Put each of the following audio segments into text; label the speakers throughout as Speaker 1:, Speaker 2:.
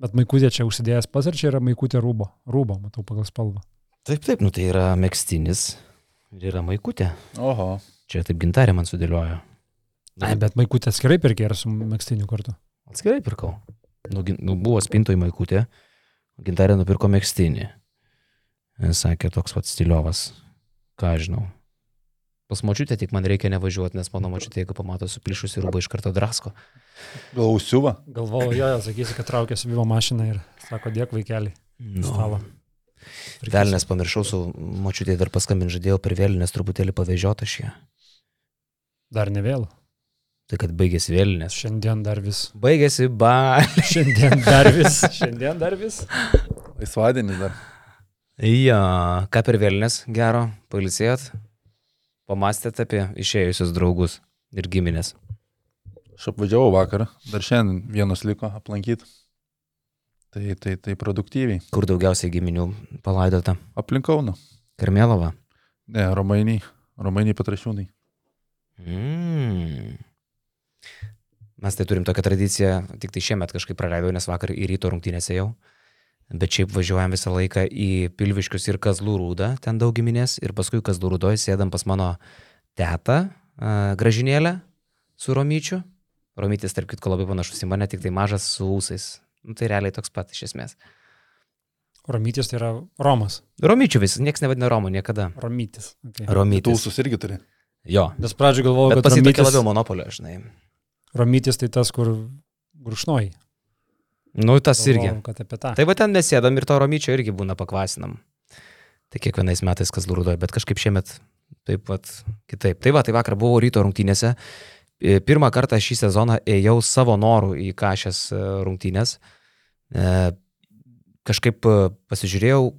Speaker 1: Bet maikutė čia užsidėjęs pats ar čia yra maikutė rūbo? Rūbo, matau pagal spalvą.
Speaker 2: Taip, taip, nu tai yra mėgstinis ir yra maikutė.
Speaker 3: Oho.
Speaker 2: Čia taip gintarė man sudėliojo.
Speaker 1: Ai, bet maikutė atskirai pirkė ir su mėgstiniu kartu.
Speaker 2: Atskirai pirkau. Nu, nu, buvo spintoj maikutė, gintarė nupirko mėgstinį. Sakė, toks pats stiliovas. Ką žinau. Pas močiutę tik man reikia nevažiuoti, nes mano močiutė, jeigu pamato suplyšusi rūbą, iš karto drasko.
Speaker 3: Gal ausiuva?
Speaker 1: Galvojau, jo, jo, sakysi, kad traukėsi vivo mašiną ir sako, dėk vaikelį.
Speaker 2: Nu,
Speaker 1: Stalą.
Speaker 2: Velnės pamiršau su močiutė dar paskambin žadėjau per vėlinės truputėlį pavežioti aš ją.
Speaker 1: Dar ne vėl.
Speaker 2: Tai kad baigėsi vėlinės.
Speaker 1: Šiandien dar vis.
Speaker 2: Baigėsi ba.
Speaker 1: Šiandien dar vis. Šiandien dar vis.
Speaker 3: Laisvadienis dar.
Speaker 2: Jo, ką per vėlinės gero, palisėjot? Pamastėte apie išėjusius draugus ir giminės.
Speaker 3: Aš apvažiavau vakarą, dar šiandien vienas liko aplankyti. Tai, tai, tai produktyviai.
Speaker 2: Kur daugiausiai giminių palaidota?
Speaker 3: Aplinkauna.
Speaker 2: Karmelova.
Speaker 3: Ne, Romainiai. Romainiai patrašiūnai.
Speaker 2: Mm. Mes tai turim tokią tradiciją, tik tai šiemet kažkaip praleidau, nes vakar į ryto rungtynėse jau. Bet šiaip važiuojam visą laiką į Pilviškius ir Kazlų rūdą, ten daug giminės, ir paskui Kazlų rūdoje sėdam pas mano tetą, uh, gražinėlę su Romyčiu. Romytis, tarp kitko, labai panašus į mane, tik tai mažas su ūsais. Nu, tai realiai toks pat iš esmės.
Speaker 1: Romytis tai yra Romas.
Speaker 2: Romyčių vis, niekas nevadina Romu niekada.
Speaker 1: Romytis. Okay.
Speaker 2: Romytis.
Speaker 3: Tūsus irgi turi.
Speaker 2: Jo.
Speaker 1: Nes pradžioje galvojau, kad
Speaker 2: pasitokia
Speaker 1: Romytis,
Speaker 2: labiau monopolio, žinai.
Speaker 1: Romytis tai tas, kur grušnoji.
Speaker 2: Nu, tas irgi.
Speaker 1: Tą.
Speaker 2: Tai va ten mes sėdam ir to romyčio irgi būna pakvasinam. Tai kiekvienais metais kas lūrudoja, bet kažkaip šiemet taip pat kitaip. Tai va, tai vakar buvau ryto rungtynėse. E, Pirmą kartą šį sezoną ėjau savo norų į kažkas rungtynės. E, Kažkaip e, pasižiūrėjau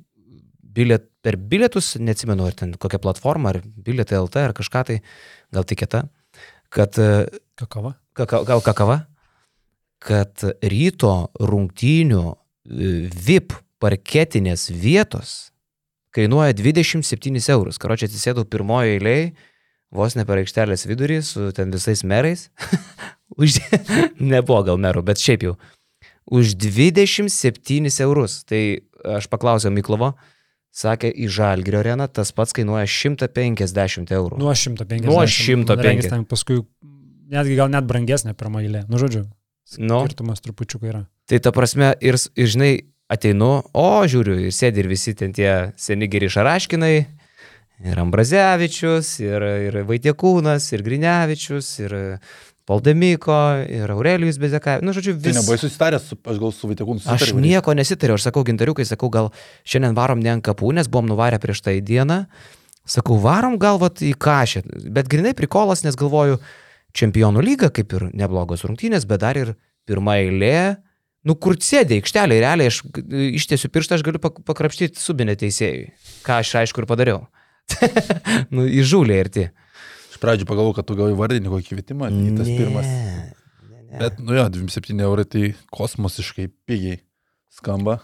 Speaker 2: biliet, per bilietus, neatsimenu, ar ten kokią platformą, ar bilietai LT, ar kažką tai, gal tikėta, kad e,
Speaker 1: Kakava.
Speaker 2: kaka, gal kakava, kad ryto rungtynių e, VIP parketinės vietos kainuoja 27 eurus. Karočią atsisėdau pirmojo eilėje, vos ne per aikštelės vidurį su ten visais merais. Už... Nebuvo gal merų, bet šiaip jau. Už 27 eurus. Tai aš paklausiau Miklovo, sakė, į Žalgirio areną tas pats kainuoja 150 eurų.
Speaker 1: Nuo 150.
Speaker 2: Nuo 150.
Speaker 1: Regis ten Paskui netgi gal net brangesnė pirmą eilę. Nu, žodžiu.
Speaker 2: Nu.
Speaker 1: Skirtumas trupučiuką yra.
Speaker 2: Tai ta prasme, ir, ir žinai, ateinu, o žiūriu, ir sėdi ir visi ten tie seni geri šaraškinai, ir Ambrazevičius, ir, ir Vaitiekūnas, ir Grinevičius, ir Valdemiko, ir Aurelijus Bezeka. Nu, žodžiu,
Speaker 3: Tai
Speaker 2: vis...
Speaker 3: nebuvai susitaręs, su, aš gal su Vaitekūnu
Speaker 2: Aš
Speaker 3: susitariau.
Speaker 2: nieko nesitariau, aš sakau gintariukai, sakau, gal šiandien varom ne ant kapų, nes buvom nuvarę prieš tai dieną. Sakau, varom galvat į kažę, bet grinai prikolas, nes galvoju, čempionų lyga kaip ir neblogos rungtynės, bet dar ir pirmą eilė, nu kur sėdė aikštelė, realiai aš g- ištiesiu pirštą, aš galiu pak- pakrapštyti subinę teisėjui. Ką aš aišku ir padariau. nu, įžūlė ir ti.
Speaker 3: Iš pradžių pagalvojau, kad tu gal įvardini kokį kvietimą, į tas pirmas.
Speaker 2: Ne, ne.
Speaker 3: Bet, nu jo, 27 eurai tai kosmosiškai pigiai skamba.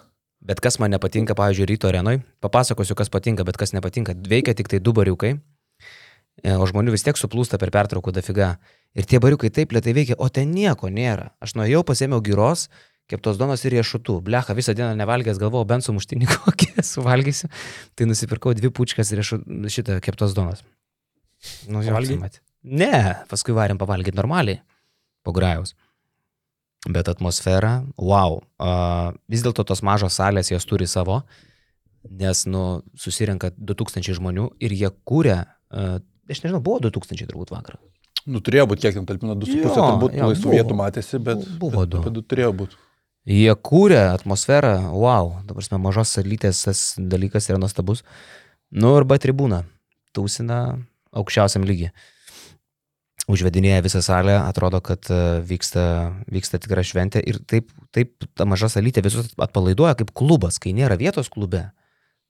Speaker 2: Bet kas man nepatinka, pavyzdžiui, ryto arenui, papasakosiu, kas patinka, bet kas nepatinka. Veikia tik tai du bariukai, e, o žmonių vis tiek suplūsta per pertrauką dafiga. Ir tie bariukai taip lietai veikia, o ten nieko nėra. Aš nuėjau, pasėmiau gyros, keptos donos ir riešutų. Blecha, visą dieną nevalgęs, galvojau, bent sumuštinį kokį suvalgysiu. Tai nusipirkau dvi pučkas riešų, šitą keptos donos. Nu, jo,
Speaker 1: Pavalgei?
Speaker 2: mat. Ne, paskui varėm pavalgyti normaliai, po grajaus. Bet atmosfera, wow. Uh, vis dėlto tos mažos salės jos turi savo, nes, nu, susirenka 2000 žmonių ir jie kūrė, uh, aš nežinau, buvo 2000 turbūt vakar.
Speaker 3: Nu, turėjo būti kiek ten talpino 2,5,
Speaker 2: Jo,
Speaker 3: turbūt
Speaker 2: jo,
Speaker 3: laisvų
Speaker 2: buvo.
Speaker 3: vietų matėsi, bet,
Speaker 2: Buvo
Speaker 3: bet, bet du turėjo būti.
Speaker 2: Jie kūrė atmosferą, wow, dabar mes mažos salytės tas dalykas yra nuostabus. Nu, arba tribūna, tūsina aukščiausiam lygiai. Užvedinėja visą salę, atrodo, kad e, vyksta, vyksta tikra šventė ir taip, taip ta maža salytė visus atpalaiduoja kaip klubas, kai nėra vietos klube.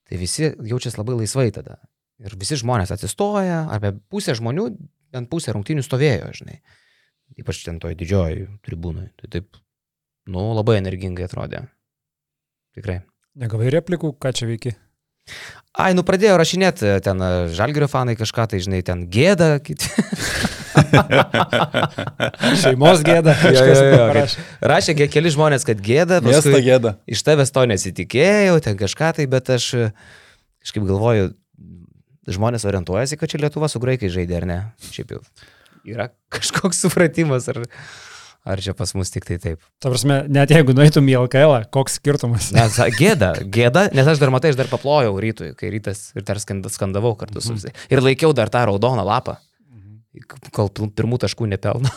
Speaker 2: Tai visi jaučiasi labai laisvai tada. Ir visi žmonės atsistoja, apie pusę žmonių, bent pusę rungtynių stovėjo, žinai. Ypač ten toj didžioji tribūnai. Tai taip, nu, labai energingai atrodė. Tikrai.
Speaker 1: Negavai replikų, ką čia veiki?
Speaker 2: Ai, nu pradėjo rašinėti ten e, žalgerio fanai kažką, tai žinai, ten gėda, kiti.
Speaker 1: Šeimos gėda.
Speaker 2: Jo, jo,
Speaker 1: kažkas
Speaker 2: jo, Rašė ge- keli žmonės, kad gėda.
Speaker 3: Miesto
Speaker 2: paskui
Speaker 3: gėda.
Speaker 2: Iš tavęs to nesitikėjau, ten kažką tai, bet aš e, kažkaip galvoju, žmonės orientuojasi, kad čia Lietuva su graikai žaidė, ar ne? Šiaip jau yra kažkoks supratimas, ar, ar čia pas mus tik tai taip.
Speaker 1: Ta prasme, net jeigu nueitum į LKL, koks skirtumas?
Speaker 2: Nes gėda, gėda, nes aš dar matai, aš dar paplojau rytui, kai rytas ir dar skand- skandavau kartu su visais. Ir laikiau dar tą raudoną lapą, kol pil- pirmų taškų nepelno.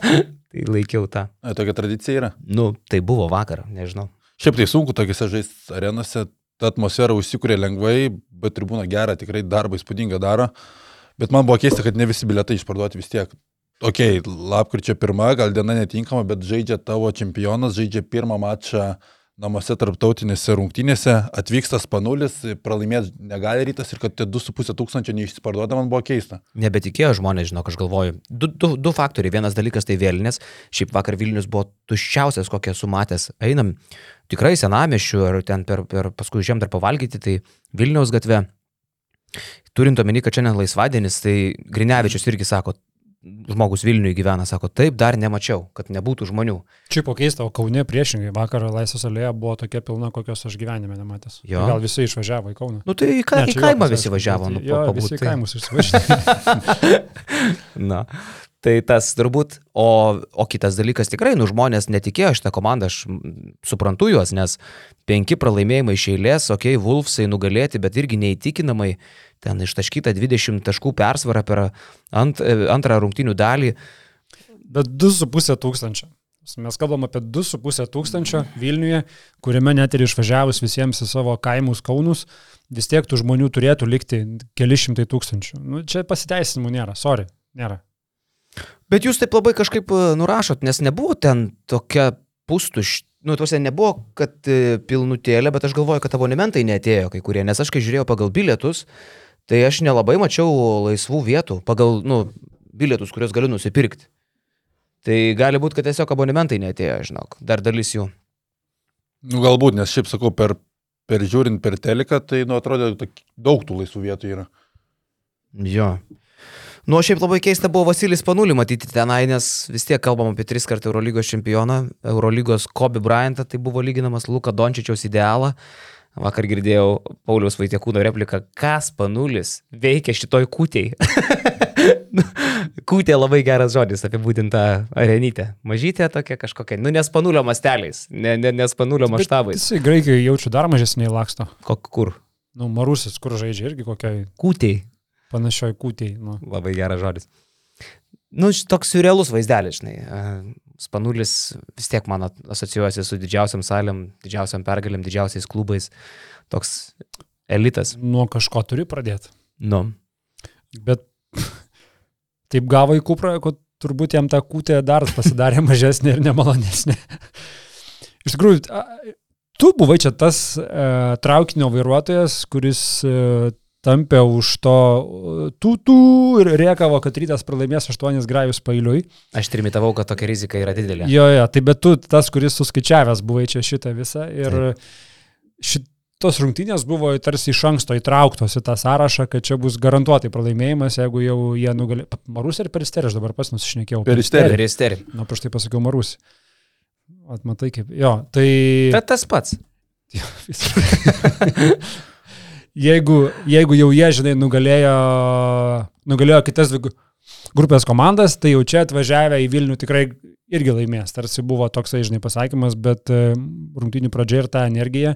Speaker 2: tai laikiau tą.
Speaker 3: A, Tokia tradicija yra.
Speaker 2: Nu, tai buvo vakar, nežinau.
Speaker 3: Šiaip tai sunku tokiuose žais arenose, ta atmosfera užsikūrė lengvai, bet tribūna gerą, tikrai darbą įspūdingą daro. Bet man buvo keista, kad ne visi bilietai išparduoti vis tiek. Ok, lapkričio pirmą, gal diena netinkama, bet žaidžia tavo čempionas, žaidžia pirmą mačą namuose tarptautinėse rungtynėse, atvyksta spanulis, pralaimėti negali rytas ir kad tie 2,5 tūkstančio neišsiparduoda, man buvo keista.
Speaker 2: Nebetikėjo žmonės, žinok, aš galvoju. Du, du, du faktoriai. Vienas dalykas tai vėlinės. Šiaip vakar Vilnius buvo tuščiausias, kokią esu matęs. Einam tikrai senamiešių ar ten per, per paskui žiem dar pavalgyti, tai Vilniaus gatve. Turint omeny, kad šiandien laisvadienis, tai Grinevičius irgi sako, žmogus Vilniuje gyvena, sako, taip dar nemačiau, kad nebūtų žmonių.
Speaker 1: Čia po keista, o Kaune priešingai, vakar Laisvės alėja buvo tokia pilna, kokios aš gyvenime nematęs.
Speaker 2: Jo.
Speaker 1: Tai Gal visi išvažiavo į Kauną.
Speaker 2: Nu tai į, ka,
Speaker 1: Ne,
Speaker 2: į kaimą visi važiavo, nu,
Speaker 1: jo,
Speaker 2: pabūt,
Speaker 1: visi kaimus išsivažiavo.
Speaker 2: Na, tai tas turbūt, o, o kitas dalykas tikrai, nu žmonės netikėjo šitą komandą, aš suprantu juos, nes penki pralaimėjimai iš eilės, okei, okay, Wolfsai nugalėti, bet irgi neįtikinamai, ten ištaškyta 20 taškų persvara per ant, e, antrą rungtinių dalį.
Speaker 1: Bet 2,5 tūkstančio. Mes kalbam apie 2,5 tūkstančio Vilniuje, kuriame net ir išvažiavus visiems į savo kaimus Kaunus, vis tiek tų žmonių turėtų likti keli šimtai tūkstančių. Nu, čia pasiteisinimų nėra, sorry, nėra.
Speaker 2: Bet jūs taip labai kažkaip e, nurašot, nes nebuvo ten tokia pustuš. Nu, tuose nebuvo, kad e, pilnutėlė, bet aš galvoju, kad abonementai netėjo kai kurie, nes aš kai žiūrėjau pagal bilietus, tai aš nelabai mačiau laisvų vietų pagal, nu, bilietus, kuriuos galiu nusipirkti. Tai gali būti, kad tiesiog abonementai netėjo, žinok, dar dalis jų.
Speaker 3: Nu, galbūt, nes šiaip sakau, per, per žiūrint per teleką, tai, nu, atrodo, daug tų laisvų vietų yra.
Speaker 2: Jo. Nu, šiaip labai keista buvo Vasilis Panulį matyti tenai, nes vis tiek kalbam apie tris kartų Eurolygos čempioną, Eurolygos Kobe Bryantą, tai buvo lyginamas Luka Dončičiaus idealą. Vakar girdėjau Pauliaus Vaitiekūno repliką, kas Panulis veikia šitoj kūtėj. Kūtė labai geras žodis apibūdinta arenytė. Mažytė tokia kažkokia, nu nespanulio masteliais, ne, ne, nespanulio maštabais.
Speaker 1: Jisai Graikijoje jaučiu dar mažesniai laksto.
Speaker 2: Kok, kur?
Speaker 1: Nu, Marusis, kur žaidžia irgi kokiai
Speaker 2: Kūtėj.
Speaker 1: panašioj kūtėjai. Nu.
Speaker 2: Labai geras žodis. Nu, toks surrealus vaizdelis, žinai. Spanulis vis tiek man asocijuojasi su didžiausiam salėm, didžiausiam pergalėm, didžiausiais klubais. Toks elitas.
Speaker 1: Nuo kažko turi pradėti.
Speaker 2: Nu.
Speaker 1: Bet taip gavo į kuprą, kad turbūt jam ta kūtė dar pasidarė mažesnė ir nemalonesnė. Iš tikrųjų, tu buvai čia tas e, traukinio vairuotojas, kuris e, tampė už to e, tūtų ir rėkavo, kad rytas pralaimės 8 grajus pailiui.
Speaker 2: Aš trimitavau, kad tokia rizika yra didelė.
Speaker 1: Jo, jo, tai bet tu tas, kuris suskaičiavęs buvai čia šitą visą ir šitos rungtynės buvo tarsi iš anksto įtrauktos į tą sąrašą, kad čia bus garantuotai pralaimėjimas, jeigu jau jie nugalė. Marus ir Peristerį, aš dabar pas nusišnekėjau.
Speaker 3: Peristerį.
Speaker 2: Peristerį.
Speaker 1: Na, prieš tai pasakiau Marus. Atmatai kaip. Jo, tai...
Speaker 2: Bet tas pats.
Speaker 1: jeigu, jeigu jau jie, žinai, nugalėjo, nugalėjo kitas grupės komandas, tai jau čia atvažiavę į Vilnių tikrai irgi laimės. Tarsi buvo toksai, žinai, pasakymas, bet e, rungtynių pradžia ir ta energija.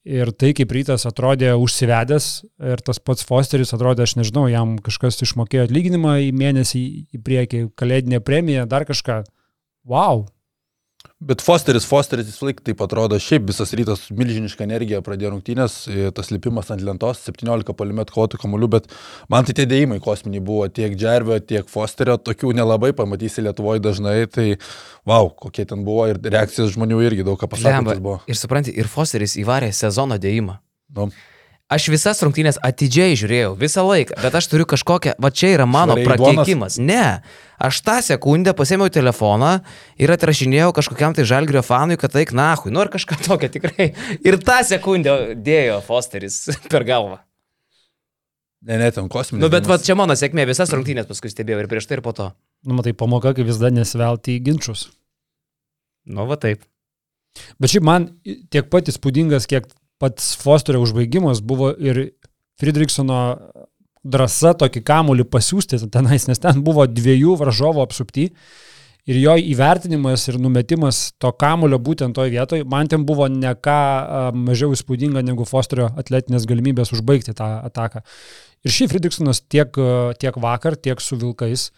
Speaker 1: Ir tai, kaip rytas atrodė užsivedęs ir tas pats Fosteris atrodė, aš nežinau, jam kažkas išmokėjo atlyginimą į mėnesį į priekį, kalėdinę premiją, dar kažką. Wow,
Speaker 3: Bet Fosteris, Fosteris vis laik taip atrodo, šiaip visas rytas milžinišką energiją pradėjo rungtynės, e, tas lipimas ant lentos, 17 polimet kovotų kamuolių, bet man tai tie dėjimai kosminiai buvo tiek Džervio, tiek Fosterio, tokių nelabai pamatysi Lietuvoje dažnai, tai wow, kokie ten buvo ir reakcijos žmonių irgi daug ką buvo.
Speaker 2: Ir supranti, ir Fosteris įvarė sezono dėjimą.
Speaker 3: Nu,
Speaker 2: Aš visas rungtynės atidžiai žiūrėjau, visą laiką, bet aš turiu kažkokią, va čia yra mano
Speaker 3: duonos?
Speaker 2: prakeikimas. Ne, aš tą sekundę pasėmiau telefoną ir atrašinėjau kažkokiam tai žalgrio fanui, kad tai knahui, nu ar kažką tokio tikrai. Ir tą sekundę dėjo Fosteris per galvą.
Speaker 3: Ne, ne, ten kosminis.
Speaker 2: Nu, bet va, čia mano sėkmė, visas rungtynės paskui stebėjau ir prieš tai ir po to.
Speaker 1: Nu, matai, pamoka, kaip visada nesvelti į ginčius.
Speaker 2: Nu, va taip.
Speaker 1: Bet šiaip man tiek pat įspūdingas, kiek pats Fosterio užbaigimas buvo ir Friedrichsono drąsa tokį kamulį pasiūsti tenais, nes ten buvo dviejų varžovų apsupti ir jo įvertinimas ir numetimas to kamulio būtent toje vietoje, man ten buvo ne ką mažiau įspūdinga negu Fosterio atletinės galimybės užbaigti tą ataką. Ir šį Friedrichsonas tiek, tiek vakar, tiek su Vilkais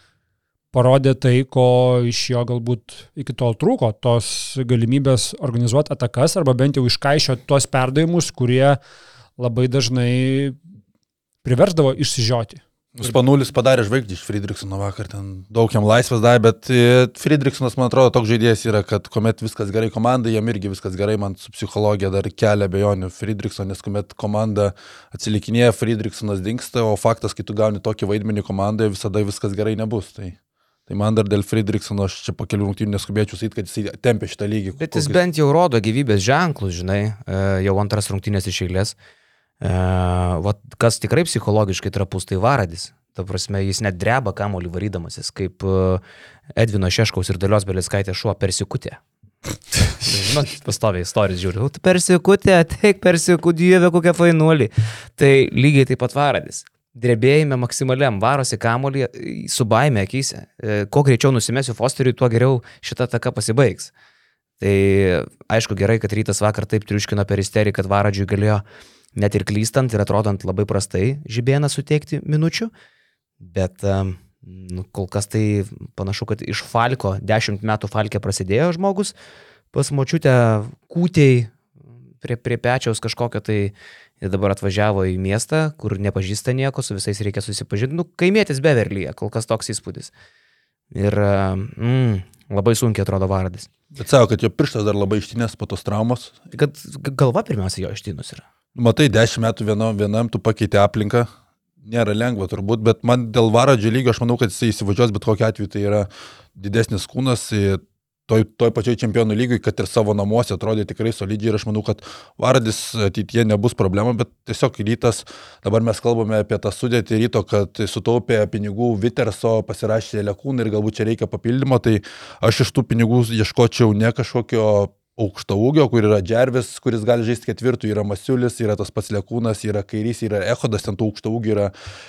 Speaker 1: parodė tai, ko iš jo galbūt iki tol trūko, tos galimybės organizuoti atakas arba bent jau iškaišio tuos perdavimus, kurie labai dažnai priversdavo išsižioti.
Speaker 3: Spanulis padarė žvaigždį iš Friedrichsono vakar, ten daug jam laisvės davė, bet e, Friedrichsonas, man atrodo, toks žaidėjas yra, kad kuomet viskas gerai komandai, jam irgi viskas gerai, man su psichologija dar kelia bejonių Friedrichsonas, kuomet komanda atsilikinėja, Friedrichsonas dinksta, o faktas, kai tu gauni tokį vaidmenį komandoje, visada viskas gerai nebus. Tai, tai man dar dėl Friedrichsono aš čia po kelių rungtynių neskubėčiau sakyti, kad jis tempia šitą lygį.
Speaker 2: Bet jis bent jau rodo gyvybės ženklus, žinai, e, jau antras rungtynės iš eilės. E, vat, kas tikrai psichologiškai trapus, tai Varadis. Ta prasme, jis net dreba kamolį varydamasis, kaip e, Edvino Šeškaus ir Dalios Beliskaitė šuo persikutė. Žinot, pastoviai istorijas žiūriu, tu persikutė, ateik persikutė, dieve kokia fainuolį. Tai lygiai taip pat Varadis. Drebėjime maksimaliam varosi kamolį su baime akise. E, kuo greičiau nusimesiu Fosteriui, tuo geriau šita taka pasibaigs. Tai aišku gerai, kad rytas vakar taip triuškino per isteriją, kad Varadžiui galėjo net ir klystant ir atrodant labai prastai žibėną suteikti minučių, bet nu, kol kas tai panašu, kad iš Falko, dešimt metų Falkė prasidėjo žmogus, pas močiutę kūtėjai prie, prie pečiaus kažkokio tai ir dabar atvažiavo į miestą, kur nepažįsta nieko, su visais reikia susipažinti, nu, kaimėtis beverlyje, kol kas toks įspūdis. Ir mm, labai sunkiai atrodo vardas.
Speaker 3: Bet savo, kad jo pirštas dar labai ištinės po tos traumos.
Speaker 2: Kad galva pirmiausia jo ištinus yra.
Speaker 3: Matai, dešimt metų vienam, vienam tu pakeitė aplinką, nėra lengva turbūt, bet man dėl varadžio lygio aš manau, kad jisai įsivažiuos, bet kokiu atveju tai yra didesnis kūnas, toj, toj pačioj čempionų lygiai, kad ir savo namuose atrodė tikrai solidžiai ir aš manau, kad Varadis ateityje nebus problema, bet tiesiog rytas, dabar mes kalbame apie tą sudėtį ryto, kad sutaupė pinigų Viterso, pasirašė Lekūną ir galbūt čia reikia papildymo, tai aš iš tų pinigų ieškočiau ne kažkokio aukšto ūgio, kur yra Džervis, kuris gali žaisti ketvirtų, yra Masiulis, yra tas pats Lekūnas, yra Kairys, yra Ehodas, ten tų aukšto ūgio yra.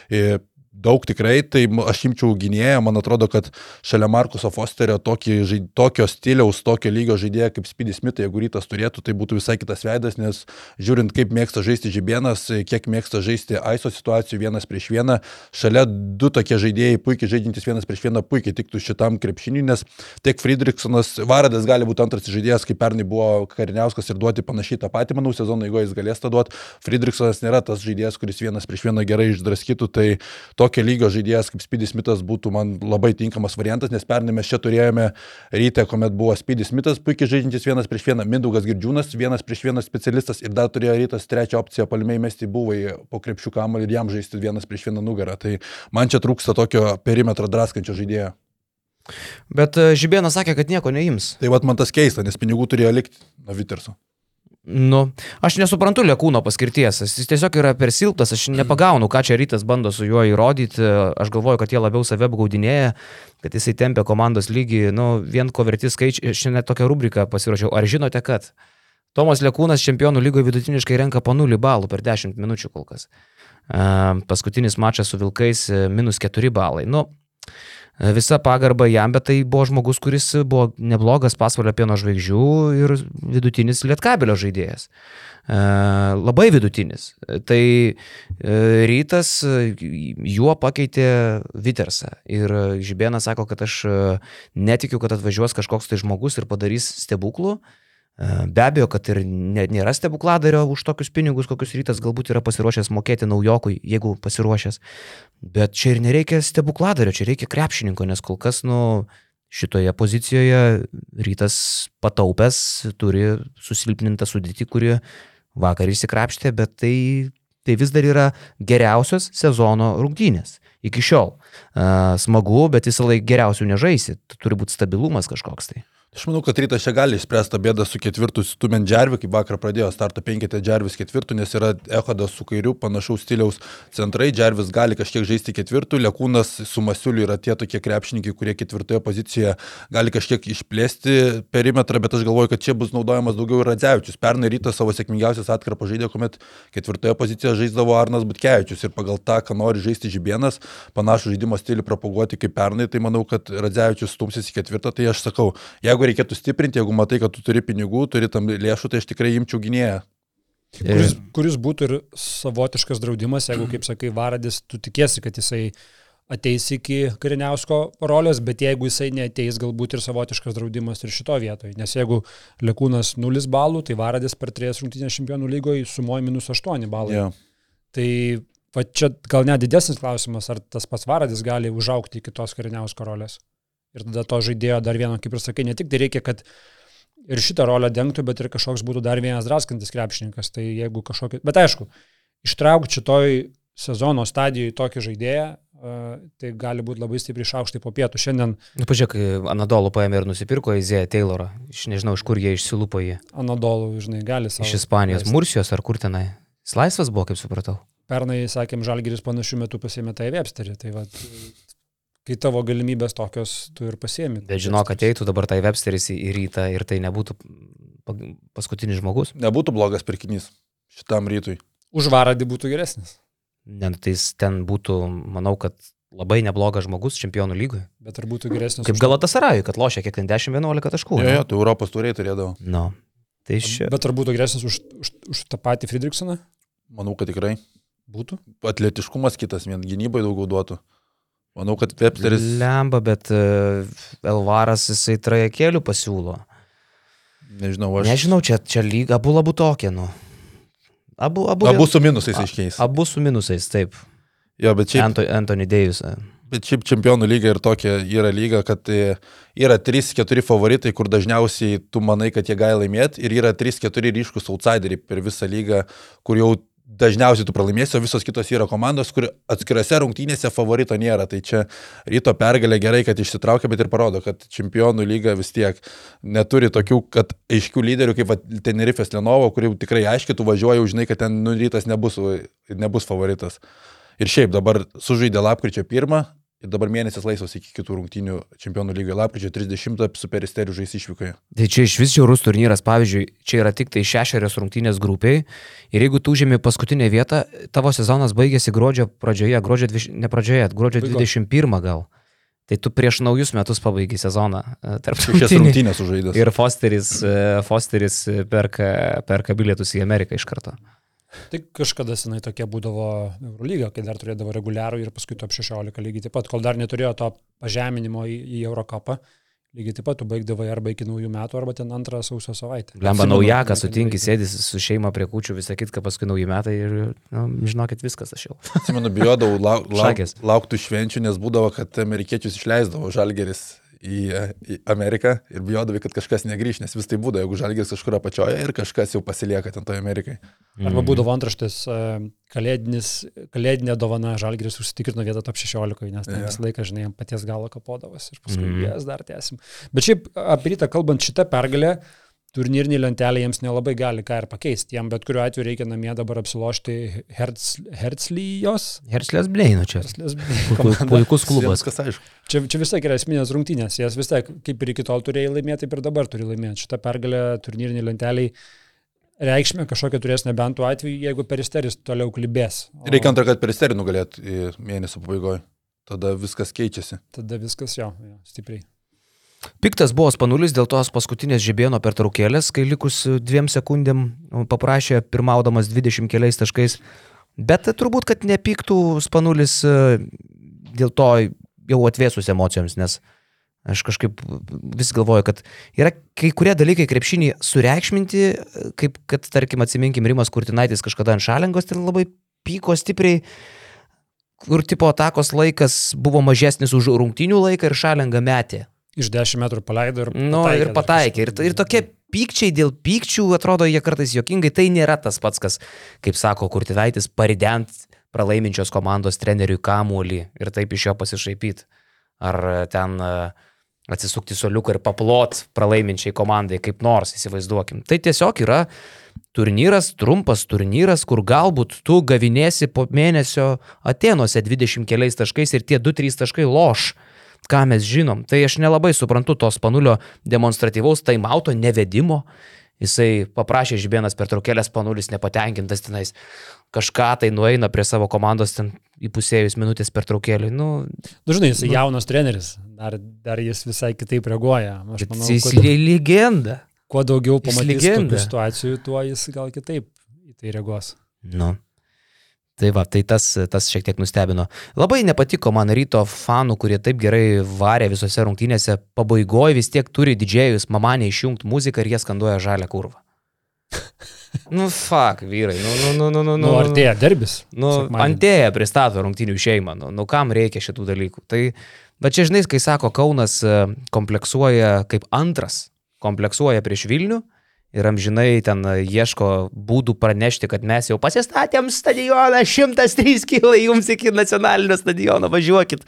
Speaker 3: Ir daug tikrai, tai aš imčiau gynėją, man atrodo, kad šalia Markuso Fosterio tokį, tokio stiliaus, tokio lygio žaidėją kaip Spidis Smith, jeigu rytas turėtų, tai būtų visai kitas veidas, nes žiūrint, kaip mėgsta žaisti Žibienas, kiek mėgsta žaisti Aiso situacijų vienas prieš vieną, šalia du tokie žaidėjai, puikiai žaidžiantis vienas prieš vieną, puikiai tiktų šitam krepšiniui, nes tiek Friedrichsonas, Varadas gali būti antras žaidėjas, kaip pernai buvo Kariniauskas ir duoti panašiai tą patį, manau, sezono eigoje jis galės tą duoti. Friedrichsonas nėra tas žaidėjas, kuris vienas prieš vieną gerai išdraskytų, tai to tokio lygio žaidėjas kaip Spydis Smithas būtų man labai tinkamas variantas, nes pernai mes čia turėjome rytę, kuomet buvo Spydis Smithas, puikiai žaidžiantis vienas prieš vieną, Mindaugas Girdžiūnas, vienas prieš vieną specialistas ir dar turėjo rytas trečią opciją palmiai mesti buvo po krepšių kamalį ir jam žaisti vienas prieš vieną nugarą. Tai man čia trūksta tokio perimetro draskančio žaidėjo.
Speaker 2: Bet e, Žibėnas sakė, kad nieko neims.
Speaker 3: Tai vad man tas keista, nes pinigų turėjo likti nuo Viterso.
Speaker 2: Nu, aš nesuprantu Lekūno paskirties, jis tiesiog yra per silpnas, aš nepagaunu, ką čia rytas bando su juo įrodyti, aš galvoju, kad jie labiau save apgaudinėja, kad jisai tempia komandos lygį, nu, vien ko verti skaičiai, šiandien tokią rubriką pasirašiau, ar žinote, kad Tomas Lekūnas čempionų lygoje vidutiniškai renka po 0 balų per 10 minučių kol kas. Paskutinis mačas su Vilkais minus 4 balai. Nu, visa pagarba jam, bet tai buvo žmogus, kuris buvo neblogas pasvalio pieno žvaigždžių ir vidutinis lietkabelio žaidėjas. E, labai vidutinis. Tai e, rytas juo pakeitė Vitersą. Ir Žibėnas sako, kad aš netikiu, kad atvažiuos kažkoks tai žmogus ir padarys stebuklų. E, be abejo, kad ir nėra stebukladario už tokius pinigus, kokius rytas galbūt yra pasiruošęs mokėti naujokui, jeigu pasiruošęs. Bet čia ir nereikia stebukladario, čia reikia krepšininko, nes kol kas, nu, šitoje pozicijoje rytas pataupęs turi susilpnintą sudėtį, kuri vakar įsikrapštė, bet tai, tai vis dar yra geriausios sezono rungtynės. Iki šiol. Uh, smagu, bet visą laiką geriausių nežaisi. Turi būti stabilumas kažkoks tai.
Speaker 3: Aš manau, kad rytas čia gali išspręsti tą bėdą su ketvirtu stumint Džervį, kaip vakar pradėjo starto penketė Džervis ketvirtų, nes yra Ehodas su kairiu panašaus stiliaus centrai, Džervis gali kažkiek žaisti ketvirtų, Lekūnas su Masiuliu yra tie tokie krepšininkai, kurie ketvirtoje pozicijoje gali kažkiek išplėsti perimetrą, bet aš galvoju, kad čia bus naudojamas daugiau Radzevičius. Pernai rytas savo sėkmingiausias atkarpą žaidė, kuomet ketvirtoje pozicijoje žaisdavo Arnas Butkevičius ir pagal tą, ką nori žaisti Žibienas, panašų žaidimo stilių propaguoti kaip pernai, tai manau, kad Radzevičius stumsis į ketvirtą, tai aš sakau, jeigu jeigu reikėtų stiprinti, jeigu matai, kad tu turi pinigų, turi tam lėšų, tai aš tikrai imčiau gynėją.
Speaker 1: Kuris, kuris būtų ir savotiškas draudimas, jeigu, kaip sakai, Varadis, tu tikėsi, kad jisai ateis iki kariniausko rolės, bet jeigu jisai neteis, galbūt ir savotiškas draudimas ir šito vietoje. Nes jeigu Lekūnas 0 balų, tai Varadis per 3 rungtynės čempionų lygoje sumoja minus 8 balų.
Speaker 3: Yeah.
Speaker 1: Tai va čia gal net didesnis klausimas, ar tas pats Varadis gali užaukti iki tos kariniausko rolės. Ir tada to žaidėjo dar vieno, kaip ir sakai, ne tik tai reikia, kad ir šitą rolę dengtų, bet ir kažkoks būtų dar vienas draskantis krepšininkas. Tai jeigu kažkokį... Bet aišku, ištraukti šitoj sezono stadijoje tokį žaidėją, tai gali būti labai stipriai šaukštai po pietų. Šiandien...
Speaker 2: Nu, pažiūrėk, Anadolu paėmė ir nusipirko Izėją Taylorą. Iš nežinau, iš kur jie išsilupo jį.
Speaker 1: Anadolu, žinai, gali savo.
Speaker 2: Iš Ispanijos, leisti. Mursijos ar kur tenai. Jis laisvas buvo, kaip supratau.
Speaker 1: Pernai, sakėm, Žalgiris panašių metų pasėmė tą Websterį. Tai va, kai tavo galimybės tokios, tu ir pasiemi.
Speaker 2: Bet žinok, kad ateitų dabar tai Websteris į rytą ir tai nebūtų paskutinis žmogus.
Speaker 3: Nebūtų blogas pirkinys šitam rytui.
Speaker 1: Už varadį būtų geresnis.
Speaker 2: Ne, nu, tai ten būtų, manau, kad labai neblogas žmogus čempionų lygoje.
Speaker 1: Bet ar būtų geresnis?
Speaker 2: Kaip Galatasarajui, kad lošia kiek ten 10-11 taškų.
Speaker 3: Jo, jo, tu Europos turėjai turėdavo.
Speaker 2: No. Tai ši...
Speaker 1: Bet ar būtų geresnis už, už, už tą patį Friedrichsoną?
Speaker 3: Manau, kad tikrai.
Speaker 1: Būtų.
Speaker 3: Atletiškumas kitas, vien gynybai daugiau duotų. Manau, kad Websteris.
Speaker 2: Lemba, bet uh, Elvaras jisai trajekėlių pasiūlo.
Speaker 3: Nežinau, aš.
Speaker 2: Nežinau, čia, čia lyga, abu labu tokie, nu. Abu, abu,
Speaker 3: abu su minusais aiškiais.
Speaker 2: Abu su minusais, taip.
Speaker 3: Jo, bet šiaip.
Speaker 2: Anto, Anthony Davis.
Speaker 3: Bet šiaip čempionų lyga ir tokia yra lyga, kad e, yra 3-4 favoritai, kur dažniausiai tu manai, kad jie gali laimėti, ir yra 3-4 ryškus outsideriai per visą lygą, kur jau dažniausiai tu pralaimėsi, o visos kitos yra komandos, kur atskirose rungtynėse favorito nėra. Tai čia ryto pergalė gerai, kad išsitraukia, bet ir parodo, kad čempionų lyga vis tiek neturi tokių, kad aiškių lyderių kaip Tenerifės Lenovo, kur jau tikrai aiškiai tu važiuoji, žinai, kad ten nu, rytas nebus, nebus favoritas. Ir šiaip dabar sužaidė lapkričio pirmą, Ir dabar mėnesis laisvas iki kitų rungtynių čempionų lygoje. Lapkričio 30 su peristeriu žais išvykoje.
Speaker 2: Tai čia iš vis žiaurus turnyras, pavyzdžiui, čia yra tik tai šešerios rungtynės grupiai. Ir jeigu tu užėmė paskutinę vietą, tavo sezonas baigėsi gruodžio pradžioje, gruodžio, ne pradžioje, gruodžio 21 gal. Tai tu prieš naujus metus pabaigai sezoną.
Speaker 3: E, šias rungtynės sužaidęs.
Speaker 2: Ir Fosteris, e, Fosteris perka, perka bilietus į Ameriką iš karto.
Speaker 1: Tai kažkada senai tokia būdavo Eurolyga, kai dar turėdavo reguliarų ir paskui top 16 lygiai taip pat, kol dar neturėjo to pažeminimo į, į Eurocapą. Lygiai taip pat tu baigdavai arba iki naujų metų, arba ten antrą sausio savaitę.
Speaker 2: Lemba naujaką, sutinki, sėdis su šeima prie kučių, visą kitką, paskui nauji metai ir, nu, žinokit, viskas aš jau.
Speaker 3: Atsimenu, bijodavau lauk, lauk, lauktų švenčių, nes būdavo, kad amerikiečius išleisdavo žalgeris į, į Ameriką ir bijodavai, kad kažkas negrįž, nes vis tai būdavo, jeigu žalgis kažkur apačioje ir kažkas jau pasilieka ten toje Amerikai.
Speaker 1: Arba mhm. būdavo antraštės e, kalėdinė dovana, žalgis užsitikrino vietą top 16, nes ten ja. visą laiką, žinai, paties galo kapodavas ir paskui mm. jas dar tęsim. Bet šiaip apie rytą kalbant šitą pergalę, turnyrinį lentelę jiems nelabai gali ką ir pakeisti. Jam bet kuriuo atveju reikia namie dabar apsilošti Herz, Herzlyjos.
Speaker 2: Herzlės Bleino čia. Puikus klubas.
Speaker 3: Kas aišku.
Speaker 1: Čia, čia vis tiek yra esminės rungtynės. Jas vis tiek kaip ir iki tol turėjai laimėti, taip ir dabar turi laimėti. Šitą pergalę turnyrinį lentelį reikšmę kažkokią turės nebent tuo atveju, jeigu peristeris toliau klibės.
Speaker 3: O... Reikia antrą, kad peristerį nugalėt mėnesio pabaigoje. Tada viskas keičiasi.
Speaker 1: Tada viskas jo, jo stipriai.
Speaker 2: Piktas buvo Spanulis dėl tos paskutinės žibėno pertraukėlės, kai likus dviem sekundėm paprašė pirmaudamas 20 keliais taškais. Bet turbūt, kad nepyktų Spanulis e, dėl to jau atvėsus emocijoms, nes aš kažkaip vis galvoju, kad yra kai kurie dalykai krepšinį sureikšminti, kaip kad, tarkim, atsiminkim, Rimas Kurtinaitis kažkada ant šalengos tai labai pyko stipriai, kur tipo atakos laikas buvo mažesnis už rungtinių laiką ir šalengą metė.
Speaker 1: Iš 10 metrų paleido ir
Speaker 2: pataikė. Nu, ir pataikė. Ir, ir tokie pykčiai dėl pykčių atrodo jie kartais jokingai. Tai nėra tas pats, kas, kaip sako Kurtivaitis, parident pralaiminčios komandos treneriui kamuolį ir taip iš jo pasišaipyti. Ar ten uh, atsisukti soliuką ir paplot pralaiminčiai komandai, kaip nors įsivaizduokim. Tai tiesiog yra turnyras, trumpas turnyras, kur galbūt tu gavinėsi po mėnesio Atenuose 20 keliais taškais ir tie 2-3 taškai loš ką mes žinom. Tai aš nelabai suprantu tos panulio demonstratyvaus taimauto nevedimo. Jisai paprašė žibienas per traukėlės panulis nepatenkintas tenais. Kažką tai nueina prie savo komandos ten įpusėjus minutės per traukėlį. Nu,
Speaker 1: Nu, žinai, jis
Speaker 2: Nu.
Speaker 1: jaunas treneris, dar, dar jis visai kitaip reaguoja. Aš manau,
Speaker 2: jis
Speaker 1: kuo,
Speaker 2: legenda.
Speaker 1: kuo daugiau pamatys tokių situacijų, tuo jis gal kitaip į tai reaguos.
Speaker 2: Nu. Tai va, tai tas, tas šiek tiek nustebino. Labai nepatiko man ryto fanų, kurie taip gerai varė visose rungtynėse, pabaigoje vis tiek turi didžėjus mamanė išjungti muziką ir jie skanduoja žalę kurvą. nu, fuck, vyrai, nu, nu, nu, nu, nu,
Speaker 1: Nu, artėja derbis.
Speaker 2: Nu. Antėja pristato rungtinių šeimą, nu, nu kam reikia šitų dalykų. Tai, bet čia žinai, kai sako, Kaunas e, kompleksuoja kaip antras, kompleksuoja prieš Vilnių ir amžinai ten e, ieško būdų pranešti, kad mes jau pasistatėm stadioną, 103 kilai jums iki nacionalinio stadiono, važiuokit.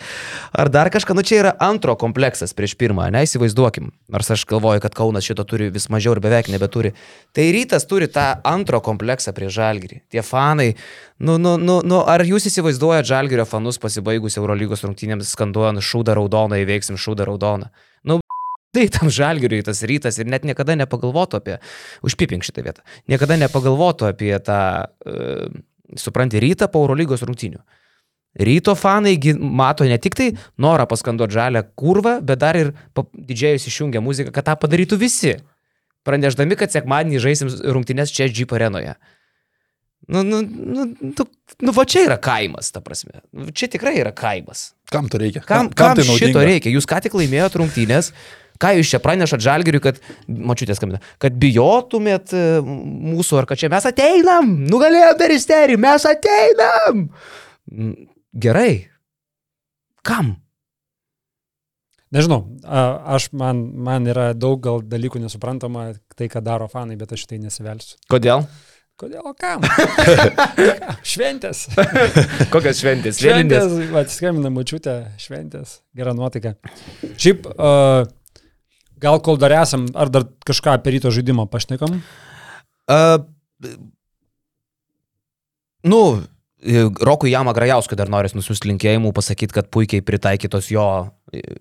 Speaker 2: Ar dar kažką, nu čia yra antro kompleksas prieš pirmą, neįsivaizduokim. Nors aš galvoju, kad Kaunas šito turi vis mažiau ir beveik nebeturi. Tai rytas turi tą antro kompleksą prie Žalgirį. Tie fanai, nu, nu, nu, nu, ar jūs įsivaizduojate Žalgirio fanus pasibaigus Eurolygos rungtynėms skanduojant šūdą raudoną, įveiksim šūdą raudoną? Nu, tai tam Žalgiriui tas rytas ir net niekada nepagalvotų apie, užpipink šitą vietą, niekada nepagalvotų apie tą, uh, supranti, rytą po Eurolygos rungtynių. Ryto fanai mato ne tik tai norą paskanduoti žalę kurvą, bet dar ir didžėjus išjungia muziką, kad tą padarytų visi. Praneždami, kad sekmadienį žaisim rungtynės čia Jeep arenoje. Nu, nu, nu, nu, nu, va čia yra kaimas, ta prasme. Nu, Čia tikrai yra kaimas.
Speaker 3: Kam to reikia?
Speaker 2: Kam, kam,
Speaker 3: tai
Speaker 2: kam šito
Speaker 3: naudinga?
Speaker 2: reikia? Jūs ką tik laimėjot rungtynės, ką jūs čia pranešat žalgiriui, kad, mačiutės kamina, kad bijotumėt e, mūsų, ar kad čia mes ateinam, nugalėjom peristerį, mes ateinam. Mm, Gerai. Kam?
Speaker 1: Nežinau, a- aš man, man yra daug gal dalykų nesuprantama, tai ką daro fanai, bet aš tai nesivelsiu.
Speaker 2: Kodėl?
Speaker 1: Kodėl, o kam? šventės.
Speaker 2: Kokios šventės?
Speaker 1: Šventės, atsiskambina mačiutė, šventės, gera nuotaika. Šiaip, uh, gal kol dar esam, ar dar kažką apie ryto žaidimą pašnekam?
Speaker 2: Uh, nu, Rokui Jama Grajauskui dar noriu nusiųsti linkėjimų, pasakyti, kad puikiai pritaikytos jo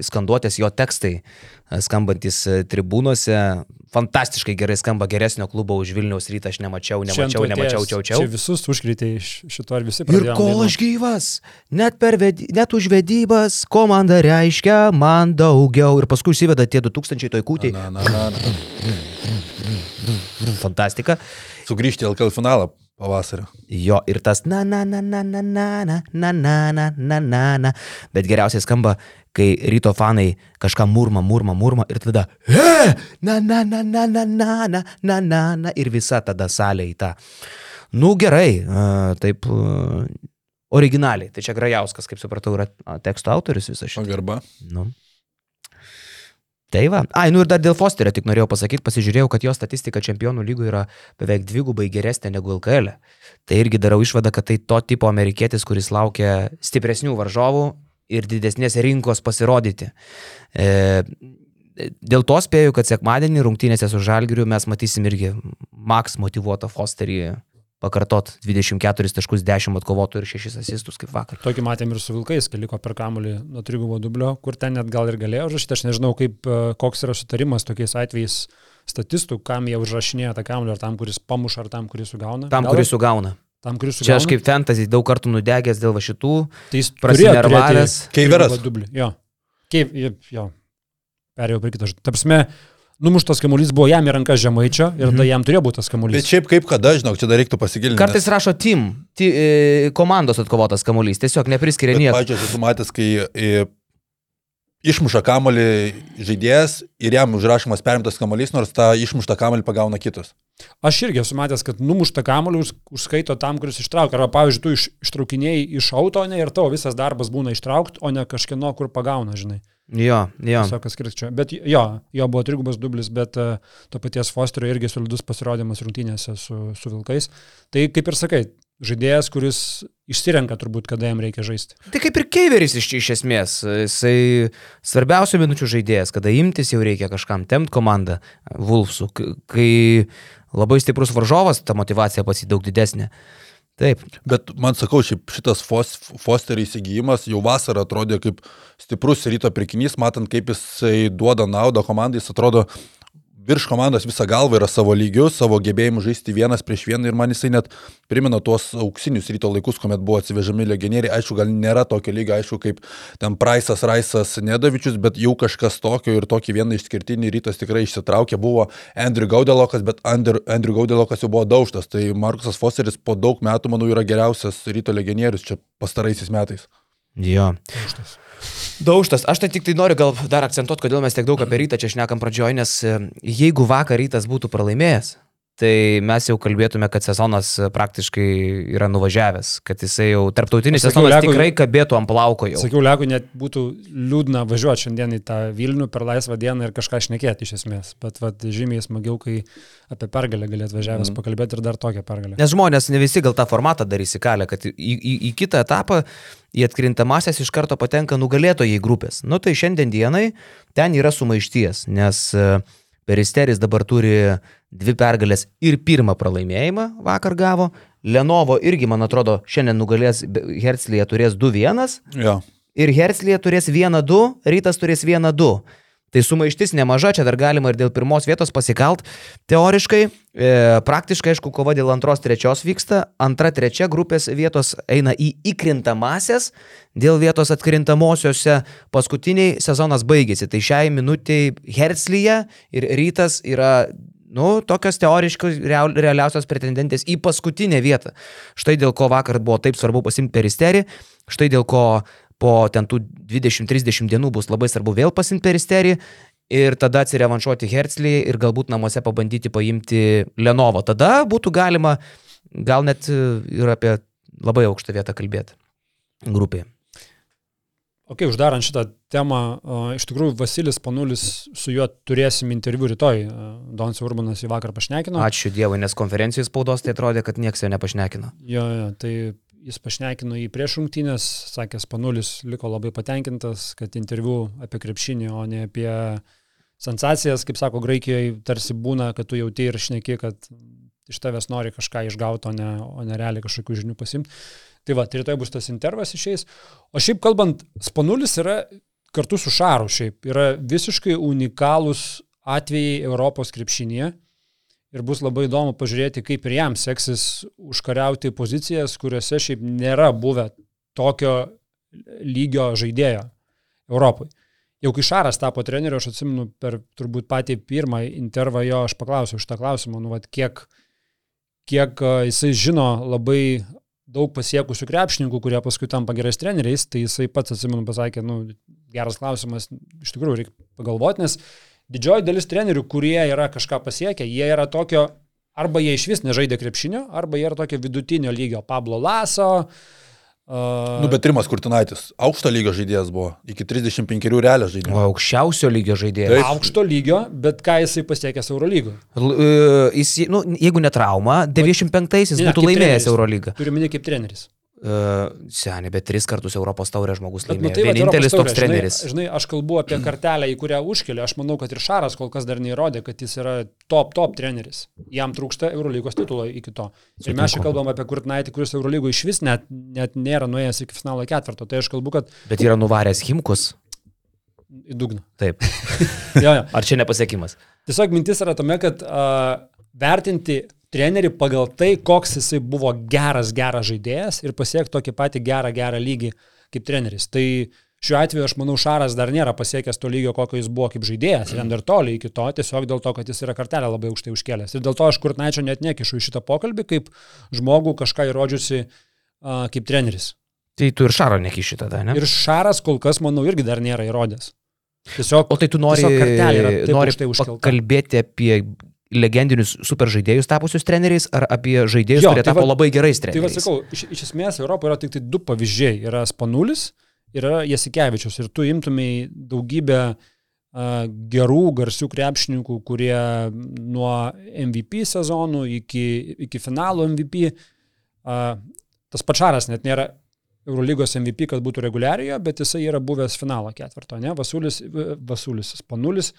Speaker 2: skanduotės, jo tekstai, e, skambantis e, tribūnose. Fantastiškai gerai skamba geresnio klubo už Vilniaus rytą, aš nemačiau, nemačiau, nemačiau, čiau, čiau.
Speaker 1: Čia visus užkrėtė iš šito ar visi
Speaker 2: Ir
Speaker 1: pradėjom
Speaker 2: kol aš gyvas, net, per vedi, net už vedybas komanda reiškia man daugiau. Ir paskui užsiveda tie 2000 toj kūtį.
Speaker 3: Na, na, na, na.
Speaker 2: Fantastika.
Speaker 3: Sugrįžti į LKL finalą pavasario.
Speaker 2: Jo, ir tas na na na na na na na na na na na na na. Bet geriausiai skamba, kai ryto fanai kažką murma, murma, murma ir tada he, na na na na na na na na na na ir visa tada salė į tą. Nu gerai, taip originaliai. Tai čia Grajauskas, kaip supratau, yra teksto autorius viso šito.
Speaker 3: Pagarba.
Speaker 2: Nu. Tai va. Ai, nu ir dar dėl Fosterio tik norėjau pasakyti, pasižiūrėjau, kad jo statistika čempionų lygoje yra beveik dvigubai geresnė negu LKL. Tai irgi darau išvadą, kad tai to tipo amerikietis, kuris laukia stipresnių varžovų ir didesnės rinkos pasirodyti. E, dėl to spėju, kad sekmadienį rungtynėse su Žalgiriu mes matysim irgi Max motivuotą Fosterį pakartot 24 taškus 10 atkovotų ir 6 asistus kaip vakar.
Speaker 1: Tokį matėm ir su Vilkais, kai liko per kamulį nuo trigubo dublio, kur ten net gal ir galėjo užrašyti. Aš nežinau, kaip, e, koks yra sutarimas tokiais atvejais statistų, kam jie užrašinėja tą kamulį, ar tam, kuris pamuša, ar tam, kuris sugauna.
Speaker 2: Tam,
Speaker 1: Gal
Speaker 2: kuris sugauna.
Speaker 1: Tam, kuris sugauna.
Speaker 2: Čia aš kaip fantasy daug kartų nudegęs dėl va šitų,
Speaker 1: tai jis
Speaker 2: prasinervavęs.
Speaker 3: Keiveras.
Speaker 1: Keiv, jo. Perėjau prie kito. Tapsme, numuštas kamuolys buvo jam į rankas žemaičio ir
Speaker 2: Mhm.
Speaker 1: tada jam turėjo būti tas
Speaker 3: Bet
Speaker 1: kamuolys.
Speaker 3: šiaip kaip kada, žinok, čia dar reiktų pasigilinti.
Speaker 2: Kartais rašo team, ti, e, komandos atkovotas kamuolys, tiesiog nepriskiria nieko.
Speaker 3: Pačios esu matęs, kai e, išmuša kamolį žaidėjas ir jam užrašomas perimtas kamolys, nors tą išmuštą kamolį pagauna kitus.
Speaker 1: Aš irgi esu matęs, kad numuštą kamuolį už, užskaito tam, kuris ištraukia. Arba, pavyzdžiui, tu iš, ištraukinėjai iš auto, ne, ir tavo visas darbas būna ištraukti, o ne kažkieno, kur pagauna, žinai.
Speaker 2: Jo, jo.
Speaker 1: Tiesiog kas skirčia. Bet jo, jo buvo trigubas dublis, bet uh, to paties Fosterio irgi solidus pasirodymas rungtynėse su, su Vilkais. Tai kaip ir sakai, žaidėjas, kuris išsirenka turbūt, kada jam reikia žaisti.
Speaker 2: Tai kaip ir Keiveris iš, iš esmės, jisai svarbiausių minučių žaidėjas, kada imtis jau reikia kažkam tempt komandą Vulfsų, kai labai stiprus varžovas, ta motivacija pats daug didesnė. Taip.
Speaker 3: Bet man sakau, šitas Fosterį įsigijimas jau vasarą atrodė kaip stiprus ryto pirkinys, matant, kaip jisai duoda naudą komandai, jis atrodo virš komandos visą galvą yra savo lygiu, savo gebėjimu žaisti vienas prieš vieną ir man jisai net primena tuos auksinius ryto laikus, kuomet buvo atsivežami legionieriai. Aišku, gal nėra tokio lygio, aišku, kaip ten Praisas, Raisas, Nedavičius, bet jau kažkas tokio ir tokį vieną išskirtinį rytas tikrai išsitraukė. Buvo Andrew Gaudelokas, bet Andrew, Andrew Gaudelokas jau buvo daužtas. Tai Markusas Fosteris po daug metų, manau, yra geriausias ryto legionierius čia pastaraisiais metais.
Speaker 2: Jo. Daužtas. Daužtas. Aš tai tik tai noriu gal dar akcentuoti, kodėl mes tiek daug apie rytą čia šnekam pradžioj, nes e, jeigu vakar rytas būtų pralaimėjęs, tai mes jau kalbėtume, kad sezonas praktiškai yra nuvažiavęs, kad jisai jau tarptautinis sakiau, sezonas Lekui, tikrai kabėtų ant plauko jau.
Speaker 1: Sakiau, Lekui net būtų liūdna važiuoti šiandien į tą Vilnių per laisvą dieną ir kažką šnekėti iš esmės, bet vat, žymiai smagiau, kai apie pergalę galėt važiavęs mm. pakalbėti ir dar tokią pergalę.
Speaker 2: Nes žmonės ne visi gal tą formatą darys įkalę, kad į, į, į kitą etapą į atkrintamasias iš karto patenka nugalėtojai grupės. Nu tai šiandien dienai ten yra sumaišties, nes uh, Peristeris dabar turi dvi pergalės ir pirmą pralaimėjimą vakar gavo. Lenovo irgi, man atrodo, šiandien nugalės Herzlėje turės 2-1.
Speaker 3: Ja.
Speaker 2: Ir Herzlėje turės 1-2, Rytas turės 1-2. Tai sumaištis nemaža, čia dar galima ir dėl pirmos vietos pasikalt. Teoriškai, e, praktiškai, aišku, kova dėl antros, trečios vyksta. Antra, trečia grupės vietos eina į įkrintamasias, dėl vietos atkrintamosiose paskutiniai sezonas baigėsi. Tai šiai minutiai Herzlyje ir Rytas yra nu, tokios teoriškos real, realiausios pretendentės į paskutinę vietą. Štai dėl ko vakar buvo taip svarbu pasimti peristerį, štai dėl ko po ten tų 20-30 dienų bus labai svarbu vėl pasimti peristerį ir tada atsirevanšuoti Herzlį ir galbūt namuose pabandyti paimti Lenovo. Tada būtų galima gal net ir apie labai aukštą vietą kalbėti grupėje.
Speaker 1: Ok, uždarant šitą temą, iš tikrųjų Vasilis Panulis su juo turėsim interviu rytoj. Dons Urbanas į vakar pašnekino.
Speaker 2: Ačiū Dievui, nes konferencijos spaudos tai atrodė, kad niekas jo nepašnekino.
Speaker 1: Jo, jo, tai jis pašnekino į prieš rungtynės, sakęs Panulis liko labai patenkintas, kad interviu apie krepšinį, o ne apie sensacijas, kaip sako Graikijoje, tarsi būna, kad tu jauti ir šneki, kad iš tavęs nori kažką išgauti, o ne, o ne realiai kažkokių žinių pasimti. Tai va, tai rytoj bus tas intervas išeis. O šiaip kalbant, Spanulis yra kartu su Šaru šiaip, yra visiškai unikalūs atvejai Europos krepšinėje ir bus labai įdomu pažiūrėti, kaip ir jam seksis užkariauti pozicijas, kuriuose šiaip nėra buvę tokio lygio žaidėjo Europai. Jau kai Šaras tapo treneriu, aš atsimenu per turbūt patį pirmą intervą jo, aš paklausiau šitą klausimą, nu, vat, kiek, kiek jisai žino labai daug pasiekusių krepšininkų, kurie paskui tampa gerais treneriais, tai jisai pats, atsimenu, pasakė, nu, geras klausimas, iš tikrųjų reikia pagalvoti, nes didžioji dalis trenerių, kurie yra kažką pasiekę, jie yra tokio, arba jie iš vis nežaidė krepšinio, arba jie yra tokio vidutinio lygio Pablo Laso.
Speaker 3: Uh, nu, bet Rimas Kurtinaitis, aukšto lygio žaidėjas buvo, iki 35 realią žaidėją.
Speaker 2: O aukščiausio lygio žaidėjas.
Speaker 1: Taip. Aukšto lygio, bet ką jisai pasiekęs Eurolygo?
Speaker 2: Uh, jis, nu, jeigu ne trauma, 95-aisiais būtų laimėjęs Eurolygą.
Speaker 1: Turiu minį kaip treneris.
Speaker 2: Uh, Seniai, bet tris kartus Europos taurė žmogus laimėjo. Bet, nu, tai Vienintelis taurė, toks treneris.
Speaker 1: Žinai, žinai, aš kalbu apie kartelę, į kurią užkelia. Aš manau, kad ir Šaras kol kas dar neįrodė, kad jis yra top, top treneris. Jam trūksta Eurolygos titulo iki to. Ir mes čia kalbam apie Kurtnaitį, kuris Eurolygo iš vis net, net nėra nuėjęs iki finalo ketvirto. Tai aš kalbu, kad...
Speaker 2: Bet yra nuvaręs Himkus.
Speaker 1: Į dugną.
Speaker 2: Taip.
Speaker 1: jo, jo.
Speaker 2: Ar čia nepasiekimas?
Speaker 1: Tiesiog mintis yra tame, kad uh, vertinti trenerį pagal tai, koks jisai buvo geras, geras žaidėjas ir pasiekti tokį patį gerą, gerą lygį kaip treneris. Tai šiuo atveju aš manau, Šaras dar nėra pasiekęs to lygio, kokio jis buvo kaip žaidėjas, ir dar toli iki to, tiesiog dėl to, kad jis yra kartelę labai aukštai užkėlęs. Ir dėl to aš Kurtnaičio net nekišu į šitą pokalbį kaip žmogų kažką įrodžiusi uh, kaip treneris.
Speaker 2: Tai tu ir Šaro nekiši tada, ne?
Speaker 1: Ir Šaras kol kas, manau, irgi dar nėra įrodęs. Tiesiog,
Speaker 2: o tai tu nori, nori kalbėti apie legendinius superžaidėjus tapusius treneriais ar apie žaidėjus, jo, kurie tai tapo va, labai gerais treneriais?
Speaker 1: Tai va sakau, iš, iš esmės Europoje yra tik tai du pavyzdžiai. Yra Spanulis ir yra Jasikevičius. Ir tu imtumai daugybę gerų, garsių krepšininkų, kurie nuo MVP sezonų iki, iki finalo MVP tas pačaras net nėra Eurolygos MVP, kad būtų reguliarioje, bet jisai yra buvęs finalo ketvirto, ne? Vasulis, Vasulis, Spanulis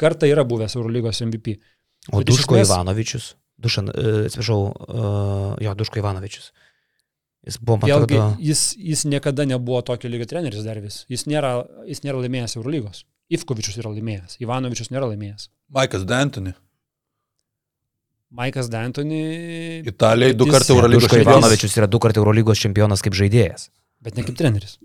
Speaker 1: kartą yra buvęs Eurolygos MVP.
Speaker 2: O
Speaker 1: Bet
Speaker 2: Duško
Speaker 1: esmės-
Speaker 2: Ivanovičius. Dušan, uh, atsiprašau, uh, jo, Duško Ivanovičius. Jis buvo, man atrodo,
Speaker 1: jis, jis niekada nebuvo tokio lygio treneris dar vis. Jis nėra, jis nėra laimėjęs Eurolygos. Ivkovičius yra laimėjęs, Ivanovičius nėra laimėjęs.
Speaker 3: Maikas D'Antoni.
Speaker 1: Maikas D'Antoni.
Speaker 3: Italijai du kartų Eurolygos čempionas.
Speaker 2: Ivanovičius yra du kartai Eurolygos čempionas kaip žaidėjas.
Speaker 1: Bet ne kaip treneris.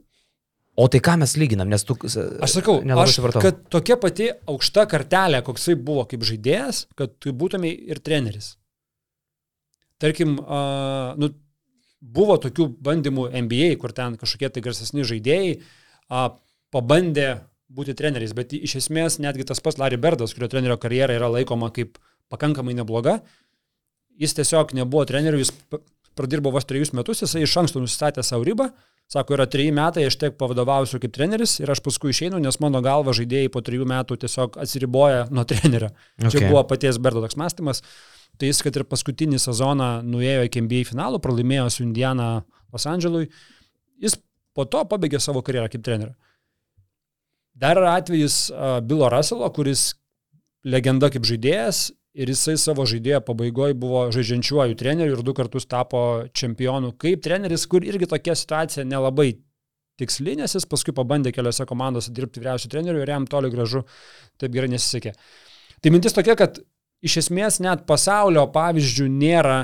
Speaker 2: O tai ką mes lyginam, nes tu...
Speaker 1: Aš sakau, aš,
Speaker 2: supratau.
Speaker 1: kad tokia pati aukšta kartelė, koksai buvo kaip žaidėjas, kad tu būtumai ir treneris. Tarkim, uh, nu, buvo tokių bandymų NBA, kur ten kažkokie tai garsesni žaidėjai uh, pabandė būti treneriais, bet iš esmės netgi tas pats Larry Berdas, kurio trenerio karjera yra laikoma kaip pakankamai nebloga, jis tiesiog nebuvo treneriu, jis pradirbo vos trejus metus, jisai iš anksto nusistatė savo ribą, sako, yra treji metai, aš tiek pavadovausiu kaip treneris ir aš paskui išeinu, nes mano galva žaidėjai po trijų metų tiesiog atsiriboja nuo trenerio. Okay. Čia buvo paties Berdo toks mąstymas. Tai jis, kad ir paskutinį sezoną nuėjo iki NBA finalų, pralaimėjo su Indiana Los Andželui, jis po to pabaigė savo karjerą kaip trenerio. Dar yra atvejis uh, Bilo Russelo, kuris legenda kaip žaidėjas ir jisai savo žaidėjo pabaigoje buvo žaidžiančiuoju treneriu ir du kartus tapo čempionu kaip treneris, kur irgi tokia situacija nelabai tiksli, nes jis paskui pabandė keliose komandose dirbti vyriausių trenerių ir jam toli gražu taip gerai nesisekė. Tai mintis tokia, kad iš esmės net pasaulio pavyzdžių nėra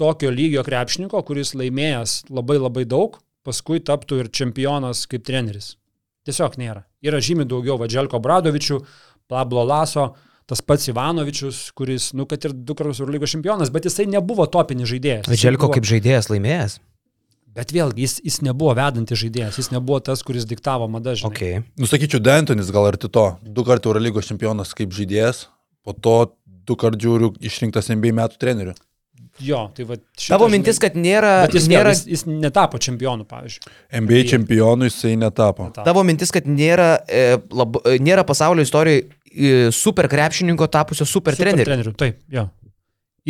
Speaker 1: tokio lygio krepšininko, kuris laimėjęs labai labai daug, paskui taptų ir čempionas kaip treneris. Tiesiog nėra. Yra žymiai daugiau Vadželko Bradovičių, Pablo Laso, tas pats Ivanovičius, kuris, nu, kad ir du kartus Eurolygos čempionas, bet jisai nebuvo topinis žaidėjas.
Speaker 2: Želko
Speaker 1: buvo-
Speaker 2: kaip žaidėjas laimėjęs.
Speaker 1: Bet vėlgi, jis, jis nebuvo vedantis žaidėjas, jis nebuvo tas, kuris diktavo madą žinai.
Speaker 2: Okay.
Speaker 3: Nusakyčiau, D'Antonis gal arti to. Du kartų Eurolygos čempionas kaip žaidėjas, po to du kartų žiūriu išrinktas NBA metų treneriu.
Speaker 1: Jo, tai va. šitas,
Speaker 2: Tavo
Speaker 1: žinai,
Speaker 2: mintis, kad nėra...
Speaker 1: Jis,
Speaker 2: nėra
Speaker 1: jis, jis netapo čempionu, pavyzdžiui.
Speaker 3: NBA čempionu jisai netapo.
Speaker 1: Netapo.
Speaker 2: Tavo mintis, kad nėra, e, lab, e, nėra pasaulio istorijoje super krepšininko tapusio super, super treneriu.
Speaker 1: treneriu. Taip, jo.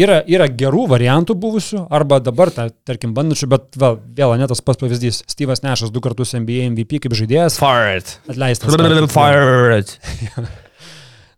Speaker 1: Yra, yra gerų variantų buvusių, arba dabar, ta, tarkim, bandančių, bet vėl, vėl ne tas pats pavyzdys. Steve'as Nešas du kartus NBA MVP kaip žaidėjas,
Speaker 2: Fired.
Speaker 1: atleistas.
Speaker 2: Fired.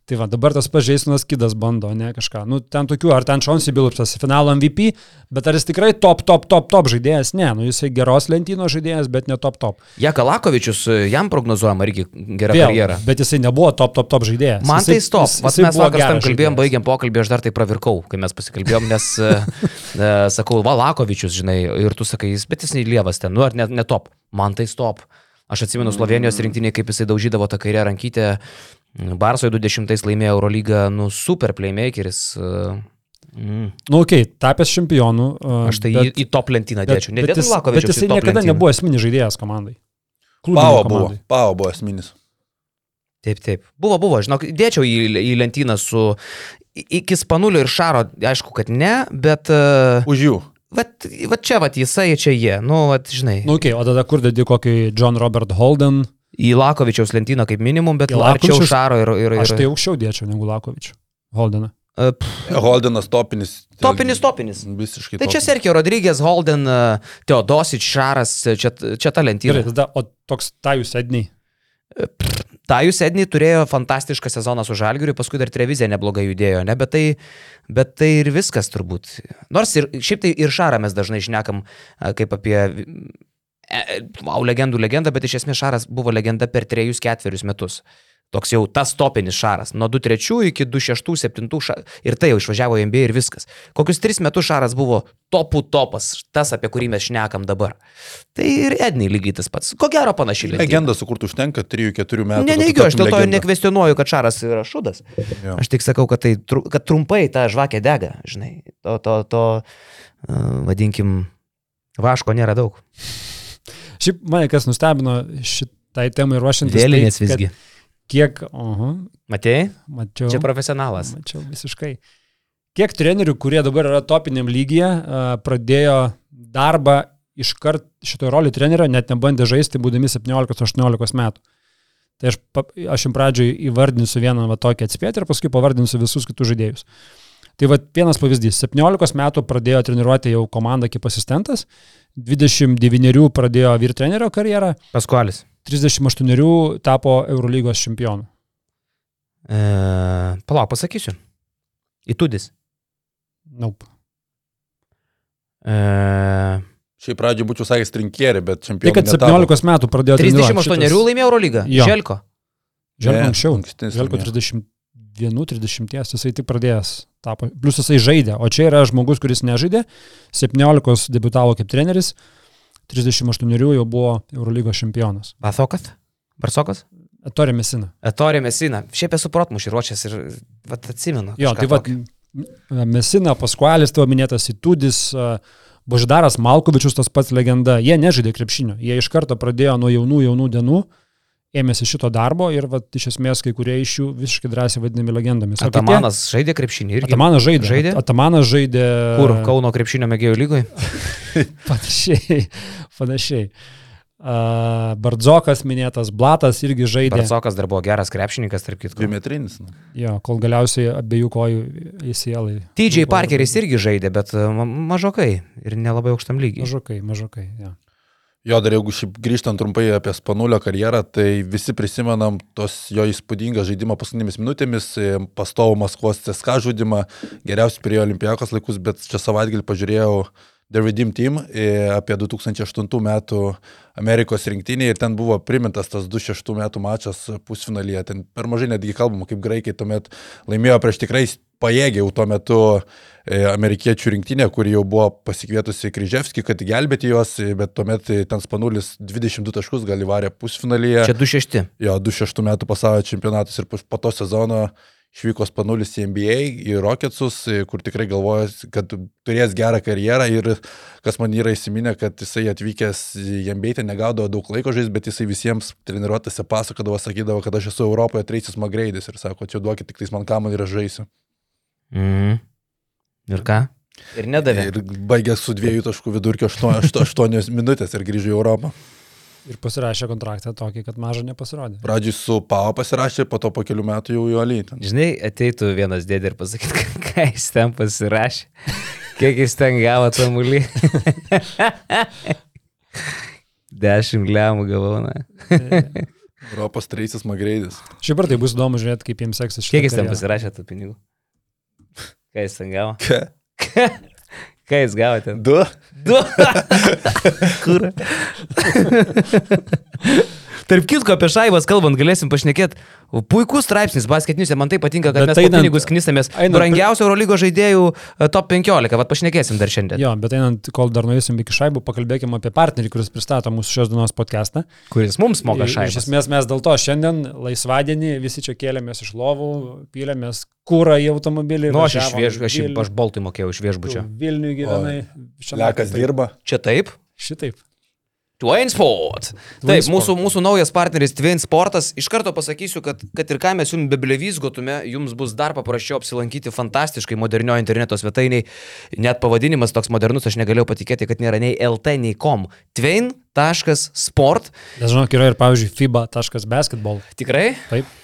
Speaker 1: Tai va, dabar tas pats Žaisminas Kidas bando, ne kažką. Nu, ten tokių, ar ten Šonsi Bilupsas finalo MVP, bet ar jis tikrai top, top, top, top žaidėjas? Ne, nu jisai geros lentynos žaidėjas, bet ne top, top.
Speaker 2: Jakalakovičius, e, jam prognozuojama irgi gera
Speaker 1: Vėl,
Speaker 2: karjera.
Speaker 1: bet jisai nebuvo top, top, top žaidėjas.
Speaker 2: Man tai
Speaker 1: Jisai-
Speaker 2: stop.
Speaker 1: jis- jisai
Speaker 2: mes vakar tam kalbėjom, baigiam pokalbį, aš dar tai pravirkau, kai mes pasikalbėjom, nes, e, e, sakau, Valakovičius, žinai, ir tu sakai, jis, bet jis neįlievas ten, nu ar net ne top. Man tai stop. Aš atsimenu Slovenijos rinktinį, kaip jisai daužydavo tą kairę rankytę. Barsoje 20 laimėjo Eurolygą, nu super playmakeris. e, Mm.
Speaker 1: Nu, okei, okay, tapęs čempionu. uh,
Speaker 2: Aš tai
Speaker 1: bet-
Speaker 2: į, į top lentyną
Speaker 1: bet-
Speaker 2: dėčiau.
Speaker 1: bet
Speaker 2: Nedėtum
Speaker 1: jis- Bet jisai niekada
Speaker 2: lentyną.
Speaker 1: nebuvo esminis žaidėjas komandai.
Speaker 3: Pavo buvo. Pavo buvo esminis.
Speaker 2: Taip, taip. Buvo, buvo, žinok, dėčiau į, į lentyną su i- iki Spanulio ir Šaro, aišku, kad ne, bet... Uh,
Speaker 3: Už jų.
Speaker 2: vat, vat čia, vat jisai, čia jie, nu, vat, žinai.
Speaker 1: Nu, okei, okay, o tada kur dedi kokį John Robert Holden?
Speaker 2: Į Lakovičiaus lentyną kaip minimum, bet
Speaker 1: Į
Speaker 2: arčiau Šaro ir... ir, ir
Speaker 1: Aš tai aukščiau dėčiau negu Lakovičių. Holdeną.
Speaker 2: E, pff,
Speaker 3: Holdenas topinis.
Speaker 2: Topinis, topinis.
Speaker 3: Visiškai.
Speaker 2: Tai čia
Speaker 3: topinis.
Speaker 2: Sergio Rodrygės, Holden, e, Teodosič, Šaras, čia, čia ta lentyna.
Speaker 1: Gerai, tada, o toks tajus Edney.
Speaker 2: Tajus Edney turėjo fantastišką sezoną su Žalgiriu, paskui dar televizija neblogai judėjo, ne, bet tai, bet tai ir viskas turbūt. Nors ir šiaip tai ir Šarą mes dažnai šnekam a, kaip apie, e, wow, legendų legenda, bet iš esmės Šaras buvo legenda per trejus ketverius metus. Toks jau tas topinis šaras. Nuo 2-3 iki 2-6-7 ša... ir tai jau išvažiavo į NBA ir viskas. Kokius 3 metus šaras buvo topų topas, tas, apie kurį mes šnekam dabar. Tai ir Ednei lygiai tas pats. Ko gero panašiai. lentyna.
Speaker 3: Legenda sukurtų užtenka 3-4 metų.
Speaker 2: Ne,
Speaker 3: kad tu
Speaker 2: neigiu, aš dėl to ir nekvestionuoju, kad Šaras yra šudas.
Speaker 3: Jo.
Speaker 2: Aš tik sakau, kad, tai, kad trumpai ta žvakė dega, žinai. To, to, to uh, vadinkim, vaško nėra daug.
Speaker 1: Šiaip mane kas nustebino šitai temai ruošiantis.
Speaker 2: Vėlinės
Speaker 1: tai,
Speaker 2: visgi.
Speaker 1: Kiek, oho,
Speaker 2: Matėjai?
Speaker 1: mačiau.
Speaker 2: Čia profesionalas.
Speaker 1: Mačiau visiškai. Kiek trenerių, kurie dabar yra topiniam lygyje, pradėjo darbą iškart šito rolių trenerio, net nebandė žaisti, būdami 17-18 metų. Tai aš, aš jums pradžioj įvardinsiu vieną va tokį atspėti ir paskui pavardinsiu visus kitus žaidėjus. Tai va vienas pavyzdys. 17 metų pradėjo treniruoti jau komandą kaip asistentas, 29 pradėjo vyr trenerio karjerą.
Speaker 2: Paskualis.
Speaker 1: 38 tapo Eurolygos čempionu.
Speaker 2: E, palauk, pasakysiu. Įtudis. Naup.
Speaker 1: Nope.
Speaker 2: E...
Speaker 3: Šiaip pradžioje būčiau sakęs trinkierį, bet čempionas.
Speaker 1: Tai kad 17 netapo. metų pradėjo
Speaker 2: 38 šitas... laimėjo Eurolygą.
Speaker 1: Jo.
Speaker 2: Želko.
Speaker 1: Želko anksčiau. Želko 30. 31-30 jisai tik pradėjęs tapo. Plus jisai žaidė, o čia yra žmogus, kuris nežaidė, 17 debutavo kaip treneris, 38 jau buvo Eurolygos čempionas.
Speaker 2: Basokas? Barsokas?
Speaker 1: Etorė Mesina.
Speaker 2: Etorė Mesina. Šiaip esu protmušį ruošęs ir vat, atsimenu.
Speaker 1: Jo, tai
Speaker 2: vat,
Speaker 1: Mesina, Paskualis, tavo minėtas Itudis, Boždaras Malkovičius, tas pats legenda, jie nežaidė krepšinio, jie iš karto pradėjo nuo jaunų, jaunų dienų ėmėsi šito darbo ir va, iš esmės kai kurie iš jų visiškai drąsiai vadinami legendomis. O
Speaker 2: Atamanas žaidė krepšinį irgi.
Speaker 1: Atamanas žaidė.
Speaker 2: Žaidė?
Speaker 1: Atamanas žaidė.
Speaker 2: Kur? Kauno krepšinio mėgėjų lygoje?
Speaker 1: Panašiai. panašiai. Uh, Bardzokas minėtas, Blatas irgi žaidė.
Speaker 2: Barsokas dar buvo geras krepšininkas, tarp kitko.
Speaker 3: Dvimetrinis. nu.
Speaker 1: Jo, kol galiausiai abiejų kojų įsielai.
Speaker 2: TJ Parkeris irgi žaidė, bet ma- mažokai ir nelabai aukštam lygiai.
Speaker 1: Mažokai, mažokai. Ja.
Speaker 3: Jo, dar jeigu šiaip grįžtant trumpai apie Spanulio karjerą, tai visi prisimenam tos jo įspūdingą žaidimą paskutinėmis minutėmis, e, pastovų Maskvos CSK žudimą, geriausiai prie Olimpijakos laikus, bet čia savaitgalį pažiūrėjau The Redeem Team e, apie 2008 metų Amerikos rinktinį ir ten buvo primintas tas 2006 metų mačas pusfinalyje. Ten per mažai netgi kalbama, kaip graikai tuomet laimėjo prieš tikrai pajėgė jau tuo metu e, amerikiečių rinktinė, kuri jau buvo pasikvietusi Kryževskį, kad gelbėti juos, bet tuomet ten Spanulis 22 taškus gali varė pusfinalyje.
Speaker 2: Čia 2-6.
Speaker 3: Jo, 2006 metų pasaulio čempionatas ir po to sezono išvyko Spanulis į NBA, į Rocketsus, e, kur tikrai galvoja, kad turės gerą karjerą ir kas man yra įsiminę, kad jisai atvykęs į NBA ten negaudavo daug laiko žaisti, bet jisai visiems treniruotėse pasakodavo, sakydavo, kad aš esu Europoje Treisis Magreidis ir sako, čia duokit tik tais man kamuolį ir aš žaisiu.
Speaker 2: Mhm. Ir ką? Ir nedavė.
Speaker 3: Ir baigė su dviejų taškų vidurkio 8 minutės ir grįžo į Europą.
Speaker 1: Ir pasirašė kontraktą tokį, kad mažą nepasirodė.
Speaker 3: Pradžiui su Pau pasirašė, po to po kelių metų jau į Olytą.
Speaker 2: Žinai, ateitų vienas dėdė ir pasakytų, ką jis ten pasirašė. Kiek jis ten gavo tą mulį. Dešimt lemų gavau, na.
Speaker 3: Europos Treisis Magreidis.
Speaker 1: Šiaip ar tai bus įdomu žiūrėti, kaip jiems seksis
Speaker 2: Kiek jis ten
Speaker 1: karjerą.
Speaker 2: pasirašė tų pinigų? Ką jis ten gavo?
Speaker 3: Ką?
Speaker 2: Ką jis gavo ten?
Speaker 3: Du?
Speaker 2: Du. Kur? Tarp kitko, apie šaibas kalbant, galėsim pašnekėti. Puikus straipsnis basketiniuose, man tai patinka, kad
Speaker 1: Bet
Speaker 2: mes einant, pinigus knisamės.
Speaker 1: einant-
Speaker 2: Brangiausio Eurolygo žaidėjų e, top 15, vad pašnekėsim dar šiandien.
Speaker 1: Jo, bet einant, kol dar nuėsim iki šaibų, pakalbėkime apie partnerį, kuris pristato mūsų šios dienos podcastą.
Speaker 2: Kuris mums moka
Speaker 1: Iš
Speaker 2: šaibas.
Speaker 1: esmės mes dėl to šiandien laisvadienį visi čia kėlėmės iš lovų, pylėmės kūrą į automobilį.
Speaker 2: Nu, aš iš viešbučio, aš, aš Baltui mokėjau iš viešbučio.
Speaker 1: Vilniui gyvenai.
Speaker 3: Lekas dirba.
Speaker 2: Čia taip?
Speaker 1: Šitaip.
Speaker 2: Twin Sport.
Speaker 1: Twin
Speaker 2: Taip, mūsų, mūsų naujas partneris Twin Sportas. Iš karto pasakysiu, kad, kad ir ką mes jums beblevizgotume, jums bus dar paprasčiau apsilankyti fantastiškai modernio interneto svetainiai. Net pavadinimas toks modernus, aš negalėjau patikėti, kad nėra nei LT, nei com. Twain.sport.
Speaker 1: Nes žinok, yra ir, pavyzdžiui, fiba.basketball.
Speaker 2: Tikrai?
Speaker 1: Taip.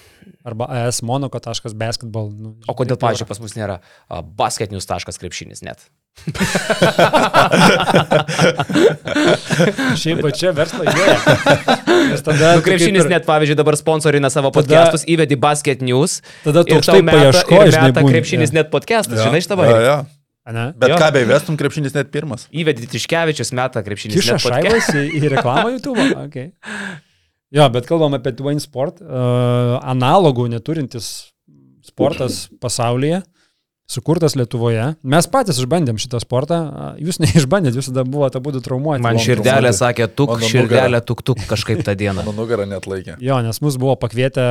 Speaker 1: Arba asmonoko.basketball. Nu,
Speaker 2: O kodėl, pavyzdžiui, pas mus nėra a, basketnews.krepšinis net?
Speaker 1: Šiaip čia verslo idėja.
Speaker 2: Nu, krepšinis
Speaker 1: ir-
Speaker 2: net, pavyzdžiui, dabar sponsorina savo
Speaker 1: Tada-
Speaker 2: podcastus, įvedi Basket News.
Speaker 1: Tada tu
Speaker 2: meta-
Speaker 1: paieškoji,
Speaker 2: meta krepšinis
Speaker 1: jo.
Speaker 2: net podcastus,
Speaker 3: Jo.
Speaker 2: žinai, šitą
Speaker 3: Jo,
Speaker 2: variantą.
Speaker 3: jo.
Speaker 1: Ane?
Speaker 3: Bet
Speaker 2: Jo.
Speaker 3: ką beivestum, krepšinis net pirmas.
Speaker 2: Įvedi Tiškevičius, meta krepšinis
Speaker 1: Kiša šaibas į, į reklamą YouTube. Okay. Jo, bet kalbam apie Twin Sport. Uh, analogų neturintis sportas pasaulyje, sukurtas Lietuvoje. Mes patys išbandėm šitą sportą. Jūs neišbandėt, jūs tada buvote abu traumuoti.
Speaker 2: Man širdelė sakė, tuk, širdelė tuk, tuk kažkaip tą dieną.
Speaker 3: Mano nugarą net laikė.
Speaker 1: Jo, nes mus buvo pakvietę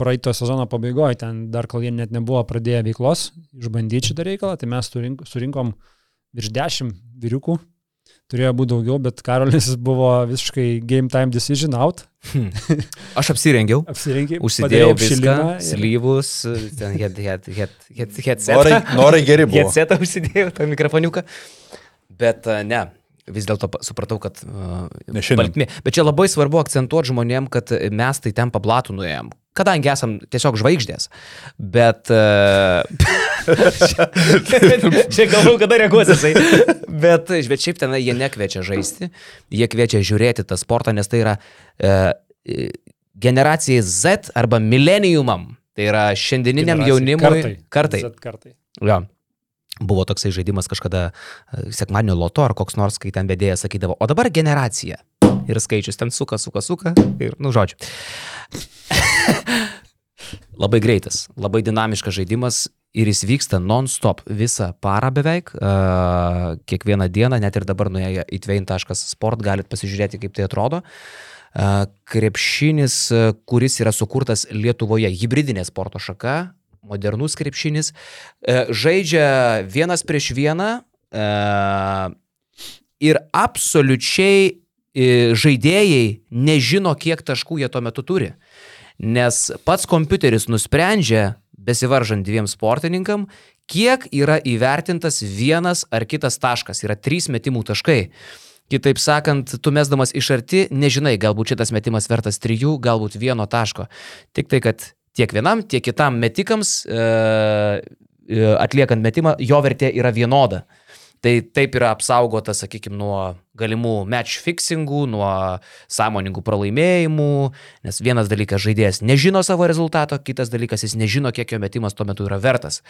Speaker 1: praeito sezono pabaigoje, ten dar kol jie net nebuvo pradėję veiklos, išbandyti šitą reikalą, tai mes surink, surinkom virš dešimt vyriukų. Turėjo būti daugiau, bet Karolis buvo visiškai game time decision out.
Speaker 2: Aš apsirengiau,
Speaker 1: Apsirinkė,
Speaker 2: užsidėjau viską, slyvus, headsetą.
Speaker 3: Norai, norai geri buvo.
Speaker 2: Headsetą užsidėjau, tą mikrofoniuką. Bet ne, vis dėlto supratau, kad... Uh,
Speaker 3: šiandien.
Speaker 2: baltmė. Bet čia labai svarbu akcentuoti žmonėm, kad mes tai ten pablatų nuėjom. kadangi esam tiesiog žvaigždės. Bet... Uh, čia, čia galvoju, kada reaguosi jisai. Bet, bet šiaip ten jie nekviečia žaisti, jie kviečia žiūrėti tą sportą, nes tai yra uh, generacijai Z arba mileniumam. Tai yra šiandieniniam jaunimui.
Speaker 1: Kartai.
Speaker 2: Kartai.
Speaker 1: Z kartai.
Speaker 2: Jo. Buvo toksai žaidimas kažkada e, sekmadienio loto ar koks nors, kai ten vedėjas sakydavo, o dabar generacija. Ir skaičius ten suka, suka, suka. Ir, nu, žodžiu. labai greitas, labai dinamiškas žaidimas ir jis vyksta non-stop visą parą beveik, uh, kiekvieną dieną, net ir dabar nuėję į tvein.sport galit pasižiūrėti, kaip tai atrodo. Uh, krepšinis, kuris yra sukurtas Lietuvoje, hybridinė sporto šaka, modernus krepšinis, uh, žaidžia vienas prieš vieną uh, ir absoliučiai uh, žaidėjai nežino, kiek taškų jie tuo metu turi. Nes pats kompiuteris nusprendžia, besivaržant dviem sportininkam, kiek yra įvertintas vienas ar kitas taškas. Yra trys metimų taškai. Kitaip sakant, tu mesdamas iš arti, nežinai, galbūt šitas metimas vertas trijų, galbūt vieno taško. Tik tai, kad tiek vienam, tiek kitam metikams e, e, atliekant metimą, jo vertė yra vienoda. Tai taip yra apsaugota, sakykime, nuo galimų match fixingų, nuo sąmoningų pralaimėjimų, nes vienas dalykas žaidėjas nežino savo rezultato, kitas dalykas jis nežino, kiek jo metimas tuo metu yra vertas.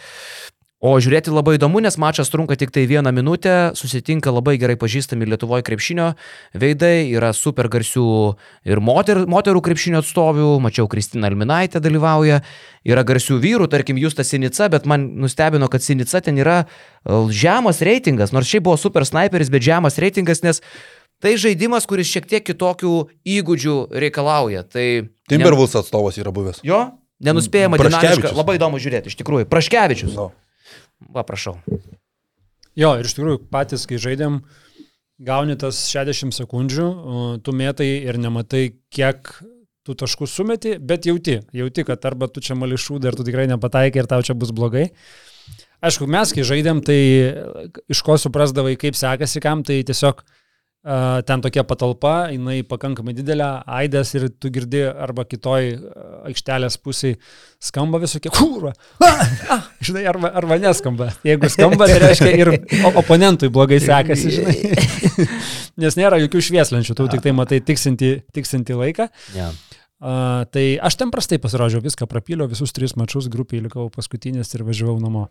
Speaker 2: O žiūrėti labai įdomu, nes mačas trunka tik tai vieną minutę, susitinka labai gerai pažįstami Lietuvoje krepšinio veidai, yra super garsių ir moter, moterų krepšinio atstovių, mačiau Kristina Alminaitė dalyvauja, yra garsių vyrų, tarkim Justas Sinica, bet man nustebino, kad Sinica ten yra e, žemas reitingas, nors šiaip buvo super sniperis, bet žemas reitingas, nes tai žaidimas, kuris šiek tiek kitokių įgūdžių reikalauja. Tai
Speaker 3: Timberwolves atstovas yra buvęs.
Speaker 2: Jo, nenuspėjama
Speaker 3: Praškevičius.
Speaker 2: labai įdomu žiūrėti, iš tikrųjų. Praškevičius.
Speaker 3: No.
Speaker 2: Va, prašau.
Speaker 1: Jo, ir iš tikrųjų patys, kai žaidėm, gauni tas 60 sekundžių, tu metai ir nematai, kiek tu taškų sumeti, bet jauti, jauti, kad arba tu čia mališūdai, ar tu tikrai nepataikai ir tau čia bus blogai. Aišku, mes, kai žaidėm, tai iš ko suprasdavai, kaip sekasi kam, tai tiesiog ten tokia patalpa, jinai pakankamai didelė, aidas ir tu girdi arba kitoj uh, aikštelės pusėje skamba visokie kūra. Žinai, arba, arba neskamba. Jeigu skamba, tai reiškia ir oponentui blogai sekasi, žinai. Nes nėra jokių švieslenčių, tu tik tai matai tiksinti, tiksinti laiką.
Speaker 2: Ja.
Speaker 1: Uh, tai aš ten prastai pasirodžiau, viską prapyliau, visus tris mačius, grupiai likau paskutinis ir važiavau namo.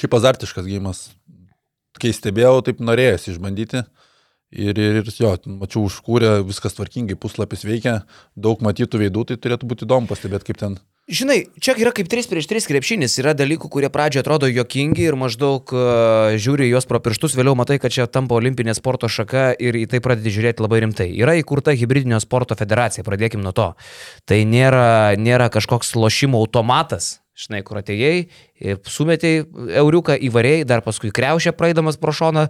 Speaker 3: Šiaip azartiškas gėjimas. Kai stebėjau, taip norėjęs išbandyti. Ir, ir, ir jo, mačiau, užkūrė, viskas tvarkingai, puslapis veikia, daug matytų veidų, tai turėtų būti įdomu pastebėti, kaip ten.
Speaker 2: Žinai, čia yra kaip 3 prieš 3 krepšinis. Yra dalykų, kurie pradžioje atrodo jokingi ir maždaug uh, žiūri juos pro pirštus, vėliau matai, kad čia tampa olimpinė sporto šaka ir į tai pradedi žiūrėti labai rimtai. Yra įkurta hybridinio sporto federacija, pradėkim nuo to. Tai nėra, nėra kažkoks lošimo automatas, žinai, kur atėjai, ir sumetėjai euriuką įvarėjai, dar paskui kreušę praeidamas pro šoną,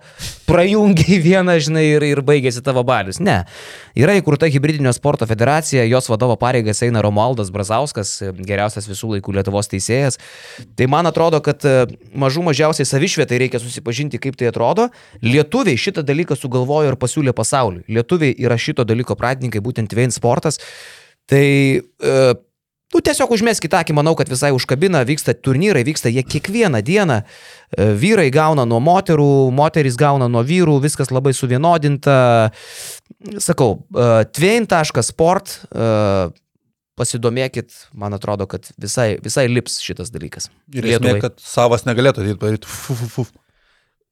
Speaker 2: prajungiai vieną, žinai, ir, ir baigėsi tavo balius. Ne. Yra įkurta hybridinio sporto federacija, jos vadovo pareigas eina Romualdas Brazauskas, geriausias visų laikų Lietuvos teisėjas. Tai man atrodo, kad e, mažų mažiausiai savišvietai reikia susipažinti, kaip tai atrodo. Lietuviai šitą dalyką sugalvojo ir pasiūlė pasauliui. Lietuviai yra šito dalyko pradininkai, būtent Vein sportas. Tai e, Nu, tiesiog užmeskite akį, manau, kad visai užkabina, vyksta turnyrai, vyksta jie kiekvieną dieną. E, Vyrai gauna nuo moterų, moterys gauna nuo vyrų, viskas labai suvienodinta. Sakau, e, tvein.sport, e, pasidomėkit, man atrodo, kad visai, visai lips šitas dalykas.
Speaker 3: Ir esmė, kad savas negalėtų ateit padaryti. Fu, fu, fu.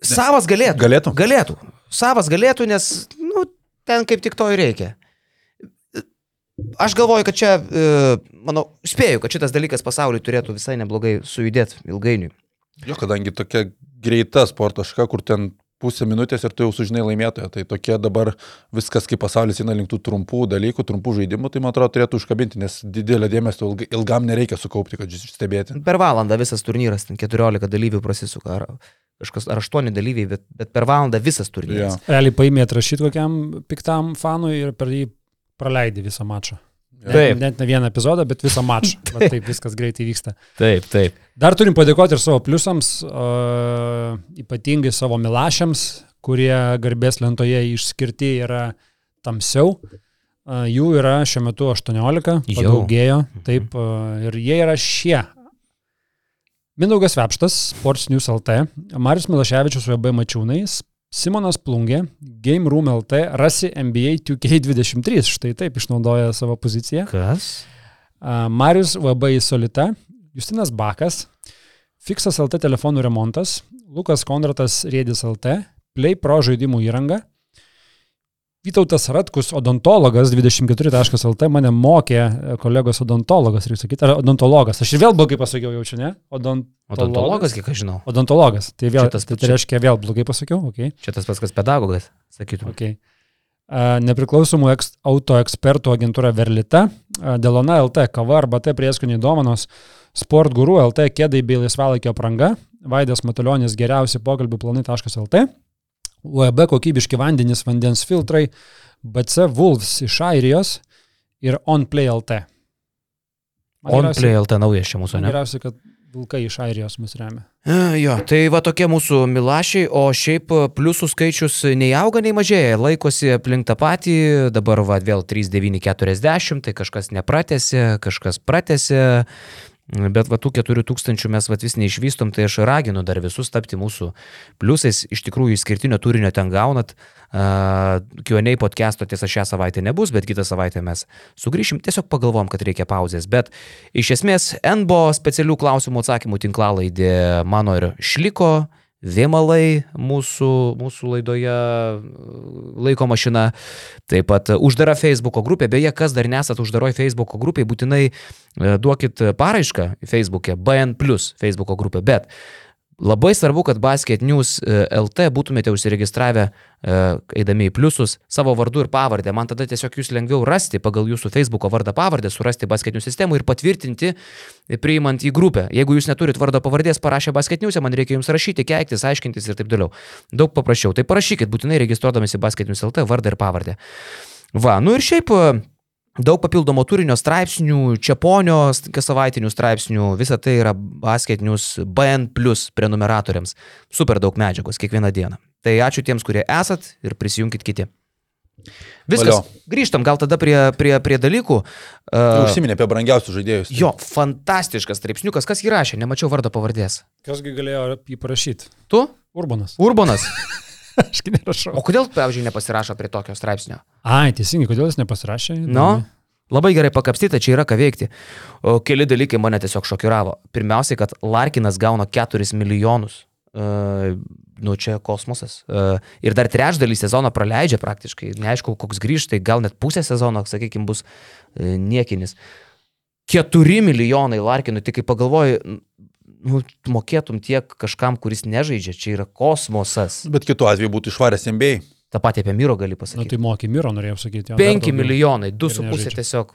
Speaker 2: Savas galėtų.
Speaker 3: Galėtų?
Speaker 2: Galėtų. Savas galėtų, nes, nu, ten kaip tik to ir reikia. Aš galvoju, kad čia, e, manau, spėju, kad šitas dalykas pasauliui turėtų visai neblogai sujudėti ilgainiui.
Speaker 3: Jo, kadangi tokia greita sporto šaka, kur ten pusę minutės ir tu jau sužinai laimėtoją, tai tokie dabar viskas, kaip pasaulis eina link tų trumpų dalykų, trumpų žaidimų, tai man atrodo turėtų užkabinti, nes didelio dėmesio ilg- ilgam nereikia sukaupti, kad stebėti.
Speaker 2: Per valandą visas turnyras, ten 14 dalyvių prasisuka, ar, kažkas, ar 8 dalyviai, bet, bet per valandą visas turnyras.
Speaker 3: Jo.
Speaker 1: Realiai paimė atrašyti kokiam piktam fanui ir per jį praleidai visą mačą. Net,
Speaker 2: Taip.
Speaker 1: net ne vieną epizodą, bet visą mačą. Va, taip viskas greitai vyksta.
Speaker 2: Taip, taip.
Speaker 1: Dar turim padėkoti ir savo pliusams, uh, ypatingai savo milašiams, kurie garbės lentoje išskirti yra tamsiau. A, Jų yra šiuo metu 18,
Speaker 2: Jau.
Speaker 1: padaugėjo. Taip, a, ir jie yra šie. Mindaugas Vepštas, Sports News LT, Marius Milaševičius VB Mačiūnais, Simonas Plungė, Game Room LT, Rasi NBA 2K23, štai taip išnaudoja savo poziciją.
Speaker 2: Kas?
Speaker 1: Marius VB Solita, Justinas Bakas, Fixas LT telefonų remontas, Lukas Konratas Rėdis LT, Play Pro žaidimų įranga, Vytautas Ratkus, odontologas 24.lt mane mokė e, kolegos odontologas, reikia sakyti, ar odontologas. Aš ir vėl blogai pasakiau, jaučiu, ne? Odontologas.
Speaker 2: Odontologas, kiek aš žinau.
Speaker 1: Odontologas. Tai vėl,
Speaker 2: tas
Speaker 1: tai, tai reiškia vėl blogai pasakiau, okei. Okay.
Speaker 2: Čia tas pats, kas pedagogas, sakytum.
Speaker 1: Okay. Nepriklausomų eks, auto ekspertų agentūra Verlita, Delona LT, kava arba T prieskoniai dovanos, Sport Guru LT, kėdai bei laisvalaikio apranga, Vaidas Matulionis geriausi pokalbių planai.lt, UAB kokybiški vandenys, vandens filtrai, BC Wolves iš Airijos ir OnPlay LT. Man
Speaker 2: On
Speaker 1: geriausia-
Speaker 2: Play LT naujas čia mūsų, ne?
Speaker 1: Geriausia, kad vilkai iš Airijos mus remia.
Speaker 2: E, Jo, tai va tokie mūsų milašiai, o šiaip e, pliusų skaičius nei auga, nei mažėja, laikosi aplink tą patį, dabar va vėl 3940, tai kažkas nepratėsi, kažkas pratėsi, bet va tų 4000 mes va vis neišvystom, tai aš raginu dar visus tapti mūsų pliusais, iš tikrųjų išskirtinio turinio ten gaunat, Q&A podcast'o tiesa šią savaitę nebus, bet kitą savaitę mes sugrįšim, tiesiog pagalvom, kad reikia pauzės, bet iš esmės NBO specialių klausimų atsakymų tinklalaidė mano ir šliko, Vėmalai mūsų, mūsų laidoje e, laiko mašina, taip pat uždara Facebook'o grupė, beje, kas dar nesat uždaroj Facebook'o grupė, būtinai e, duokit paraišką Facebook'e, BN plus Facebook'o grupė, bet labai svarbu, kad Basket News e, LT būtumėte užsiregistravę, e, eidami į pliusus, savo vardu ir pavardę. Man tada tiesiog jūs lengviau rasti pagal jūsų Facebook'o vardą pavardę, surasti Basket News sistemų ir patvirtinti, e, priimant į grupę. Jeigu jūs neturit vardo pavardės parašę Basket News, man reikia jums rašyti, keiktis, aiškintis ir taip toliau. Daug paprasčiau. Tai parašykit būtinai registruodamėsi Basket News LT vardą ir pavardę. Va, nu ir šiaip e, daug papildomo turinio straipsnių, čiaponio kas savaitinių straipsnių, visa tai yra Basket News BN plus prenumeratoriams. Super daug medžiagos kiekvieną dieną. Tai ačiū tiems, kurie esat ir prisijunkit kiti. Viskas.
Speaker 3: Valio.
Speaker 2: Grįžtam gal tada prie, prie, prie dalykų. Uh,
Speaker 3: Užsiminė apie brangiausius žaidėjus.
Speaker 2: jo, fantastiškas straipsniukas. Kas jį rašė? Nemačiau vardo pavardės.
Speaker 1: Kasgi galėjo jį parašyti?
Speaker 2: Tu?
Speaker 1: Urbanas.
Speaker 2: Urbanas.
Speaker 1: Ašgi nerašau.
Speaker 2: O kodėl, pavyzdžiui, nepasirašo prie tokio straipsnio?
Speaker 1: Ai, teisingai, kodėl jis nepasirašė?
Speaker 2: Nu, labai gerai pakapstyta, čia yra ką veikti. O keli dalykai mane tiesiog šokiravo. Pirmiausiai, kad Larkinas gauna 4 milijonus. Uh, nu, čia kosmosas. Uh, ir dar trečdalį sezono praleidžia praktiškai. Neaišku, koks grįžtai, gal net pusę sezono, sakykime, bus uh, niekinis. 4 milijonai Larkinų, tik kai pagalvoju, nu, tu mokėtum tiek kažkam, kuris nežaidžia, čia yra kosmosas.
Speaker 3: Bet kitu atveju būtų išvaręs MBA.
Speaker 2: Ta pati apie Miro gali
Speaker 1: Nu,
Speaker 2: pasakyti.
Speaker 1: tai moky Miro norėjau sakyti. jo, dar
Speaker 2: 5
Speaker 1: daugiau.
Speaker 2: milijonai,
Speaker 1: Ir
Speaker 2: 2,5
Speaker 1: nežaidžia.
Speaker 2: tiesiog.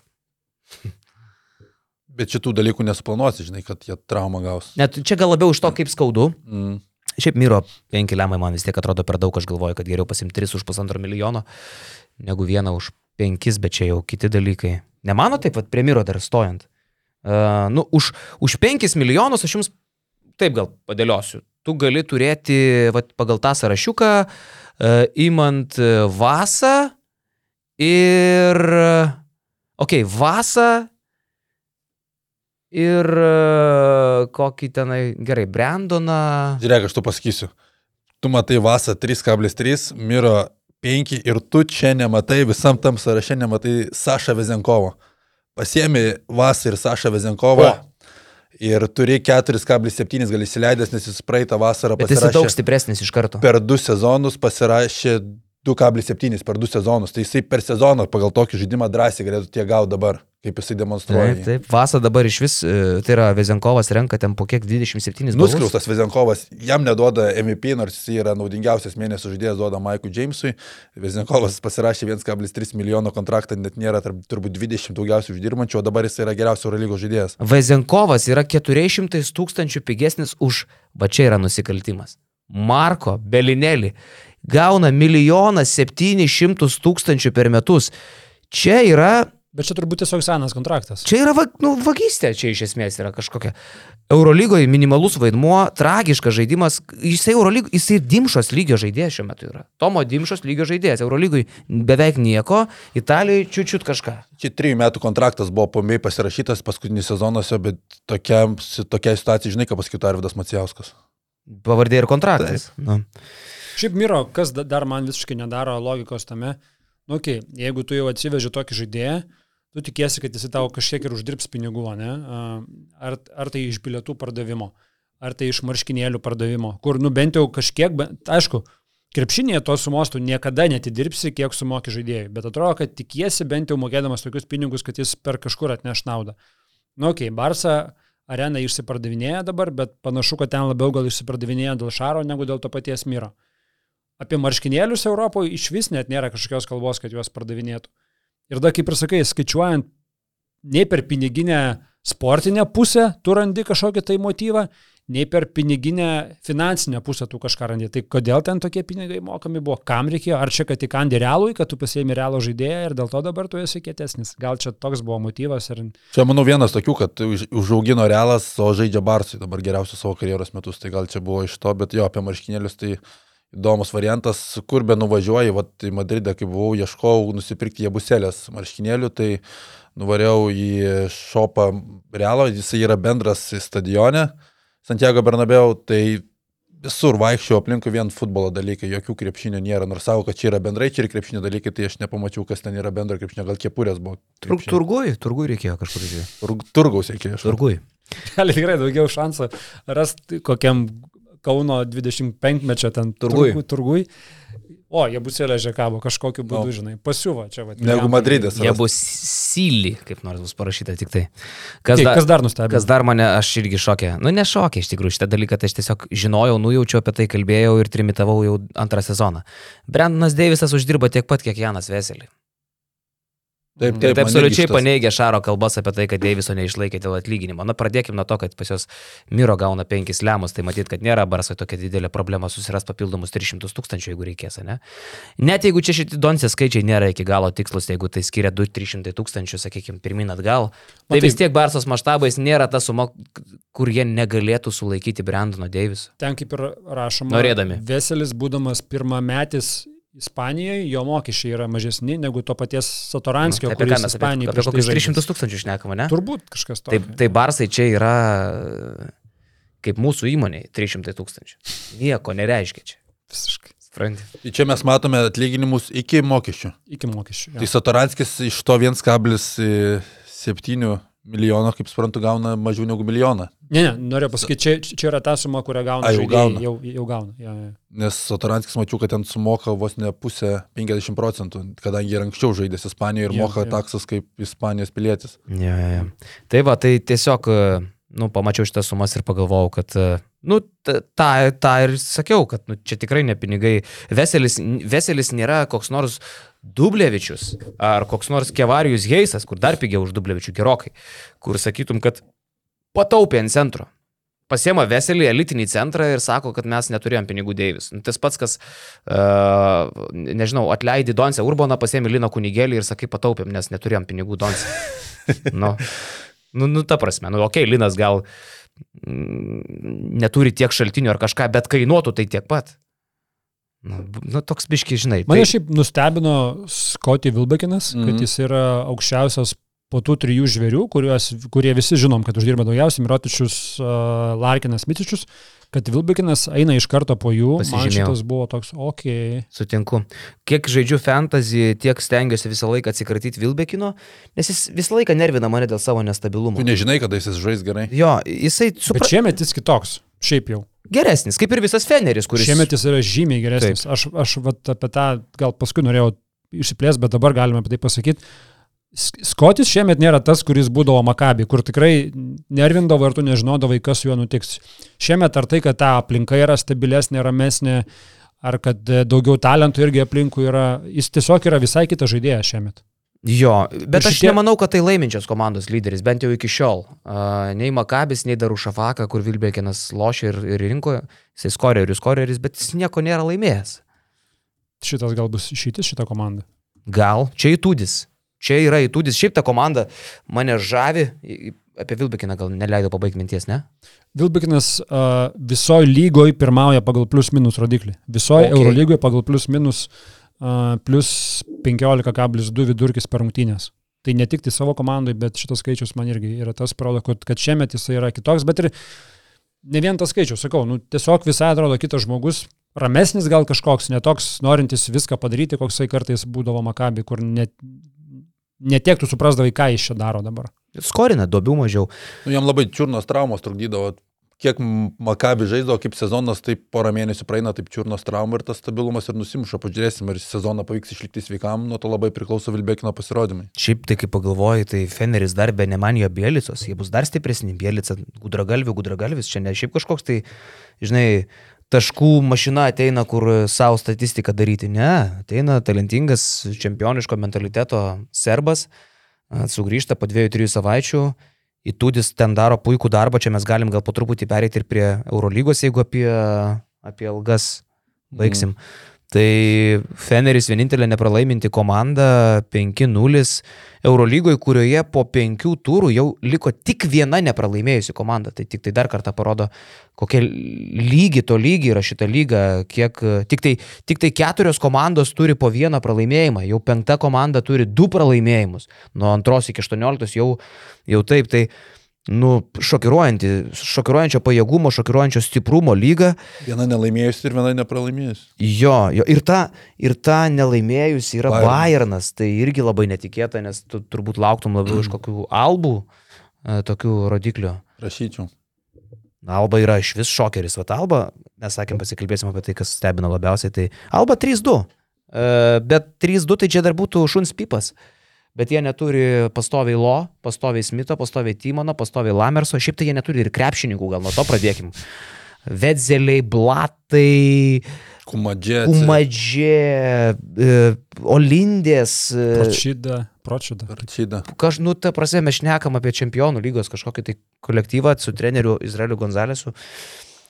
Speaker 3: Bet šitų dalykų nesuplanuosi, žinai, kad jie traumą gaus.
Speaker 2: Net čia gal labiau iš to, kaip skaudu.
Speaker 3: Mm.
Speaker 2: Šiaip Miro 5 lemai man vis tiek atrodo per daug, aš galvoju, kad geriau pasimti 3 už pusantro milijono, negu vieną už 5, bet čia jau kiti dalykai. Nemano taip, pat prie Miro dar stojant. Uh, nu, už, už 5 milijonus aš jums taip gal padėliosiu. Tu gali turėti vat, pagal tą sąrašiuką, uh, imant Vasą ir... Ok, Vasą ir uh, kokį tenai, gerai, Brandoną.
Speaker 3: Žiūrėk, aš tu pasakysiu. Tu matai Vasą 3,3, Miro 5 ir tu čia nematai, visam tam sąraše nematai Sašą Vezenkovo. Pasiemi Vasą ir Sašą Vezenkovą.
Speaker 2: O.
Speaker 3: Ir turi 4,7 gal įsileidęs, nes jis praeitą vasarą
Speaker 2: Bet jis daug
Speaker 3: pasirašė
Speaker 2: stipresnis iš karto.
Speaker 3: per du sezonus, pasirašė 2,7 per du sezonus. Tai jisai per sezoną pagal tokį žaidimą drąsiai galėtų tiek gauti dabar, kaip jisai demonstruoja.
Speaker 2: Taip, taip. Vasa dabar iš vis, e, tai yra Vezenkovas renka ten po kiek 27 balus.
Speaker 3: Nuskriaustas Vezenkovas, jam neduoda MVP, nors jis yra naudingiausias mėnesio žaidėjas, duoda Maikui Jamesui. Vezenkovas pasirašė 1,3 milijono kontraktą, net nėra tarp, turbūt 20 daugiausiai uždirbančių, o dabar jis yra geriausias Eurolygos žaidėjas.
Speaker 2: Vezenkovas yra 400 tūkstančių pigesnis už, va čia yra nusikaltimas. Marko Belinelį gauna milijoną 700 tūkstančių per metus. Čia yra
Speaker 1: Bet čia turbūt tiesiog senas kontraktas.
Speaker 2: Čia yra va, nu, vagystė, čia iš esmės yra kažkokia. Eurolygoje minimalus vaidmuo, tragiškas žaidimas. Jisai, Eurolygo, jisai Dimšos lygio žaidėjas šiuo metu yra. Tomo Dimšos lygio žaidėjas. Eurolygoje beveik nieko, Italijoje čiūčiut kažką.
Speaker 3: Čia trijų metų kontraktas buvo pomiai pasirašytas paskutinį sezonuose, bet tokia, tokia situacija, žinai, ką pasakytų Arvidas Macijauskas.
Speaker 2: Pavardė ir kontraktas. Nu.
Speaker 1: Šiaip Miro, kas da- dar man visiškai nedaro logikos tame, nu, okay, jeigu tu jau atsiveži tokį žaidėją, tu tikiesi, kad jis tau kažkiek ir uždirbs pinigų, ne? Ar, ar tai iš bilietų pardavimo, ar tai iš marškinėlių pardavimo, kur, nu, bent jau kažkiek, ben- aišku, krepšinėje tos sumos tu niekada netidirbsi, kiek sumoki žaidėjai, bet atrodo, kad tikiesi bent jau mokėdamas tokius pinigus, kad jis per kažkur atneš naudą. Nu, okei, okay, Barsa arena išsipardavinėja dabar, bet panašu, kad ten labiau gal išsipardavinėja dėl Šaro negu dėl to paties Myro. Apie marškinėlius Europoje iš vis net nėra kažkokios kalbos, kad juos pardavinėtų. Ir dar, kaip ir sakai, skaičiuojant nei per piniginę sportinę pusę tu randi kažkokį tai motyvą, nei per piniginę finansinę pusę tu kažką randi. Tai kodėl ten tokie pinigai mokami buvo, kam reikėjo, ar čia, kad įkandi realui, kad tu pasiemi realų žaidėją ir dėl to dabar tu esi kietesnis. Gal čia toks buvo motyvas ir...
Speaker 3: Čia, manau, vienas tokių, kad už- užaugino realas, o žaidžia Barsui dabar geriausius savo karjeros metus. Tai gal čia buvo iš to, bet jo, apie marškinėlius tai įdomus variantas, kur be nuvažiuoji, va, į Madridą, kai buvau, ieškojau nusipirkti jebuselės marškinėlių, tai nuvariau į šopą realo, jisai yra bendras stadione, Santiago Bernabeu, tai visur vaikščiau aplinkui vien futbolo dalykai, jokių krepšinio nėra, nors savo, kad čia yra bendrai, čia ir krepšinio dalykai, tai aš nepamačiau, kas ten yra bendro krepšinio, gal kepurės buvo. Krepšinio.
Speaker 2: turgui, turgui reikėjo kažkur žiūrėti.
Speaker 3: Tur, turgaus reikėjo. aš-
Speaker 2: Turgui.
Speaker 1: Gali tikrai daugiau šansų rasti kokiam Kauno 25-mečio ten turgui. turgui. O, jie bus įležę kabo kažkokiu būdu,
Speaker 3: O.
Speaker 1: žinai, pasiuvo čia. Va,
Speaker 3: Negu Madridas.
Speaker 2: Jie bus syli, kaip nors bus parašyta tik tai. Kas,
Speaker 1: Kas,
Speaker 2: da,
Speaker 1: kas dar nustebino?
Speaker 2: kas dar mane, aš irgi šokė. Nu, nešokė iš tikrųjų šitą dalyką, tai aš tiesiog žinojau, nujaučiau apie tai, kalbėjau ir trimitavau jau antrą sezoną. Brandonas Deivisas uždirba tiek pat, kiek Janas Veselį.
Speaker 3: Taip,
Speaker 2: Taip,
Speaker 3: taip,
Speaker 2: tai absoliučiai paneigė Šaro kalbas apie tai, kad Deiviso neišlaikė dėl atlyginimo. Na, pradėkime nuo to, kad pas jos Miro gauna penkis lemus, tai matyt, kad nėra Barsai tokia didelė problema susiras papildomus 300 tūkstančių, jeigu reikės, ne? Net jeigu čia šitie Donsės skaičiai nėra iki galo tikslus, jeigu tai skiria 2-300 tūkstančių, sakykime, pirmin atgal, tai
Speaker 1: Matai-
Speaker 2: vis tiek Barsos maštabais nėra ta suma, kur jie negalėtų sulaikyti Brandono Deiviso.
Speaker 1: Ten kaip ir rašoma.
Speaker 2: Norėdami.
Speaker 1: Veselis, būdamas pirmametis Ispanijoje, jo mokesčiai yra mažesni negu to paties Satoranskio,
Speaker 2: Tai apie ką
Speaker 1: kuris
Speaker 2: mes apie,
Speaker 1: Ispanijoje
Speaker 2: apie
Speaker 1: prieš tai
Speaker 2: kokius
Speaker 1: žaidė.
Speaker 2: 300 tūkstančių šnekama, ne?
Speaker 1: Turbūt kažkas to.
Speaker 2: Tai, tai Barsai čia yra kaip mūsų įmoniai 300 tūkstančių. Nieko nereiškia čia.
Speaker 1: Visiškai.
Speaker 2: Supranti?
Speaker 3: Tai čia mes matome atlyginimus iki mokesčių.
Speaker 1: Iki mokesčių.
Speaker 3: Tai
Speaker 1: jo.
Speaker 3: Satoranskis iš to 1,7 milijono, kaip suprantu, gauna mažiau negu milijoną.
Speaker 1: Ne, ne, noriu pasakyti, čia, čia yra ta suma, kurią gauna.
Speaker 3: A, jau
Speaker 1: žaidėjai,
Speaker 3: gauna.
Speaker 1: Jau, jau gauna. Ja, ja.
Speaker 3: Nes Satoranskis mačiau, kad ten sumoka vos ne pusę 50 procentų, kadangi ir anksčiau žaidęs Ispanijoje ir
Speaker 1: Jo,
Speaker 3: moka
Speaker 1: jo.
Speaker 3: taksas kaip Ispanijos pilietis.
Speaker 2: Ja, ja, ja. Tai va, tai tiesiog, e, nu, pamačiau šitas sumas ir pagalvojau, kad, e, nu, tą, tą ir sakiau, kad, nu, čia tikrai ne pinigai. Veselis, Veselis nėra koks nors Dublevičius ar koks nors Kevarijus Heisas, kur dar pigiau už Dublevičių gerokai, kur sakytum, kad pataupė ant centro. Pasiema Veselį elitinį centrą ir sako, kad mes neturėjom pinigų Deivis. Nu, tas pats, kas, uh, nežinau, atleidai Donsę Urbaną, pasiemi Lino kunigėlį ir sakai, pataupėm, nes neturėjom pinigų Donsę. nu, nu, nu, ta prasme, nu, okei, okay, Linas gal mm, neturi tiek šaltinių ar kažką, bet kainuotų tai tiek pat. Nu, nu toks biški, žinai.
Speaker 1: Mane
Speaker 2: tai,
Speaker 1: šiaip nustebino Scotty Wilbekinas, mm
Speaker 3: Mhm.
Speaker 1: -hmm. kad jis yra aukščiausias po tų trijų žvėrių, kuriuos, kurie visi žinom, kad uždirba daugiausiai, Mirotičius, Larkinas, Mitičius, kad Wilbekinas eina iš karto po jų. Man šitas buvo toks, okei. Okay.
Speaker 2: Sutinku. Kiek žaidžiu fantasy, tiek stengiuosi visą laiką atsikratyti Vilbekino, nes jis visą laiką nervina mane dėl savo nestabilumo.
Speaker 3: Tu nežinai, kada jis žais gerai.
Speaker 2: Jo, jisai
Speaker 1: Bet
Speaker 2: supra...
Speaker 1: šiemet jis kitoks, šiaip jau.
Speaker 2: geresnis, kaip ir visas Feneris, kuris...
Speaker 1: Šiemet jis yra žymiai geresnis. Taip. Aš, aš vat, apie tą gal paskui norėjau išsiplės, bet dabar galime apie tai pasakyti. Skotis šiemet nėra tas, kuris būdavo Makabi, kur tikrai nervindavo ir tu nežinodavai, kas su juo nutiks. Šiemet ar tai, kad ta aplinka yra stabilesnė, ramesnė, ar kad e, daugiau talentų irgi aplinkui yra, jis tiesiog yra visai kitas žaidėjas šiemet.
Speaker 2: Jo, bet
Speaker 1: Ir
Speaker 2: aš
Speaker 1: šitie-
Speaker 2: nemanau, kad tai laiminčios komandos lyderis, bent jau iki šiol. Uh, nei Makabis, nei Darušafaka, kur Vilbekinas lošia ir, ir rinkoje, jisai skorerius, skorerius, bet jis nieko nėra laimėjęs.
Speaker 1: Šitas gal bus išeitis šitą komandą.
Speaker 2: Gal, čia įtūdis. Čia yra įtūdis, šiaip ta komanda mane žavi, apie Vilbekiną gal neleido pabaigti minties, ne?
Speaker 1: Vilbekinas uh, visoje lygoje pirmauja pagal plius minus rodiklį. Visoje
Speaker 2: Okay.
Speaker 1: Eurolygoje pagal plius minus uh, plus 15,2 vidurkis per rungtynės. Tai ne tik tai savo komandai, bet šitas skaičius man irgi yra tas parodo, kad, kad šiemet jis yra kitoks, bet ir ne vien tas skaičius, sakau, nu, tiesiog visai atrodo kitas žmogus, ramesnis gal kažkoks, netoks norintis viską padaryti, koksai kartais būdavo Makabi, kur net, netiek tu suprasdavai, ką jis čia daro dabar.
Speaker 2: Skorina, duobių mažiau.
Speaker 3: Nu, jam labai čiurnos traumos trukdydavo. Kiek Makabi žaisdavo, kaip sezonas, taip porą mėnesių praeina, taip čiurnos trauma ir tas stabilumas ir nusimuša. Pažiūrėsim, ar sezoną pavyks išlikti sveikam, nuo to labai priklauso Vilbekino pasirodymai.
Speaker 2: Šiaip tai, kai pagalvoji, tai Feneris dar be nemanijo Bielicos, jie bus dar stipresni. Bielica, gudragalvių, gudragalvis, čia ne šiaip kažkoks tai, žinai, taškų mašina ateina, kur savo statistiką daryti. Ne, ateina talentingas, čempioniško mentaliteto serbas, sugrįžta po dviejų, trijų savaičių. Įtūdis ten daro puikų darbą, čia mes galim gal po truputį pereiti ir prie Eurolygos, jeigu apie, apie ilgas baigsim. Mm. Tai Feneris vienintelė nepralaiminti komanda 5-0 Eurolygoje, kurioje po penkių turų jau liko tik viena nepralaimėjusi komanda. Tai tik tai dar kartą parodo, kokia lygi to lygi yra šita lyga, kiek tik tai, tik tai keturios komandos turi po vieną pralaimėjimą, jau penkta komanda turi du pralaimėjimus. Nuo antros iki 18 jau, jau taip. Tai nu, šokiruojanti, šokiruojančio pajėgumo, šokiruojančio stiprumo lyga.
Speaker 3: Viena nelaimėjusi ir viena nepralaimėjusi.
Speaker 2: Jo, jo. Ir ta, ir ta nelaimėjusi yra
Speaker 3: Bayernas.
Speaker 2: Bayernas, tai irgi labai netikėta, nes tu turbūt lauktum labiau iš kokių albų, e, tokių rodiklių.
Speaker 3: Rašyčiau.
Speaker 2: Alba yra iš vis šokeris, va Alba, mes sakėm, pasikalbėsim apie tai, kas stebina labiausiai, tai Alba 3-2, E, bet 3-2 tai čia dar būtų šuns pipas. Bet jie neturi pastoviai Lo, pastoviai Smito, pastoviai Timono, pastoviai Lamerso, šiaip tai jie neturi ir krepšininkų, gal nuo to pradėkim. Vedzeliai, Blatai,
Speaker 3: Kumadžė.
Speaker 2: Umadžė, e, Olindės. e,
Speaker 1: Pročida, pročida.
Speaker 3: Račyda.
Speaker 2: Kaž, nu, ta prasme, mes šnekam apie čempionų lygos kažkokį tai kolektyvą su treneriu Izraeliu Gonzalesu.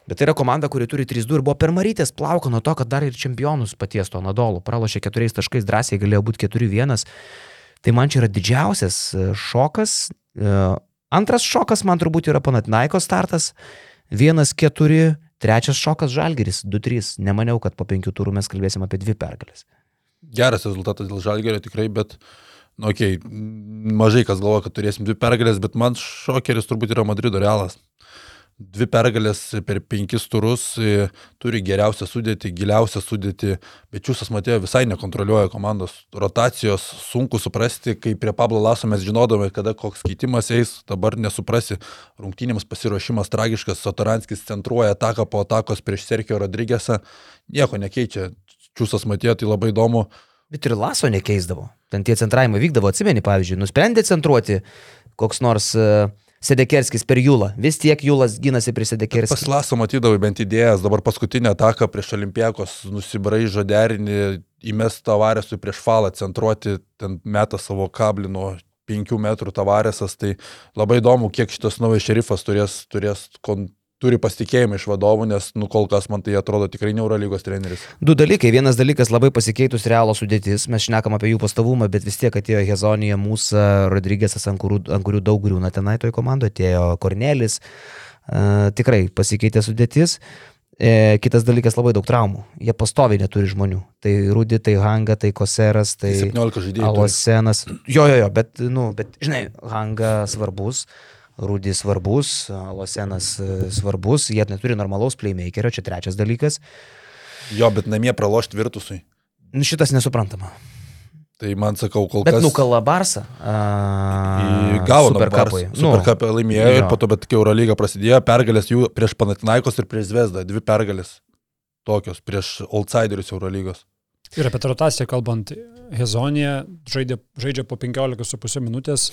Speaker 2: Bet tai yra komanda, kuri turi 3-2 ir buvo per marytės plauko nuo to, kad dar ir čempionus paties to Nadolų. Pralošė keturiais taškais, drąsiai galėjo būti 4-1. Tai man čia yra didžiausias e, šokas. E, Antras šokas man turbūt yra Panatinaiko startas. Vienas keturi, trečias šokas Žalgeris, 2-3. Nemaniau, kad po penkių turų mes kalbėsim apie dvi pergalės.
Speaker 3: Geras rezultatas dėl Žalgerio tikrai, bet, nu, okei, okay, mažai kas galvoja, kad turėsim dvi pergalės, bet man šokeris turbūt yra Madrido realas. Dvi pergalės per penkis turus, e, turi geriausią sudėtį, giliausią sudėtį, bet Čiūsas Matėjo visai nekontroliuoja komandos rotacijos, sunku suprasti, kai prie Pablo Laso mes žinodome, kada koks keitimas eis, dabar nesuprasi, rungtynėms pasiruošimas tragiškas, Sotaranskis centruoja ataką po atakos prieš Sergio Rodrygėsą, nieko nekeičia, Čiūsas Matėjo tai labai įdomu,
Speaker 2: Bet ir laso nekeisdavo. Ten tie centravimai vykdavo, atsimeni, pavyzdžiui, nusprendė centruoti koks nors uh, Sedekerskis per Jūlą. Vis tiek Jūlas gynasi prie Sedekerskio.
Speaker 3: Pasilaso matydavai bent idėjas, dabar paskutinę ataką prieš Olimpijakos nusibraižo derinį, įmes tavarėsui prieš falą, centruoti, ten meta savo kablį nuo 5 metrų tavarėsas, tai labai įdomu, kiek šitas naujas šerifas turės, turės kon, turi pasitikėjimą iš vadovų, nes, nu, kol kas man tai atrodo tikrai ne Eurolygos treneris.
Speaker 2: Du dalykai. Vienas dalykas labai pasikeitus realo sudėtis. Mes šnekam apie jų pastovumą, bet vis tiek atėjo Hezonija, mūsų Rodrygėsas, ant kurių, ant kurių daug griūna tenai toj komandoje, atėjo Kornelis. Uh, tikrai pasikeitė sudėtis. E, kitas dalykas labai daug traumų. Jie pastoviai neturi žmonių. Tai Rudi, tai Hanga, tai Koseras, tai...
Speaker 3: 17 žaidėjų. turi.
Speaker 2: Alosenas. Jo, jo, jo, bet, nu, bet, žinai, Hanga svarbus, Rudis svarbus, Alosenas e, svarbus, jie neturi normalaus playmakerio, čia trečias dalykas.
Speaker 3: Jo, bet namie pralošti virtusui.
Speaker 2: Nu, šitas nesuprantama.
Speaker 3: Tai man sakau, kol
Speaker 2: Bet
Speaker 3: kas...
Speaker 2: nukala Barsą.
Speaker 3: Gavo
Speaker 2: Superkapui.
Speaker 3: Nu, Superkapą laimėjo
Speaker 2: jo.
Speaker 3: ir po to, bet kai Eurolyga prasidėjo, pergalės jų prieš Panatinaikos ir prieš Zvezdą, dvi pergalės tokios prieš outsiderius Eurolygos.
Speaker 1: Ir apie rotaciją kalbant, Hezonija žaidė, žaidžia po 15,5 minutės,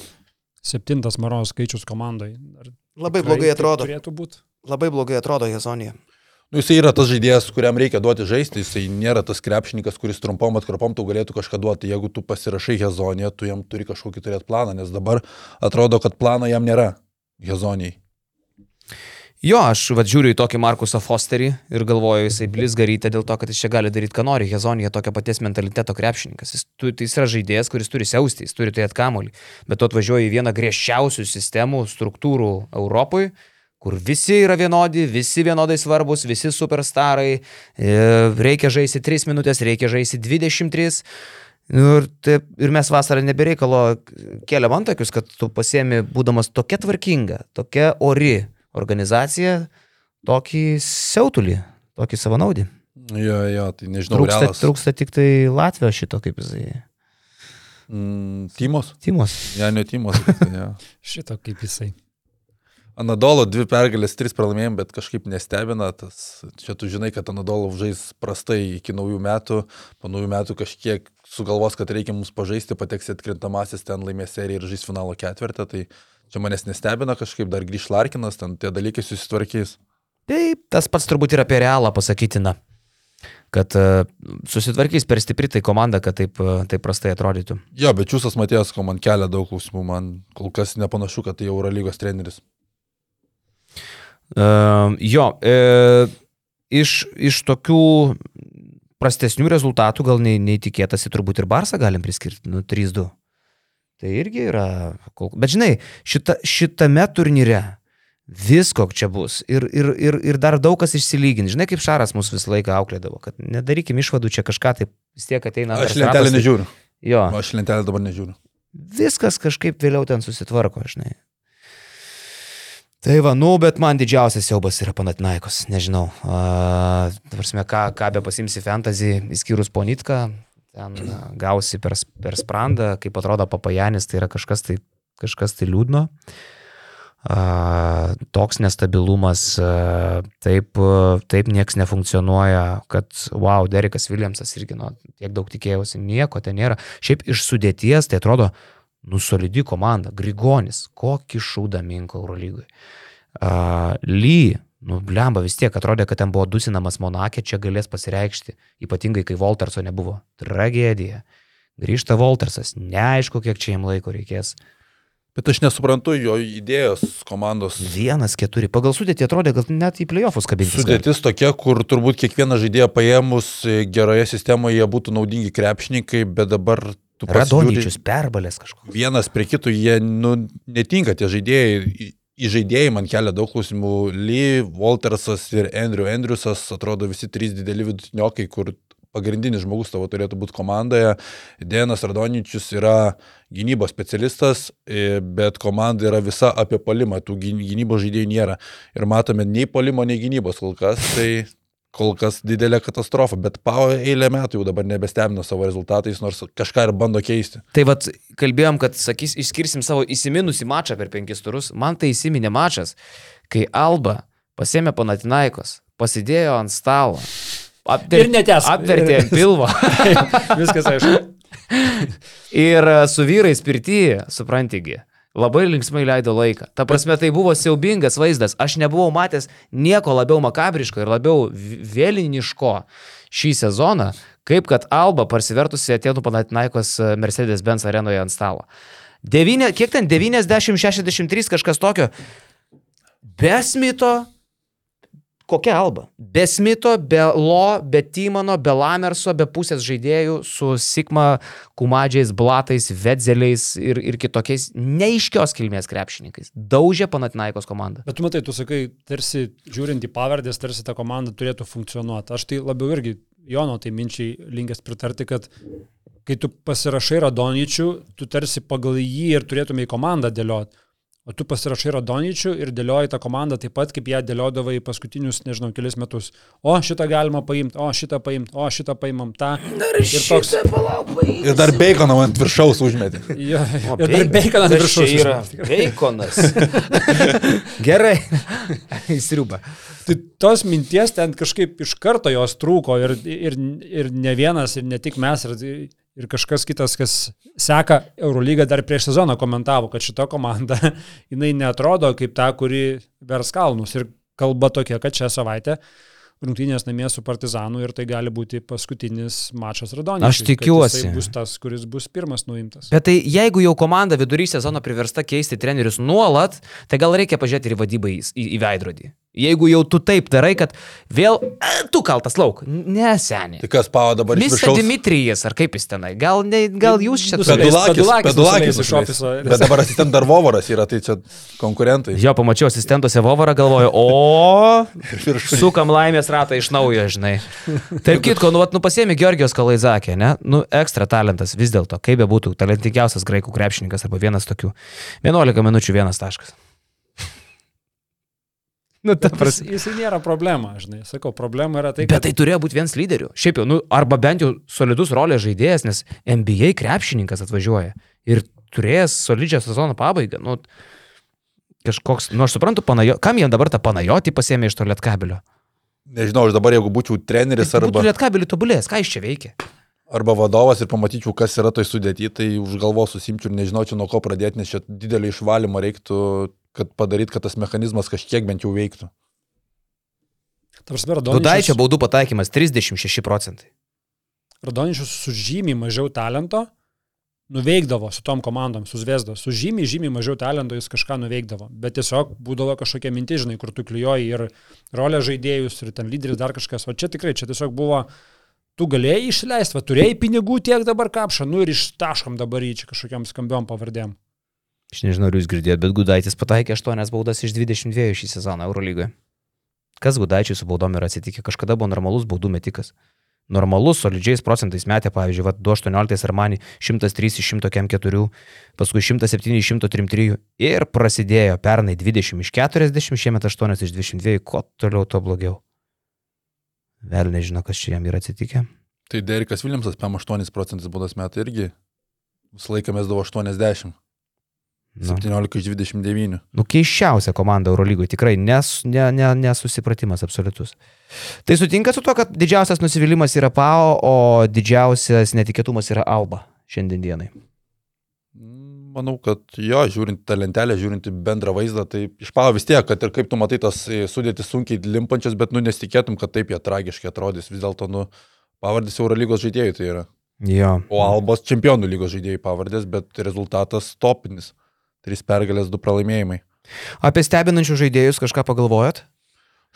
Speaker 1: septintas Maros skaičius komandai. Ar
Speaker 2: Labai
Speaker 1: tikrai
Speaker 2: blogai atrodo.
Speaker 1: Turėtų būti.
Speaker 2: Labai blogai atrodo Hezonija.
Speaker 3: Nu, jisai yra tas žaidėjas, kuriam reikia duoti žaisti, jisai nėra tas krepšininkas, kuris trumpom atkarpom tau galėtų kažką duoti. Jeigu tu pasirašai Hezoniją, tu jam turi kažkokį turėti planą, nes dabar atrodo, kad plano jam nėra Hezonijai.
Speaker 2: Jo, aš vad žiūriu į tokį Markusą Fosterį ir galvoju, jisai blizgarytė dėl to, kad jis čia gali daryti, ką nori. Hezonija tokio paties mentaliteto krepšininkas. Jis, tu, tai jis yra žaidėjas, kuris turi siausti, jis turi tai atkamolį. Bet tu atvažiuoji į vieną griežčiausių sistemų, struktūrų Europoje, kur visi yra vienodi, visi vienodai svarbus, visi superstarai. e, Reikia žaisti 3 minutės, reikia žaisti 23. Nu, ir, taip, ir mes vasarą nebereikalo keliam antakius, kad tu pasiemi, būdamas tokia tvarkinga, tokia ori organizacija, tokį siautulį, tokį savanaudį.
Speaker 3: Jo, jo, tai nežinau,
Speaker 2: Trūksta,
Speaker 3: realas.
Speaker 2: trūksta tik tai Latvijos šito, kaip jisai.
Speaker 3: Mm, Timos?
Speaker 2: Timos.
Speaker 3: Ja, ne Timos. tai jo.
Speaker 1: Šito kaip jisai.
Speaker 3: Anadolo dvi pergalės, trys pralaimėjimai, bet kažkaip nestebina. Tas, čia tu žinai, kad Anadolo žais prastai iki naujų metų, po naujų metų kažkiek sugalvos, kad reikia mums pažaisti, pateks atkrintamasis, ten laimės seriją ir žais finalo ketvirtą. Tai čia manęs nestebina, kažkaip dar grįž Larkinas, ten tie dalykai susitvarkys.
Speaker 2: Taip, tas pats turbūt ir apie realą pasakytina. Kad uh, susitvarkys per stipri tai komanda, kad taip, uh, taip prastai atrodytų.
Speaker 3: Jo, bet Čiūsas Matijas, ko man kelia daug klausimų, man kol kas nepanašu, kad tai Eurolygos treneris.
Speaker 2: Uh, jo, e, iš, iš tokių prastesnių rezultatų gal neįtikėtasi turbūt ir Barsą galim priskirti, nu 3-2. Tai irgi yra, bet žinai, šita, šitame turnyre visko čia bus ir, ir, ir, ir dar daug kas išsilygins. Žinai, kaip Šaras mus visą laiką auklėdavo, kad nedarykim išvadų čia kažką, tai vis tiek ateina.
Speaker 3: Aš lentelę
Speaker 2: tai-
Speaker 3: nežiūriu.
Speaker 2: Jo,
Speaker 3: Aš lentelę dabar nežiūriu.
Speaker 2: viskas kažkaip vėliau ten susitvarko, žinai. Tai va, nu, bet man didžiausias siaubas yra Panatinaikos, nežinau. Uh, Tavarsime, ką, ką be pasimsi fantasy, įskyrus Ponitką, ten a, gausi per, per sprandą, kaip atrodo papajanis, tai yra kažkas tai, kažkas tai liūdno. Uh, toks nestabilumas, uh, taip, uh, taip nieks nefunkcionuoja, kad, wow, Derekas Williamsas irgi, nu, tiek daug tikėjausi, nieko ten nėra. Šiaip iš sudėties tai atrodo, nu, solidi komanda, Grigonis, kokį šūdą minko Eurolygui. Uh, Ly, nu, blemba vis tiek atrodė, kad ten buvo dusinamas Monakė, čia galės pasireikšti, ypatingai kai Volterso nebuvo. Tragedija. Grįžta Voltersas, neaišku, kiek čia jam laiko reikės.
Speaker 3: Bet aš nesuprantu jo idėjos komandos.
Speaker 2: Vienas, keturi. Pagal sudėtį atrodė, kad net į playoffus kabintis. gali.
Speaker 3: Sudėtis tokia, kur turbūt kiekvieną žaidėją paėmus e, geroje sistemoje jie būtų naudingi krepšininkai, bet dabar tu
Speaker 2: Radonyčius, perbalės kažkoks.
Speaker 3: vienas prie kitų, jie nu, netinka tie žaidėjai. Į- Į žaidėjai man kelia daug klausimų. Lee, Waltersas ir Andrew Andrewsas atrodo visi trys dideli vidutiniokai, kur pagrindinis žmogus tavo turėtų būti komandoje. Denas Radonyčius yra gynybos specialistas, e, bet komanda yra visa apie palimą, tų gyn- gynybos žaidėjų nėra. Ir matome nei palimo, nei gynybos kol kas, tai kol kas didelė katastrofa, bet Pau eilę metų jau dabar nebestebino savo rezultatais, nors kažką ir bando keisti.
Speaker 2: Tai vad, kalbėjom, kad sakys, išskirsim savo įsiminusį mačą per penkis turus. Man tai įsiminė mačas, kai Alba pasėmė Panatinaikos, pasidėjo ant stalo. Apver...
Speaker 1: Ir netęsk.
Speaker 2: Apvertė ant pilvo.
Speaker 1: Viskas aišku.
Speaker 2: Ir e, su vyrais pirtyje, suprantigi, labai linksmai leido laiką. Ta prasme, tai buvo siaubingas vaizdas. Aš nebuvau matęs nieko labiau makabriško ir labiau vėliniško šį sezoną, kaip kad Alba parsivertusi atėnų Panatinaikos e, Mercedes-Benz arenoje ant stalo. Devynė, kiek ten 90-63 kažkas tokio. Be Smito, kokia alba? Be Smito, be Lo, be Timano, be Lamerso, be pusės žaidėjų su Sigma, Kumadžiais, Blatais, Vedzeliais ir, ir kitokiais neiškios kilmės krepšininkais. Daužė Panatinaikos komandą.
Speaker 1: Bet tu matai, tu sakai, tarsi žiūrint į pavardės, tarsi ta komanda turėtų funkcionuoti. Aš tai labiau irgi Jono tai minčiai linkęs pritarti, kad kai tu pasirašai Radonyčių, tu tarsi pagal jį ir turėtumai komandą dėlioti. O tu pasirašai Radonyčių ir dėlioji tą komandą taip pat, kaip ją dėliodavai paskutinius, nežinau, kelius metus. O šitą galima paimti, o šitą paimti, o šitą paimam tą. Ir toks.
Speaker 3: Ir dar beikoną ant viršaus užmetė.
Speaker 1: Jo, ir dar beikoną ant viršaus.
Speaker 2: yra beikonas. Gerai. Įsiriuba.
Speaker 1: Tai tos minties ten kažkaip iš karto jos trūko ir, ir, ir ne vienas, ir ne tik mes, ir, ir kažkas kitas, kas seka Eurolygą dar prieš sezoną komentavo, kad šita komanda, jinai netrodo kaip ta, kuri vers kalnus. Ir kalba tokia, kad šią savaitę rungtynės namie su Partizanu ir tai gali būti paskutinis mačas Radonė.
Speaker 2: Aš tikiuosi.
Speaker 1: Tai bus tas, kuris bus pirmas nuimtas.
Speaker 2: Bet tai jeigu jau komanda vidury sezono priversta keisti trenerius nuolat, tai gal reikia pažiūrėti ir į, į, į veidrodį. Jeigu jau tu taip darai, kad vėl e, tu kaltas lauk. Ne, seniai.
Speaker 3: Tai kas pavo dabar iš
Speaker 2: Mr. Dimitrijas, ar kaip jis tenai? Gal, ne, gal jūs čia...
Speaker 1: Nu,
Speaker 2: turite-
Speaker 1: Pedulakis,
Speaker 3: Pedulakis,
Speaker 1: iš ofiso.
Speaker 3: Bet dabar asistent dar Vovaras yra, tai čia konkurentai.
Speaker 2: Jo, pamačiau asistentuose Vovarą, galvoju, o sukam laimės ratą iš naujo, žinai. Tarp kitko, nu, vat, nu pasiemi Georgijos Kalaizakė, ne? Nu, ekstra talentas vis dėlto, kaip be būtų, talentingiausias graikų krepšininkas arba vienas tokių. 11 minučių vienas taškas. Nu, ta
Speaker 1: Jis,
Speaker 2: prasme.
Speaker 1: jis nėra problema, žinai. Sakau, problema yra tai,
Speaker 2: Bet
Speaker 1: kad
Speaker 2: tai turėjo būti vienas lyderių. Šiaip jau, nu, arba bent jau solidus rolės žaidėjas, nes NBA krepšininkas atvažiuoja ir turėjęs solidžią sezono pabaigą. Nu, kažkoks, nu aš suprantu, panajo, kam jam dabar tą panajotį pasėmė iš to lietkabelio?
Speaker 3: Nežinau, aš dabar jeigu būčiau treneris
Speaker 2: Būtų
Speaker 3: arba,
Speaker 2: lietkabelį tobulėjęs, ką jis čia veikia?
Speaker 3: arba vadovas ir pamatyčiau, kas yra toj sudėti, tai už galvos susimčiau ir nežinočiau nuo ko pradėti, nes čia didelį išvalymą reiktų, kad padaryti, kad tas mechanizmas kažkiek bent jau veiktų.
Speaker 2: Gudaičio
Speaker 1: Radoničius,
Speaker 2: baudų pataikymas 36 procentai.
Speaker 1: Radoničius su žymiai mažiau talento nuveikdavo su tom komandom, su Zvezda. Su žymiai, žymiai mažiau talento jis kažką nuveikdavo. Bet tiesiog būdavo kažkokia mintis, žinai, kur tu klijuoji ir rolę žaidėjus, ir ten lyderis dar kažkas. O čia tikrai, čia tiesiog buvo, tu galėjai išleisti, va, turėjai pinigų tiek dabar kapšą, nu ir ištaškom dabar į čia kažkokiam skambiom pavardėm.
Speaker 2: Aš nežinau, ar jūs girdėjote, bet Gudaitis pataikė 8 baudas iš 22 šį sezoną Eurolygoje. Kas Gudaičiui su baudom yra atsitikę? Kažkada buvo normalus baudų metikas. Normalus, solidžiais procentais metė, pavyzdžiui, va, 218 Armani 103 iš 104, paskui 107 iš 103 ir prasidėjo pernai 20 iš 40, šiemet 8 iš 22, kuo toliau, tuo blogiau. Vėl nežino, kas čia jam yra atsitikę.
Speaker 3: Tai Derikas Viljamsas PM8 procentus baudas metai irgi visą laiką mesdavo 80,
Speaker 2: Nu.
Speaker 3: 17 iš 29.
Speaker 2: Nu, keiščiausia komanda Eurolygoje, tikrai nes, ne, ne, nesusipratimas absoliutus. Tai sutinka su to, kad didžiausias nusivylimas yra PAO, o didžiausias netikėtumas yra ALBA šiandien dienai.
Speaker 3: Manau, kad jo, žiūrint tą lentelę, žiūrint bendrą vaizdą, tai išpavo vis tiek, kad ir kaip tu matai tas e, sudėtis sunkiai limpančias, bet nu nesitikėtum, kad taip jie tragiškai atrodys. Vis dėlto, nu, pavardės Eurolygos žaidėjų tai yra.
Speaker 2: Jo.
Speaker 3: O Albos čempionų lygos žaidėjų pavardės, bet rezultatas topinis. Trys pergalės, du pralaimėjimai.
Speaker 2: Apie stebinančius žaidėjus kažką pagalvojot?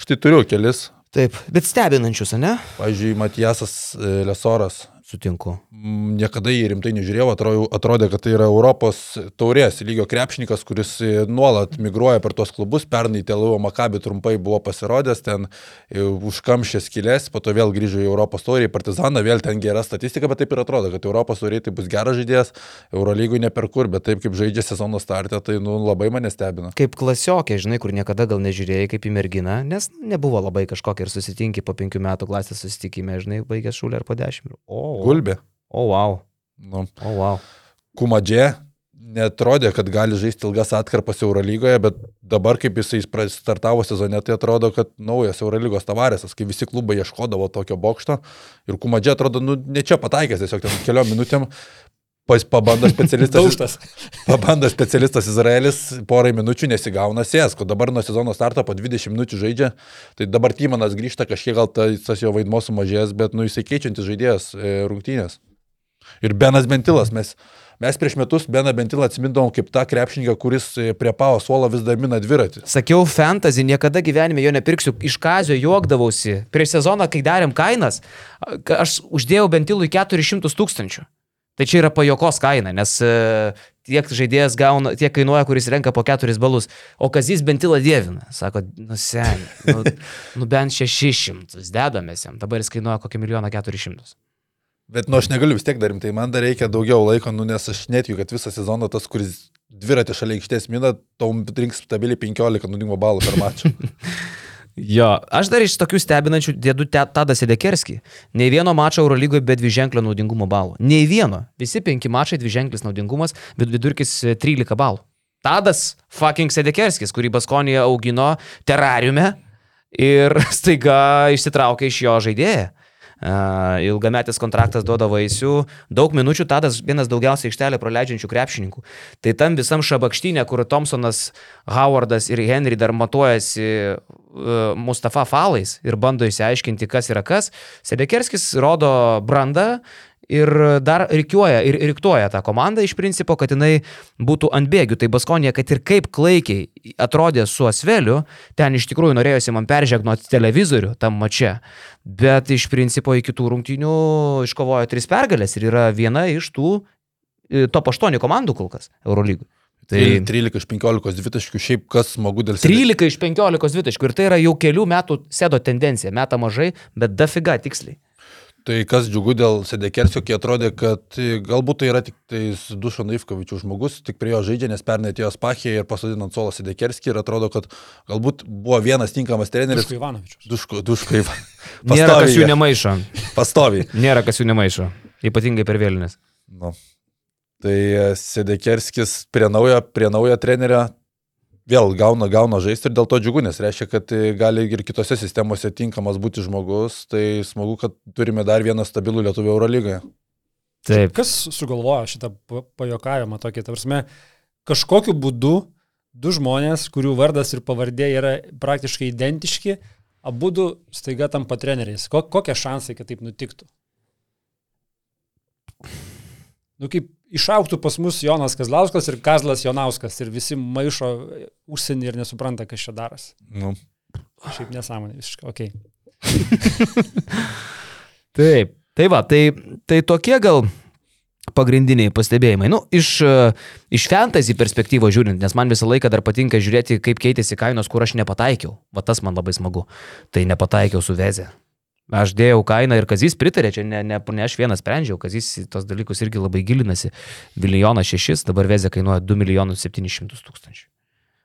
Speaker 3: Štai turiu kelis.
Speaker 2: Taip, bet stebinančius, ne?
Speaker 3: Pavyzdžiui, Matijasas e, Lesoras.
Speaker 2: Sutinku.
Speaker 3: Mm, Niekada jį rimtai nežiūrėjau, atrodė, atrodė, kad tai yra Europos taurės lygio krepšininkas, kuris nuolat migruoja per tuos klubus. Pernai Teluvo Makabi trumpai buvo pasirodęs, ten e, užkamšė skilės, po to vėl grįžo į Europos taurį, Partizaną, vėl ten gera statistika, bet taip ir atrodo, kad Europos taurė tai bus geras žaidėjas, Eurolygui ne per kur, bet taip kaip žaidžia sezono startę, tai nu, labai mane stebina.
Speaker 2: Kaip klasiokė, žinai, kur niekada gal nežiūrėjai kaip į merginą, nes nebuvo labai kažkokia ir susitinki po penkių metų klasės susitikime, žinai, baigęs šulę ar po dešimt. O,
Speaker 3: Gulbė.
Speaker 2: o, wow.
Speaker 3: Nu,
Speaker 2: O, wow.
Speaker 3: Kumadžė netrodė, kad gali žaisti ilgas atkarpas Eurolygoje, bet dabar, kaip jisai startavo sezone, tai atrodo, kad naujas Eurolygos tavarėsas, kai visi klubai ieškodavo tokio bokšto ir Kumadžė atrodo, nu, ne čia pataikęs, tiesiog ten keliom minutėm pabando specialistas. Pabando specialistas Izraelis, porai minučių nesigauna sėsko. Dabar nuo sezono starto po 20 minučių žaidžia. Tai dabar Tymanas grįžta, kažkiek gal ta, tas jo vaidmo sumažės, bet nu jisai keičiantis žaidėjas e, rungtynės. Ir Benas Bentilas, mes, mes prieš metus Beną Bentilą atsimindavom kaip tą krepšininką, kuris e, prie pavo suolo vis dar mina dviratį.
Speaker 2: Sakiau, fantasy, niekada gyvenime jo nepirksiu. Iš kazio juokdavausi. Prieš sezoną, kai darėm kainas, a- aš uždėjau bentilui 400 tūkstančių. Tai čia yra pajokos kaina, nes e, tiek žaidėjas gauna, tiek kainuoja, kuris renka po 4 balus. O kazys bentilą dievina. Sako, nu seniai, nu, nu bent 600 dedamės jam. Dabar jis kainuoja kokį milijoną 400.
Speaker 3: Bet nu aš negaliu vis tiek darim, tai man dar reikia daugiau laiko, nu nes aš netikiu, kad visą sezoną tas, kuris dviratį šalia aikštės mina, tau rinks stabiliai 15 nudingo balų per mačą.
Speaker 2: Jo, aš dar iš tokių stebinančių dėdu Tadą Sedekerskį. Nei vieno mačo Eurolygoje be dviženklio naudingumo balų. Nei vieno. Visi penki mačai dviženklis naudingumas, bet vidurkis e, 13 balų. Tadas fucking Sedekerskis, kurį Baskonija augino terariume ir staiga išsitraukė iš jo žaidėją. Ilgametis kontraktas duoda vaisių, daug minučių Tadas vienas daugiausiai aikštelė praleidžiančių krepšininkų. Tai tam visam šabakštynė, kur Thompsonas, Howardas ir Henry dar matuojasi uh, Mustafa falais ir bando išsiaiškinti, kas yra kas, Sedekerskis rodo brandą ir dar reikiuoja ir riktuoja tą komandą iš principo, kad jinai būtų ant bėgių. Tai Baskonė, kad ir kaip klaikiai atrodė su Asveliu, ten iš tikrųjų norėjosi man peržegnuoti televizorių tam mače, bet iš principo iki tų rungtynių iškovojo tris pergalės ir yra viena iš tų e, top 8 komandų kol kas Eurolygų.
Speaker 3: Tai 13 iš 15 dvitaškių, šiaip kas smagu dėl
Speaker 2: 13 iš 15 dvitaškių ir tai yra jau kelių metų sėdo tendencija, meta mažai, bet dafiga tiksliai.
Speaker 3: Tai kas džiugu dėl Sedekersio, kai atrodė, kad galbūt tai yra tik tais Dušo Naivkovičių žmogus, tik prie jo žaidžia, nes pernai atėjo Spachė ir pasodino ant suolo Sedekerskį ir atrodo, kad galbūt buvo vienas tinkamas treneris.
Speaker 1: Duško Ivanovičius.
Speaker 3: Duško, Duško Ivanovičius.
Speaker 2: Nėra kas jų nemaišo.
Speaker 3: Pastoviai.
Speaker 2: Nėra kas jų nemaišo. Ypatingai per vėlinės.
Speaker 3: Nu. Tai Sedekerskis prie naujo, prie naujo trenerio vėl gauna, gauna žaisti ir dėl to džiugu, nes reiškia, kad gali ir kitose sistemose tinkamas būti žmogus, tai smagu, kad turime dar vieną stabilų Lietuvų Eurolygoje.
Speaker 1: Taip. Kas sugalvojo šitą pajokavimą tokį, tarsi, kažkokiu būdu du žmonės, kurių vardas ir pavardė yra praktiškai identiški, abu du staiga tampa treneriais. Kokie šansai, kad taip nutiktų? Nu, kaip išauktų pas mus Jonas Kazlauskas ir Kazlas Jonauskas ir visi maišo užsienį ir nesupranta, kas čia daras.
Speaker 3: Nu.
Speaker 1: Šiaip nesąmonė, visiškai, okei.
Speaker 2: Okay. Taip, tai va, tai, tai tokie gal pagrindiniai pastebėjimai. Nu, iš, iš fantasy perspektyvos žiūrint, nes man visą laiką dar patinka žiūrėti, kaip keitėsi kainos, kur aš nepataikiau. Va tas man labai smagu. Tai nepataikiau su Vezė. Aš dėjau kainą ir Kazys pritarė, čia ne, ne, ne aš vienas sprendžiau, Kazys tos dalykus irgi labai gilinasi. Milijonas šešis, dabar Vezė kainuoja 2 milijonus 700 tūkstančių.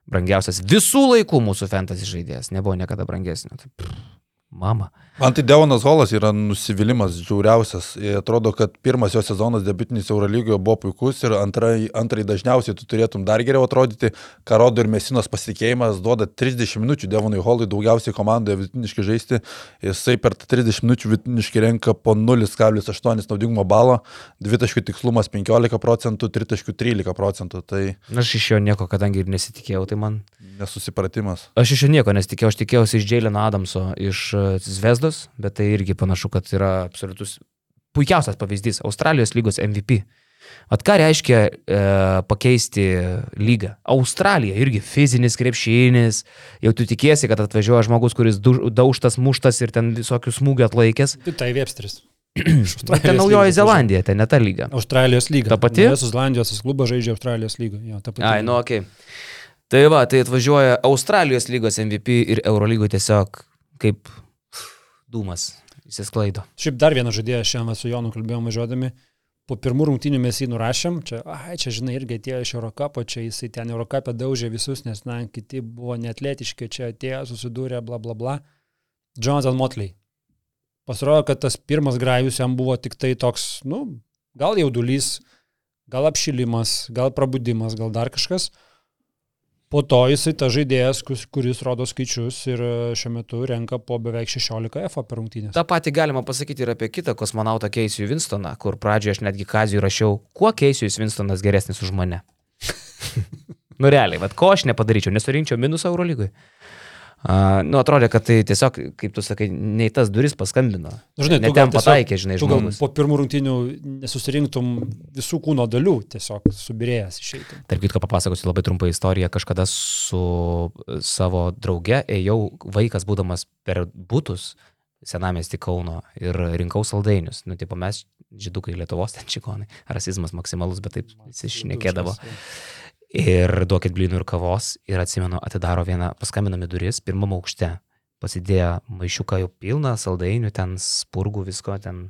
Speaker 2: Brangiausias visų laikų mūsų fantasy žaidėjas, nebuvo niekada brangesnio. Tai, pff, mama.
Speaker 3: Man tai Devonas Holas yra nusivylimas žiauriausias. Atrodo, kad pirmas jo sezonas debitinis Eurolygoje buvo puikus ir antrai, antrai dažniausiai tu turėtum dar geriau atrodyti. Ką rodo ir Mesinos pasitikėjimas, duoda 30 minučių Devonui Holui daugiausiai komandoje vidutiniškai žaisti. Jisai per 30 minučių vidutiniškai renka po 0,8 naudingumo balo, dvitaškių tikslumas 15 procentų, tritaškių 13 procentų. Tai...
Speaker 2: Aš iš jo nieko, kadangi ir nesitikėjau, tai man...
Speaker 3: Nesusipratimas.
Speaker 2: Aš iš jo nieko nesitikėjau, aš tikėjausi iš Jaileno Adamso, iš Zvezdos komandos, bet tai irgi panašu, kad yra absoliutus puikiausias pavyzdys - Australijos lygos MVP. At ką reiškia e, pakeisti lygą? Australija irgi fizinis krepšinis, jau tu tikiesi, kad atvažiuoja žmogus, kuris daužtas, muštas ir ten visokių smūgių atlaikęs.
Speaker 1: Tai tai Websteris.
Speaker 2: ten naujoji Zelandija, ten ne ta lyga.
Speaker 1: Australijos lyga.
Speaker 2: Ta pati?
Speaker 1: Visos Zelandijos klubas žaidžia Australijos lygą. Jo, ta pati.
Speaker 2: Ai, nu, okei. Okay. Tai va, tai atvažiuoja Australijos lygos MVP ir Eurolygo tiesiog kaip dūmas įsisklaido.
Speaker 1: Šiaip dar vieną žaidėją šiandien su Jonu kalbėjome važiuodami. Po pirmų rungtynių mes jį nurašėm, čia, ai, čia žinai, irgi atėjo iš Eurocapo, čia jisai ten Eurocapė daužė visus, nes, na, kiti buvo neatletiški, čia atėjo, susidūrė, bla bla bla. Jonathan Motley. Pasirodo, kad tas pirmas grajus jam buvo tik tai toks, nu, gal jaudulys, gal apšilimas, gal prabudimas, gal dar kažkas. Po to jisai ta žaidėjas, kuris rodo skaičius ir e, šiuo metu renka po beveik 16 F per rungtynės.
Speaker 2: Ta pati galima pasakyti ir apie kitą kosmonautą Keisijų Winstoną, kur pradžioje aš netgi Kazijų rašiau, kuo Keisijus Winstonas geresnis už mane. nu realiai, vad ko aš nepadaryčiau, nesurinkčiau minusą Eurolygui. Uh, nu, atrodė, kad tai tiesiog, kaip tu sakai, nei tas duris paskambino.
Speaker 1: Nu, žinai,
Speaker 2: ne ten pataikė, žinai, žmogus.
Speaker 1: Po pirmų rungtynių nesusirinktum visų kūno dalių, tiesiog subirėjęs išeitum.
Speaker 2: Tarp kitko papasakosiu labai trumpą istoriją. Kažkada su savo drauge ėjau vaikas būdamas per būtus senamesti Kauno ir rinkau saldainius. Nu, tipo, mes žydukai Lietuvos ten čikonai. Rasizmas maksimalus, bet taip visi šnekėdavo. Viskas, ir duokit blynų ir kavos. Ir atsimenu, atidaro vieną, paskambinami duris, pirmam aukšte. Pasidėjo maišiuką jau pilną, saldainių, ten spurgų, visko, ten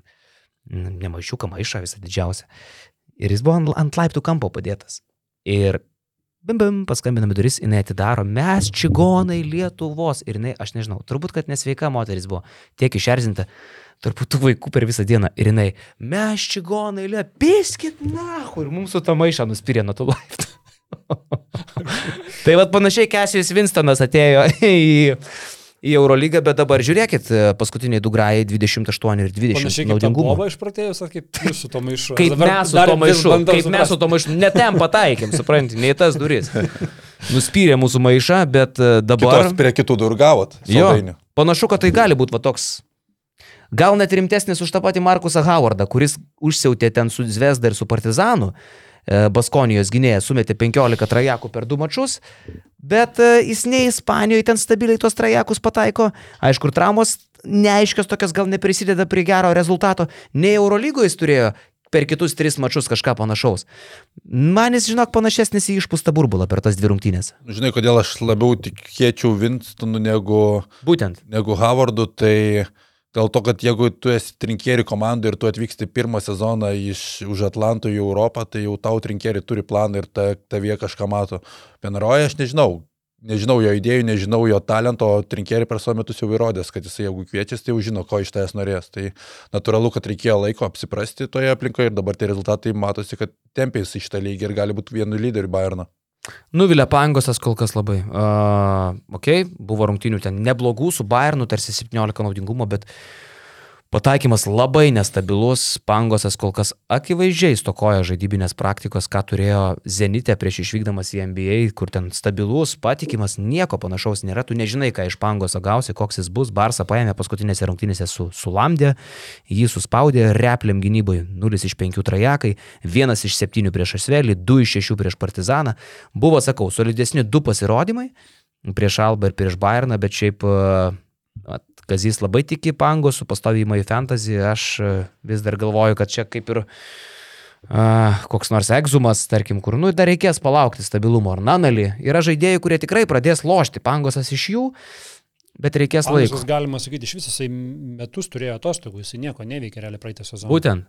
Speaker 2: ne maišiuką, maišą visą didžiausią. Ir jis buvo ant, ant laiptų kampo padėtas. Ir bim bim, paskambinami duris, jinai atidaro, mes čigonai Lietuvos. Ir jinai, aš nežinau, turbūt, kad nesveika moteris buvo, tiek išerzinta, turbūt tų vaikų per visą dieną. Ir jinai, mes čigonai Lietuvos, piskit, na, ir mums su tą maišą nuspyrė nuo tų laiptų. tai vad panašiai Kesijus Winstonas atėjo į, į Eurolygą, bet dabar žiūrėkit, paskutiniai du grajai 28 ir 20.
Speaker 1: Panašiai kaip naudingumo. Buvo išpratėjus, ar kaip jūs su to maišu?
Speaker 2: Kaip mes su to maišu, kaip mes su to maišu, netem pataikėm, suprantate, ne į tas duris. Nuspyrė mūsų maišą, bet e, dabar...
Speaker 3: Kitos prie kitų durų gavot.
Speaker 2: Jo, panašu, kad tai gali būti va toks Gal net rimtesnis už tą patį Markusą Howardą, kuris užsiautė ten su Zvezda ir su Partizanu. E, Baskonijos gynėjas sumetė 15 trajakų per du mačius, bet e, jis ne Ispanijoje ten stabiliai tuos trajakus pataiko. Aišku, traumos neaiškios tokios gal neprisideda prie gero rezultato. Ne Eurolygoje jis turėjo per kitus tris mačius kažką panašaus. Man jis, žinok, panašesnis į išpūstą burbulą per tas dvi rungtynės.
Speaker 3: Žinai, kodėl aš labiau tikėčiau Winstonu negu,
Speaker 2: Būtent.
Speaker 3: negu Howardu, tai dėl to, kad jeigu tu esi trinkėri komandai ir tu atvyksti pirmą sezoną iš už Atlanto į Europą, tai jau tau trinkėri turi planą ir ta, tavie kažką mato. Vienaroje aš nežinau. Nežinau jo idėjų, nežinau jo talento, o trinkėri per savo metus jau įrodęs, kad jisai jeigu kviečiasi, tai jau žino, ko iš tavęs norės. Tai natūralu, kad reikėjo laiko apsiprasti toje aplinkoje ir dabar tie rezultatai matosi, kad tempės į šitą lygį ir gali būti vienu lyderiu Bayerno.
Speaker 2: Nuvilė pangosas kol kas labai. Uh, ok, buvo rungtynių ten neblogų su Bayernu, tarsi 17 naudingumo, bet pataikymas labai nestabilus. Pangosas kol kas akivaizdžiai stokoja žaidybinės praktikos, ką turėjo Zenite prieš išvykdamas į NBA, kur ten stabilus, patikimas, nieko panašaus nėra. Tu nežinai, ką iš Pangoso gausi, koks jis bus. Barsa paėmė paskutinėse rungtynėse su Sulamdė, jį suspaudė, repliam gynybai 0 iš 5 trajekai, 1 iš 7 prieš Asvelį, 2 iš 6 prieš Partizaną. Buvo, sakau, solidesni du pasirodymai prieš Alba ir prieš Bayerną, bet šiaip uh, Kazys labai tiki pangosų, pastovimą į fantasy, aš uh, vis dar galvoju, kad čia kaip ir uh, koks nors egzumas, tarkim, kur, nu, dar reikės palaukti stabilumo ar nanalį. Yra žaidėjai, kurie tikrai pradės lošti, pangosas iš jų, bet reikės laiko.
Speaker 1: Pangosas, galima sakyti, iš viso jisai metus turėjo atostogų, jisai nieko neveikė realiai praeitą sezoną.
Speaker 2: Būtent.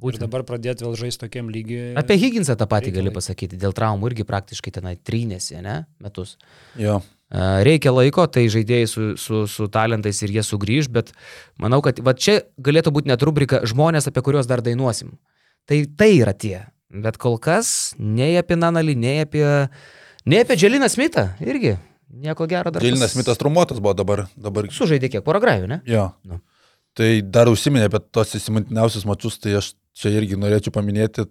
Speaker 1: Ir
Speaker 2: Būtent.
Speaker 1: dabar pradėti vėl žaisti tokiam lygiui.
Speaker 2: Apie Higginsą tą patį gali
Speaker 1: reikalai.
Speaker 2: pasakyti, dėl traumų irgi praktiškai tenai trynėsi, ne, metus.
Speaker 3: Jo.
Speaker 2: E, Reikia laiko, tai žaidėjai su, su, su talentais ir jie sugrįž, bet manau, kad va čia galėtų būti net rubrika žmonės, apie kuriuos dar dainuosim. Tai tai yra tie. Bet kol kas nei apie Nanalį, nei apie, nei apie Dželiną Smithą irgi. Nieko gero dar.
Speaker 3: Džilinas
Speaker 2: pas-
Speaker 3: Mitas trumuotas buvo dabar. dabar
Speaker 2: Sužaidė kiek porą gravių, ne?
Speaker 3: jo.
Speaker 2: Nu.
Speaker 3: Tai dar užsiminė apie tos įsimintiniausius mačius, tai aš čia irgi norėčiau paminėti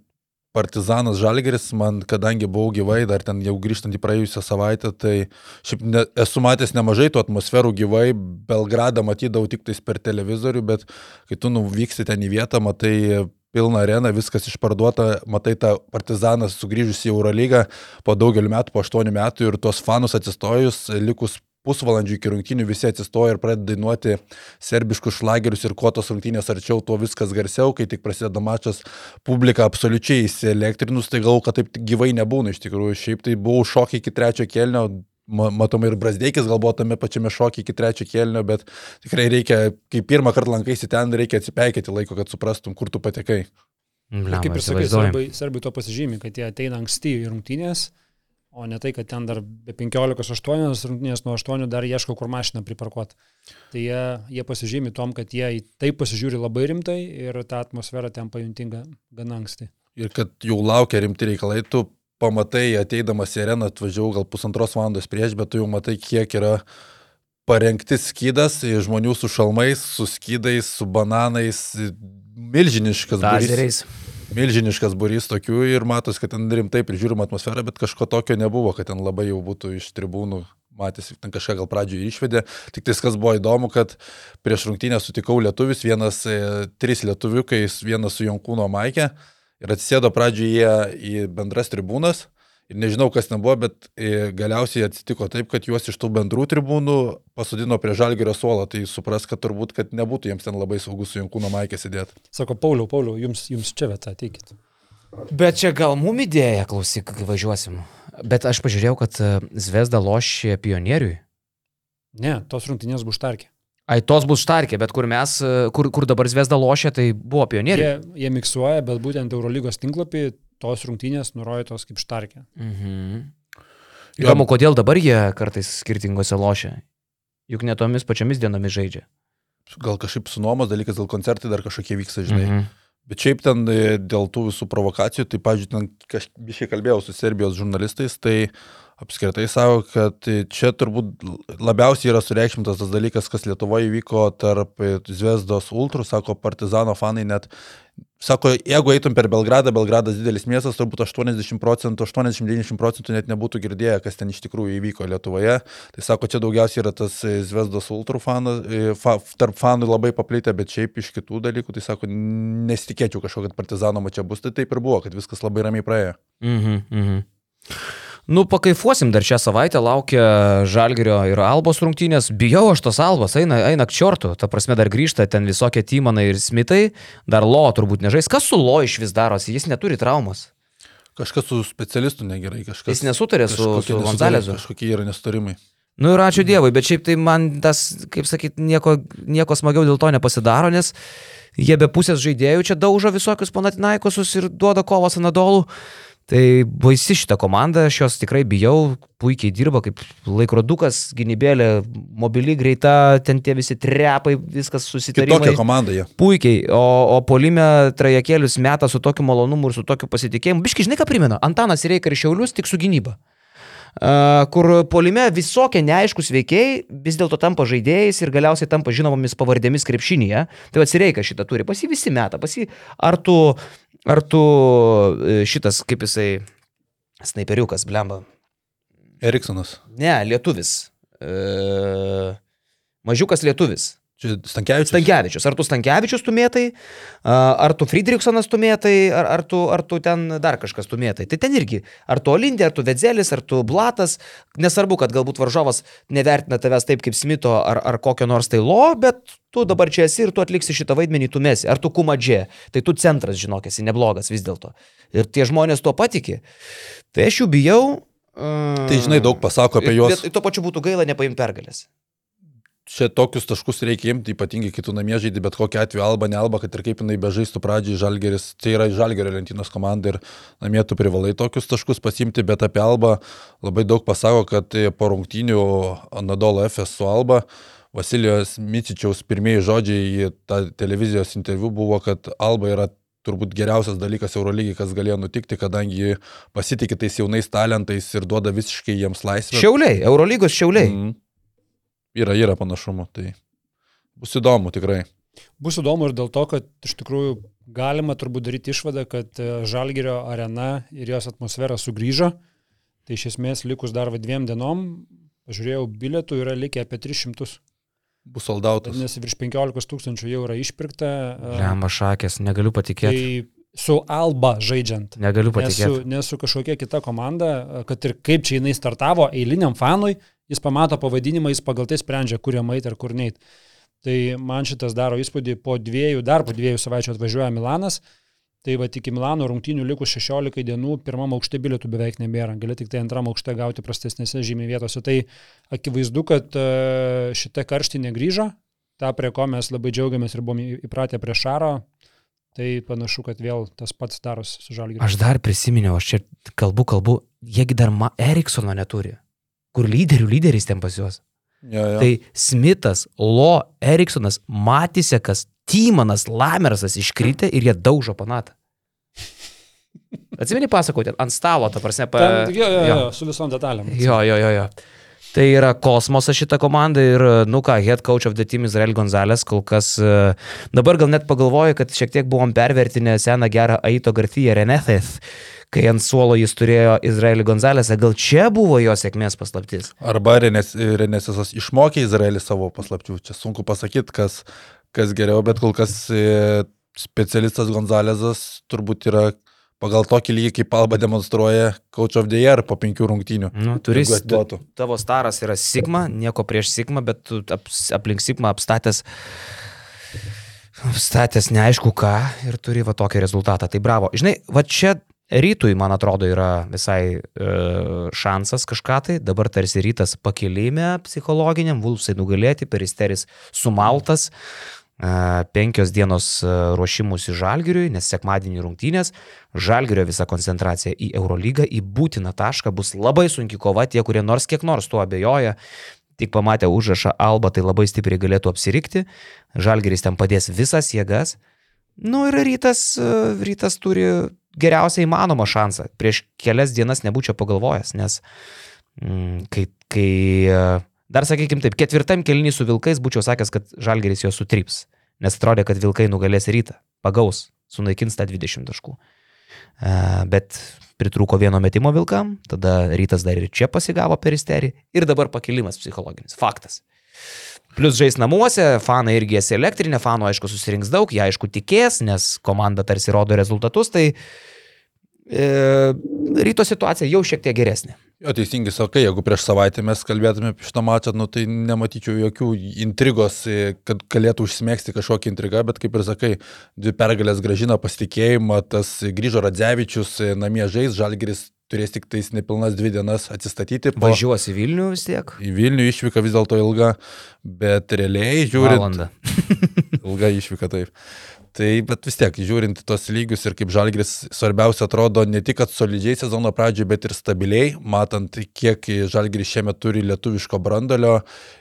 Speaker 3: Partizanas Žalgeris, man kadangi buvau gyvai, dar ten jau grįžtant į praėjusią savaitę, tai šiaip ne, esu matęs nemažai tų atmosferų gyvai, Belgradą matydavau tik tais per televizorių, bet kai tu nuvyksti ten į vietą, matai pilną areną, viskas išparduota, matai tą partizaną sugrįžus į Eurolygą po daugelių metų, po aštuonių metų ir tuos fanus atsistojus, likus pusvalandžių iki rungtynių visi atsistoja ir pradeda dainuoti serbiškus šlagerius ir kuo tos rungtynės arčiau, tuo viskas garsiau, kai tik prasideda mačas, publika absoliučiai įsielektrinus, tai gal, kad taip gyvai nebūna iš tikrųjų. Šiaip tai buvau šokiai iki trečio kelnio, ma- matomai ir Brasdeikis galbūt tame pačiame šokiai iki trečio kelnio, bet tikrai reikia, kai pirmą kartą lankaisi ten, reikia atsipeikėti laiko, kad suprastum, kur tu patekai.
Speaker 2: Blemba,
Speaker 1: Kaip ir sakai, serbai, serbai to pasižymi, kad jie ateina anksti į rungtynės, o ne tai, kad ten dar be 15-8 rungtynės nuo 8 dar ieško, kur mašiną priparkuoti. Tai jie, jie pasižymi tom, kad jie į tai pasižiūri labai rimtai ir tą atmosferą ten pajuntinga gana anksti.
Speaker 3: ir kad jau laukia rimti reikalai, tu pamatai, ateidamas į areną, atvažiavau gal pusantros valandos prieš, bet tu jau matai, kiek yra parengti skydas, žmonių su šalmais, su skydais, su bananais, milžiniškas būrys,
Speaker 2: Tazeriais.
Speaker 3: Milžiniškas būrys tokių ir matos, kad ten rimtai prižiūrima atmosfera, bet kažko tokio nebuvo, kad ten labai jau būtų iš tribūnų matėsi, ten kažką gal pradžioje išvedė. Tik tai kas buvo įdomu, kad prieš rungtynę sutikau lietuvis, vienas, e, trys lietuviukai, vienas su Jonkūno Maikė ir atsisėdo pradžioje į bendras tribūnas. Ir nežinau, kas ten buvo, bet e, galiausiai atsitiko taip, kad juos iš tų bendrų tribūnų pasodino prie žalgerio suolo. Tai supras, kad turbūt, kad nebūtų jiems ten labai saugu su Jonkūno Maikė sėdėti.
Speaker 1: Sako, Pauliau, Pauliau, jums, jums čia vieta, ateikit.
Speaker 2: Bet čia gal mum idėja, klausyk, kai važiuosim. Bet aš pažiūrėjau, kad e, Zvezda lošė pionieriui.
Speaker 1: Ne, tos rungtynės bus štarkė.
Speaker 2: Ai, tos bus štarkė, bet kur mes, e, kur, kur dabar Zvezda lošia, tai buvo pionieriui.
Speaker 1: Jie, jie miksuoja, bet būtent Eurolygos tinklapį tos rungtynės nurodytos kaip štarkė.
Speaker 2: Mhm. Įdomu, kodėl dabar jie kartais skirtingose lošia. Juk ne tomis pačiomis dienomis žaidžia.
Speaker 3: Gal kažkaip su nuomos dalykas, gal koncertai dar kažkokie vyksta, žinai.
Speaker 2: Mhm.
Speaker 3: Bet šiaip ten e, dėl tų visų provokacijų, tai, pažiūrėjau, ten kažkiek kalbėjau su Serbijos žurnalistais, tai apskritai savo, kad e, čia turbūt labiausiai yra sureikšmintas tas dalykas, kas Lietuvoje įvyko tarp e, Zvezdos Ultrų, sako, Partizano fanai net Sako, jeigu eitum per Belgradą, Belgradas didelis miestas, turbūt 80 procentų, 80-90 procentų net nebūtų girdėję, kas ten iš tikrųjų įvyko Lietuvoje. Tai sako, čia daugiausiai yra tas e, Zvezdos ultrų fanas, e, fa, tarp fanų labai paplitę, bet šiaip iš kitų dalykų, tai sako, nesitikėčiau kažko, kad partizano čia bus, tai taip ir buvo, kad viskas labai ramiai praėjo.
Speaker 2: Mhm, mhm. Nu, pakaifuosim dar šią savaitę, laukia Žalgerio ir Albos rungtynės. Bijau aš tos Albos, eina, eina kčiortų, ta prasme dar grįžta ten visokie Tymanai ir Smitai, dar Lo turbūt nežais. Kas su Lo iš vis darosi, jis neturi traumos.
Speaker 3: Kažkas su specialistu negerai, kažkas.
Speaker 2: Jis nesutarė su, su Gonzalezu.
Speaker 3: Kažkokie yra nesutarimai.
Speaker 2: Nu ir ačiū Dievui, bet šiaip tai man tas, kaip sakyt, nieko, nieko smagiau dėl to nepasidaro, nes jie be pusės žaidėjų čia daužo visokius panatinaikosus ir duoda kovą su Nadolu. Tai baisi šita komanda, aš jos tikrai bijau, puikiai dirba kaip laikrodukas, gynybėlė, mobili, greita, ten tie visi trepai, viskas susitarimai.
Speaker 3: Kitokia komanda jie.
Speaker 2: Puikiai, o, o polime trajekėlius meta su tokiu malonumu ir su tokiu pasitikėjimu. Biški, žinai ką primena? Antanas Reika ir Šiaulius tik su gynyba. Uh, kur polime visokie neaiškus veikėjai vis dėlto tampa žaidėjais ir galiausiai tampa žinomomis pavardėmis krepšinėje. Tai atsireika šitą turi, pasi visi meta, pasi ar tu, ar tu e, šitas, kaip jisai, snaiperiukas, blemba.
Speaker 3: Eriksonas.
Speaker 2: Ne, lietuvis. Uh, mažiukas lietuvis.
Speaker 3: Čia Stankievičius.
Speaker 2: Stankievičius. Ar tu Stankievičius tumėtai, ar tu Friedrichsonas tumėtai, ar, ar, tu, ar tu ten dar kažkas tumėtai. Tai ten irgi. Ar tu Olindė, ar tu Vedzelis, ar tu Blatas. Nesvarbu, kad galbūt varžovas nevertina tavęs taip kaip Smito ar, ar kokio nors tai lo, bet tu dabar čia esi ir tu atliksi šitą vaidmenį, tu mesi. Ar tu kumadžė. Tai tu centras, žinok, esi neblogas vis dėlto. Ir tie žmonės tuo patikė. Tai aš jų bijau.
Speaker 3: Tai žinai, daug pasako apie juos.
Speaker 2: Bet tuo pačiu būtų gaila nepaimti pergalės
Speaker 3: čia tokius taškus reikia imti, ypatingai kitų namie žaidži, bet kokia atveju alba, ne alba, kad ir kaip jinai bežaistų pradžiai žalgeris, tai yra žalgerio lentynos komanda ir namie tu privalai tokius taškus pasimti, bet apie alba labai daug pasako, kad po rungtynių Anadolo FS su alba Vasilijos Micičiaus pirmieji žodžiai į tą televizijos interviu buvo, kad alba yra turbūt geriausias dalykas Eurolygiai, kas galėjo nutikti, kadangi pasitikė tais jaunais talentais ir duoda visiškai jiems laisvę.
Speaker 2: Šiauliai, Eurolygos šiauliai. Mm.
Speaker 3: Yra, yra panašumų, tai bus įdomu tikrai.
Speaker 1: Bus įdomu ir dėl to, kad iš tikrųjų galima turbūt daryti išvadą, kad e, Žalgirio arena ir jos atmosfera sugrįžo. Tai iš esmės likus dar dviem dienom, pažiūrėjau, bilietų yra likę apie 300.
Speaker 3: Bus soldautas.
Speaker 1: Nes virš 15 tūkstančių jau yra išpirkta.
Speaker 2: Lemba šakės, negaliu patikėti.
Speaker 1: Tai su Alba žaidžiant.
Speaker 2: Negaliu patikėti.
Speaker 1: Nesu, nesu kažkokia kita komanda, kad ir kaip čia jinai startavo eiliniam fanui, jis pamato pavadinimą, jis pagal tai sprendžia, kur jam eiti ar kur neit. Tai man šitas daro įspūdį, po dviejų, dar po dviejų savaičių atvažiuoja Milanas, tai va iki Milano rungtynių likus 16 dienų, pirmam aukšte bilietų beveik nebėra, gali tik tai antram aukšte gauti prastesnėse žymiai vietose. Tai akivaizdu, kad e, šita karštinė grįžo, tą prie ko mes labai džiaugiamės ir buvome įpratę prie Šaro, Tai panašu, kad vėl tas pats darosi su Žalgiriu.
Speaker 2: Aš dar prisiminiau, aš čia kalbu, kalbu, jiegi dar Eriksono neturi kur lyderių lyderis ten pas juos.
Speaker 3: Ja, ja.
Speaker 2: Tai Smithas, Lo, Eriksonas, Matisekas, Tymanas, Lamersas iškritę ir jie daužo panatą. Atsimeni pasakoti, ant stalo, ta prasme, pa...
Speaker 1: Ten, jo, jo, jo, jo, su visom detalėm.
Speaker 2: Jo, jo, jo, jo. Tai yra kosmosas šita komanda ir, nu ką, head coach of the team Izrael Gonzalez kol kas, e, dabar gal net pagalvoju, kad šiek tiek buvom pervertinę seną gerą Aito Garcia Renetheth kai ant suolo jis turėjo Izraelį Gonzalesą, gal čia buvo jo sėkmės paslaptis?
Speaker 3: Arba Renesisas išmokė Izraelį savo paslapčių, čia sunku pasakyti, kas, kas geriau, bet kol kas e, specialistas Gonzalesas turbūt yra pagal tokį lygį, kaip Alba demonstruoja Coach of the Year po penkių rungtynių.
Speaker 2: Nu, turis, tu, tavo staras yra Sigma, nieko prieš Sigma, bet tu ap, aplink Sigma apstatęs statęs neaišku ką ir turi va tokį rezultatą. Tai bravo. Žinai, va čia Rytui, man atrodo, yra visai e, šansas kažką tai. Dabar tarsi rytas pakilime psichologiniam, Vulfsai nugalėti, peristeris sumaltas. E, penkios dienos e, ruošimus į Žalgiriui, nes sekmadienį rungtynės. Žalgirio visa koncentracija į Eurolygą, į būtiną tašką bus labai sunki kova, tie, kurie nors kiek nors tuo abejoja. Tik pamatę užrašą Alba, tai labai stipriai galėtų apsirikti. Žalgiris ten padės visas jėgas. Nu ir rytas, e, rytas turi geriausiai įmanomą šansą. Prieš kelias dienas nebūčiau pagalvojęs, nes mm, kai, kai, e, dar sakykime taip, ketvirtam kelnį su vilkais būčiau sakęs, kad žalgeris juos sutryps, nes atrodė, kad vilkai nugalės rytą, pagaus, sunaikins tą 20 taškų. E, Bet pritrūko vieno metimo vilkam, tada rytas dar ir čia pasigavo peristerį ir dabar pakilimas psichologinis. Faktas. Plus žais namuose, fanai irgi esi elektrinė, fanų aišku susirinks daug, jie aišku tikės, nes komanda tarsi rodo rezultatus, tai e, ryto situacija jau šiek tiek geresnė.
Speaker 3: Jo, teisingai sakai, jeigu prieš savaitę mes kalbėtume apie šitą mačą, nu, tai nematyčiau jokių intrigos, e, kad galėtų užsimėgsti kažkokią intrigą, bet kaip ir sakai, dvi pergalės gražina pasitikėjimą, tas grįžo Radzevičius, e, namie žais, Žalgiris turės tik tais nepilnas dvi dienas atsistatyti. Po...
Speaker 2: Važiuos į Vilnių vis tiek.
Speaker 3: Į Vilnių išvyka vis dėlto ilga, bet realiai žiūrint.
Speaker 2: Valandą.
Speaker 3: ilga išvyka taip. Tai, bet vis tiek, žiūrint tos lygius ir kaip Žalgris svarbiausia atrodo ne tik, solidžiai sezono pradžioje, bet ir stabiliai, matant, kiek Žalgris šiemet turi lietuviško brandolio,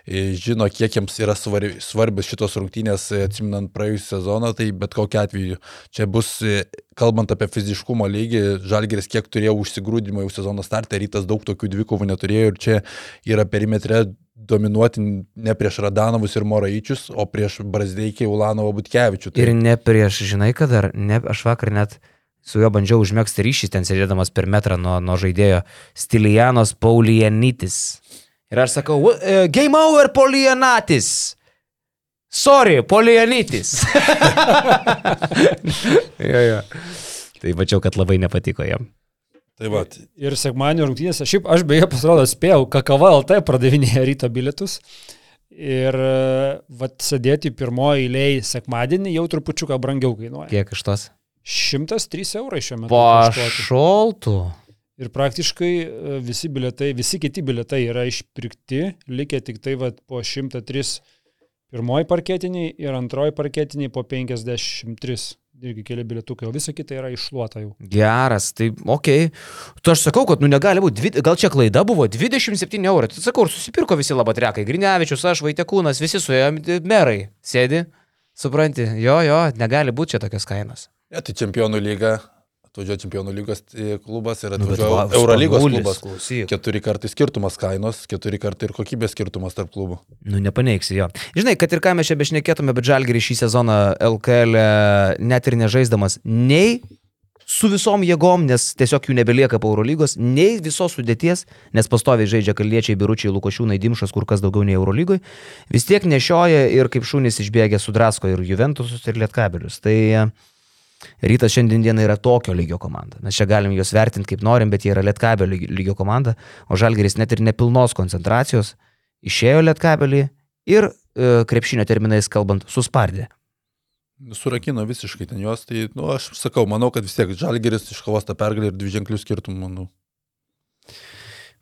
Speaker 3: e, žino, kiek jiems yra svarbi, svarbios šitos rungtynės, e, atsiminant praėjusią sezoną, tai bet kokiu atveju čia bus, e, kalbant apie fiziškumo lygį, Žalgris kiek turėjo užsigrūdimo jau sezono startą, rytas daug tokių dvikovų neturėjo ir čia yra perimetre dominuoti ne prieš Radanovus ir Moraičius, o prieš Brazdeikį Ulanovą Butkevičių. Tai
Speaker 2: Ir ne prieš, žinai, kad dar, ne, aš vakar net su juo bandžiau užmėgsti ryšį, ten sėdėdamas per metrą nuo, nuo žaidėjo Stilijanos Paulianitis. Ir aš sakau, "What, uh, game over Paulianatis. Sorry, Paulianitis. jo, jo. Tai mačiau, kad labai nepatiko jam.
Speaker 3: Tai va,
Speaker 1: Ir sekmadienio rungtynėse, šiaip aš beje pasirodo spėjau, kakava LT pradavinėja ryto bilietus. Ir vat sėdėti pirmoji eilėje sekmadienį jau trupučiuką brangiau kainuoja.
Speaker 2: Kiek iš tos?
Speaker 1: 103 eurai šiuo metu.
Speaker 2: Pašoltų.
Speaker 1: Ir praktiškai e, visi bilietai, visi kiti bilietai yra išpirkti, likę tik tai vat, po 103 pirmoji parketiniai ir antroji parketiniai po 53. Irgi keli bilietukai, o visa kita yra iššluota jau.
Speaker 2: Geras, tai okei. Okay. Tu aš sakau, kad nu negali būti, dvi- gal čia klaida buvo, 27 eurų. Tai sakau, ir susipirko visi labatrekai. Grinevičius, aš, Vaitekūnas, visi su jam merai sėdi. Supranti, jo, jo, negali būti čia tokios kainos.
Speaker 3: ja, tai čempionų lyga, atvažiuoja čempionų lygos e, klubas ir
Speaker 2: Nu,
Speaker 3: atvažiuoja
Speaker 2: va,
Speaker 3: Eurolygos klubas.
Speaker 2: klausyk.
Speaker 3: Keturi kartai skirtumas kainos, keturi kartai ir kokybės skirtumas tarp klubų.
Speaker 2: Nu, nepaneiksi jo. Žinai, kad ir ką mes čia bešnekėtume, bet Žalgirį šį sezoną LKL net ir nežaisdamas nei su visom jėgom, nes tiesiog jų nebelieka po Eurolygos, nei visos sudėties, nes pastoviai žaidžia kaliečiai, biručiai, lukošiūnai, dimšas, kur kas daugiau nei Eurolygoj, vis tiek nešioja ir kaip šunys išbėgė sudrasko ir Juventusus ir Lietkabelius. Tai e, Rytas šiandien dieną yra tokio lygio komanda. Mes čia galim juos vertinti kaip norim, bet jie yra Lietkabelio lyg- lygio komanda, o Žalgeris net ir nepilnos koncentracijos išėjo Lietkabelį ir e, krepšinio terminais kalbant suspardė.
Speaker 3: Surakino visiškai ten juos, tai, nu, aš sakau, manau, kad vis tiek Žalgeris iškovos tą pergalę ir dvi ženklius skirtumų, manau.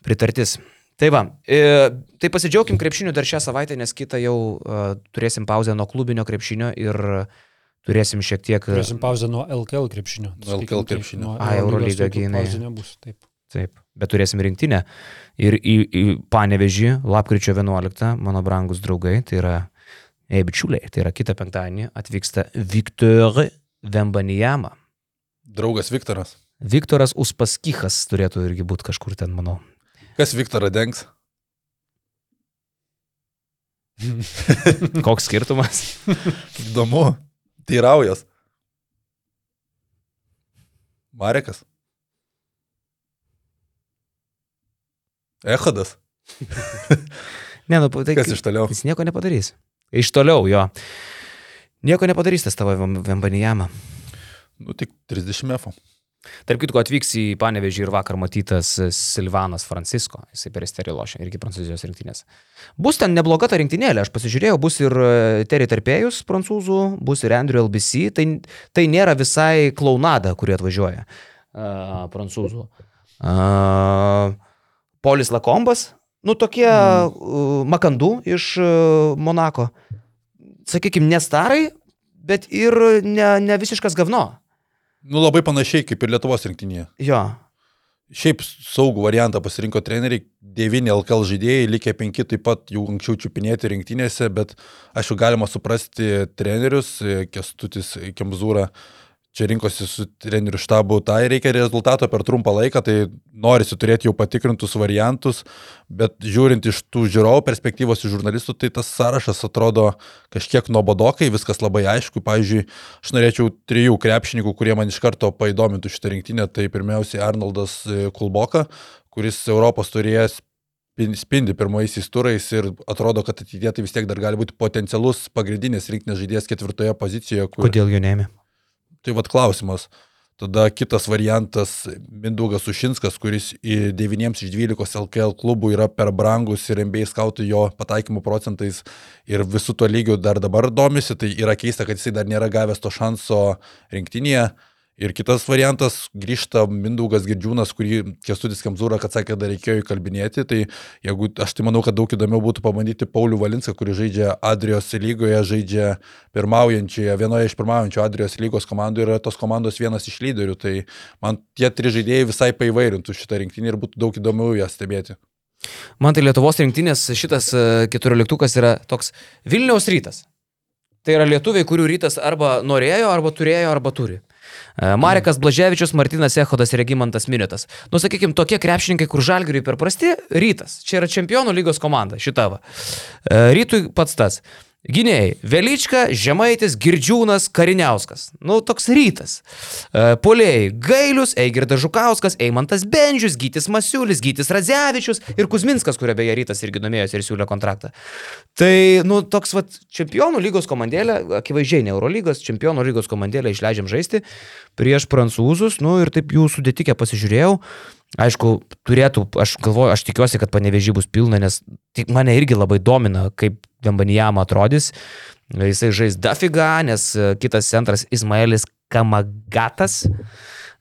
Speaker 2: Pritartis. Tai va, e, tai pasidžiaugim krepšiniu dar šią savaitę, nes kitą jau e, turėsim pauzę nuo klubinio krepšinio ir turėsim šiek tiek...
Speaker 1: Turėsim pauzę nuo LKL krepšinio.
Speaker 3: Nuo LKL krepšinio.
Speaker 2: A, Eurolyga jinai-
Speaker 1: Pauzė nebus, taip.
Speaker 2: Taip, bet turėsim rinktinę. Ir į, į Panevežį, lapkričio 11, mano brangus draugai, tai yra, ei bičiuliai, tai yra kitą penktadienį atvyksta Viktor Vembanijama.
Speaker 3: Draugas Viktoras.
Speaker 2: Viktoras Uspaskichas turėtų irgi būti kažkur ten, manau.
Speaker 3: Kas Viktorą dengs?
Speaker 2: Koks skirtumas?
Speaker 3: Įdomu. Teiraujas. Marekas. Echodas.
Speaker 2: Ne, nu, tai
Speaker 3: Kas iš toliau?
Speaker 2: Jis nieko nepadarys. Iš toliau jo. Nieko nepadarys tas tavo Vem- Vembanijama.
Speaker 3: Nu, tik 30 F.
Speaker 2: Tarp kitko atvyks į Panevežį ir vakar matytas Silvanas Francisko, jisai per Esterį lošia, irgi prancūzijos rinktinės. Bus ten nebloga ta rinktinėlė, aš pasižiūrėjau, bus ir e, Terry Tarpėjus prancūzų, bus ir Andrew LBC, tai, tai nėra visai klaunada, kurie atvažiuoja uh, prancūzų. Uh, Polis Lakombas, nu tokie mm. uh, makandų iš uh, Monako. Sakykime, ne starai, bet ir ne, ne visiškas gavno.
Speaker 3: Nu, labai panašiai kaip ir Lietuvos rinktinėje.
Speaker 2: Jo,
Speaker 3: Šiaip saugų variantą pasirinko treneriai, 9 LKL žaidėjai, likę 5 taip pat jau anksčiau čiupinėti rinktinėse, bet aišku galima suprasti trenerius, Kestutis Kemzūra čia rinkosi su trenerių štabu, tai reikia rezultato per trumpą laiką, tai norisi turėti jau patikrintus variantus, bet žiūrint iš tų žiūrovų perspektyvos, iš žurnalistų, tai tas sąrašas atrodo kažkiek nuobodokai, viskas labai aišku. Pavyzdžiui, aš norėčiau trijų krepšininkų, kurie man iš karto paįdomintų šitą rinktinę, tai pirmiausiai Arnoldas e, Kulboka, kuris Europos turėjęs spindi pirmaisiais turais ir atrodo, kad ateityje tai vis tiek dar gali būti potencialus pagrindinės rinktinės žaidėjas ketvirtoje pozicijoje.
Speaker 2: Kur... Kodėl jo neėmė?
Speaker 3: Tai vad klausimas. Tada kitas variantas - Mindaugas Ušinskas, kuris 9 iš 12 LKL klubų yra per brangus ir MBA skautų jo pataikymo procentais ir visų to lygių dar dabar domisi, tai yra keista, kad jisai dar nėra gavęs to šanso rinktinėje. Ir kitas variantas - grįžta Mindaugas Girdžiūnas, kurį Kestutis Kamzūra, kad sakė, dar reikėjo įkalbinėti. Tai jeigu, aš tai manau, kad daug įdomiau būtų pabandyti Paulių Valinską, kuris žaidžia Adrijos lygoje, žaidžia pirmaujančioje, vienoje iš pirmaujančių Adrijos lygos komandų ir yra tos komandos vienas iš lyderių. Tai man tie trys žaidėjai visai paivairintų šitą rinktinį ir būtų daug įdomiau ją stebėti.
Speaker 2: Man tai Lietuvos rinktinės šitas e, keturioliktukas yra toks Vilniaus rytas. Tai yra lietuviai, kurių rytas arba norėjo, arba turėjo, arba turi. E, Marekas Blaževičius, Martinas Ehodas ir Regimantas Minėtas. Nu, sakykime, tokie krepšininkai, kur žalgiriui per prasti, rytas. Čia yra čempionų lygos komanda, šitava. E, rytui pats tas. Gynėjai - Velička, Žemaitis, Girdžiūnas, Kariniauskas. Nu, toks rytas. E, Polėjai - Gailius, Eigirdas Žukauskas, Eimantas Benžius, Gytis Masiulis, Gytis Radzevičius ir Kuzminskas, kurio beje rytas irgi domėjosi ir siūlė kontraktą. Tai, nu, toks, va, čempionų lygos komandėlė, akivaizdžiai ne Eurolygos, čempionų lygos komandėlė išleidžiam žaisti prieš prancūzus, nu, ir taip jų sudėtikę pasižiūrėjau. Aišku, turėtų, aš galvoju, aš tikiuosi, kad panevežy bus pilna, nes mane irgi labai domina, kaip Vembanijama atrodys. Jisai žais Dafiga, nes e, kitas centras Ismailis Kamagatas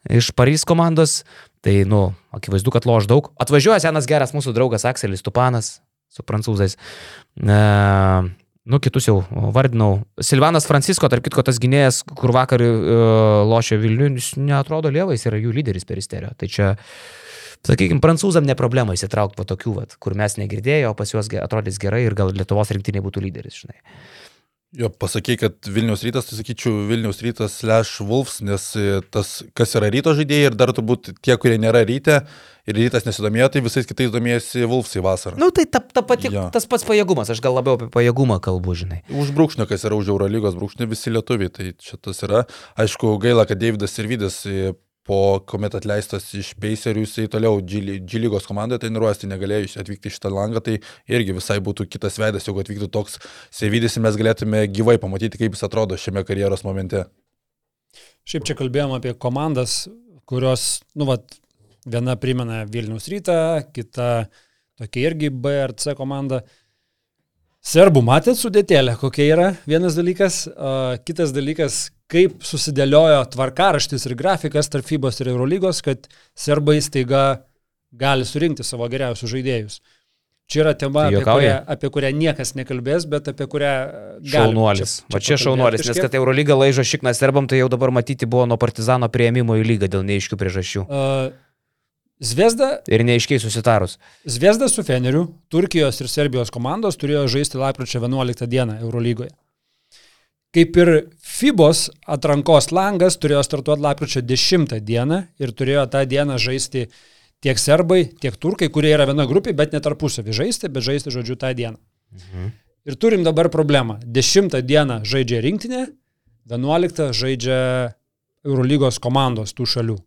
Speaker 2: iš Paryž komandos. Tai, nu, akivaizdu, kad loš daug. Atvažiuoja senas geras mūsų draugas Akselis Tupanas su prancūzais. E, nu, kitus jau vardinau. Silvanas Francisko, tarp kitko, tas gynėjas, kur vakar lošia Vilnių, jis neatrodo lievais, yra jų lyderis peristerio. Tai čia Sakykime, prancūzam ne problema įsitraukti po tokių, vat, kur mes negirdėjome, o pas juos atrodys gerai ir gal Lietuvos rinktinė būtų lyderis, žinai.
Speaker 3: Jo, pasakai, kad Vilnius rytas, tai sakyčiau Vilnius rytas slash Wolfs, nes e, tas, kas yra ryto žaidėjai ir dar turbūt tie, kurie nėra ryte ir rytas nesidomėjo, tai visais kitais domėjasi Wolfsai vasarą.
Speaker 2: Na, nu, tai ta, ta pati, jo. tas pats pajėgumas, aš gal labiau apie pajėgumą kalbu, žinai.
Speaker 3: Už brūkšnio, kas yra už Eurolygos brūkšnio, visi lietuviai, tai čia tas yra. Aišku, gaila, kad Davidas ir Vydas e, po kuomet atleistas iš Pacerių, jisai toliau G lygos komandoje treniruojasi, negalėjo atvykti iš tą langą, tai irgi visai būtų kitas veidas, jeigu atvyktų toks Sevydis ir mes galėtume gyvai pamatyti, kaip jis atrodo šiame karjeros momente.
Speaker 1: Šiaip čia kalbėjom apie komandas, kurios, nu, vat, viena primena Vilnius rytą, kita tokia irgi B ar C komanda. Serbų matėt sudėtėlę, kokia yra vienas dalykas, uh, kitas dalykas, kaip susidėliojo tvarkaraštis ir grafikas tarp FIBOS ir Eurolygos, kad serbai staiga gali surinkti savo geriausius žaidėjus. Čia yra tema, tai apie kurią, apie kurią niekas nekalbės, bet apie kurią...
Speaker 2: Šaunuolis. Čia, čia Va čia šaunuolis, nes kad Eurolyga laižo šikną serbam, tai jau dabar matyti buvo nuo partizano prieimimo į lygą dėl neaiškių priežasčių. Uh,
Speaker 1: Zvezda.
Speaker 2: Ir neaiškiai susitarus.
Speaker 1: Zvezda su Feneriu, Turkijos ir Serbijos komandos turėjo žaisti lapkričio 11 dieną Eurolygoje. Kaip ir FIBOS atrankos langas turėjo startuoti lapkričio 10 dieną ir turėjo tą dieną žaisti tiek serbai, tiek turkai, kurie yra viena grupė, bet ne tarpusavį žaisti, bet žaisti, žodžiu, tą dieną. Mhm. Ir turim dabar problemą. 10 dieną žaidžia rinktinė, 11 žaidžia Eurolygos komandos tų šalių.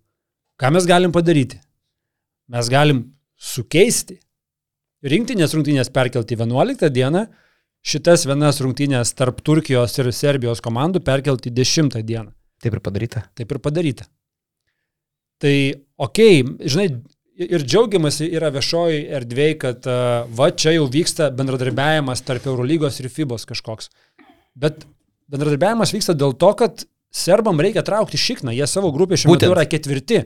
Speaker 1: Ką mes galim padaryti? Mes galim sukeisti rinktinės rungtynės perkelti 11 dieną šitas vienas rungtynės tarp Turkijos ir Serbijos komandų perkelti 10 dieną.
Speaker 2: Taip ir padaryta.
Speaker 1: Taip ir padaryta. Tai, okei, okay, žinai, ir džiaugiamasi yra viešoji erdvėj, kad uh, va čia jau vyksta bendradarbiavimas tarp Eurolygos ir FIBOS kažkoks. Bet bendradarbiavimas vyksta dėl to, kad serbam reikia traukti šikną, jie savo grupė šiuo metu yra ketvirti.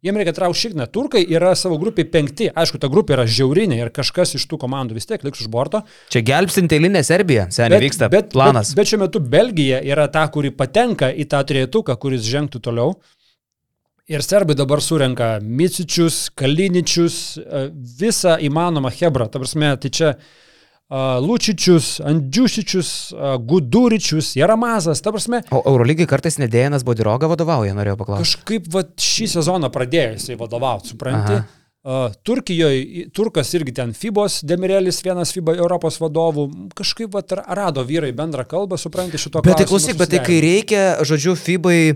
Speaker 1: Jiem reikia traukti šikną. Turkai yra savo grupiai penkti. Aišku, ta grupė yra žiaurinė ir kažkas iš tų komandų vis tiek liks už borto.
Speaker 2: Čia gelbstinti eilinė Serbija, seniai vyksta bet, planas.
Speaker 1: Bet, bet šiuo metu Belgija yra ta, kuri patenka į tą trietuką, kuris žengtų toliau. Ir serbai dabar surenka Micičius, Kaliničius, e, visą įmanomą Hebrą. Ta prasme, tai čia uh, Lučičius, Andžiušičius, Guduričius, Jaramazas. Ta prasme,
Speaker 2: O Eurolygai kartais nedėjinas Bodiroga vadovauja, norėjau paklausti.
Speaker 1: kažkaip va, šį sezoną pradėjo jisai vadovauti, supranti?
Speaker 2: Aha.
Speaker 1: Turkijoje, Turkas irgi ten Fibos, Demirelis, vienas FIBA Europos vadovų, kažkaip va, rado vyrai bendrą kalbą, supranti šito
Speaker 2: Bet tai klausyk, bet tai kai reikia, žodžiu, FIBai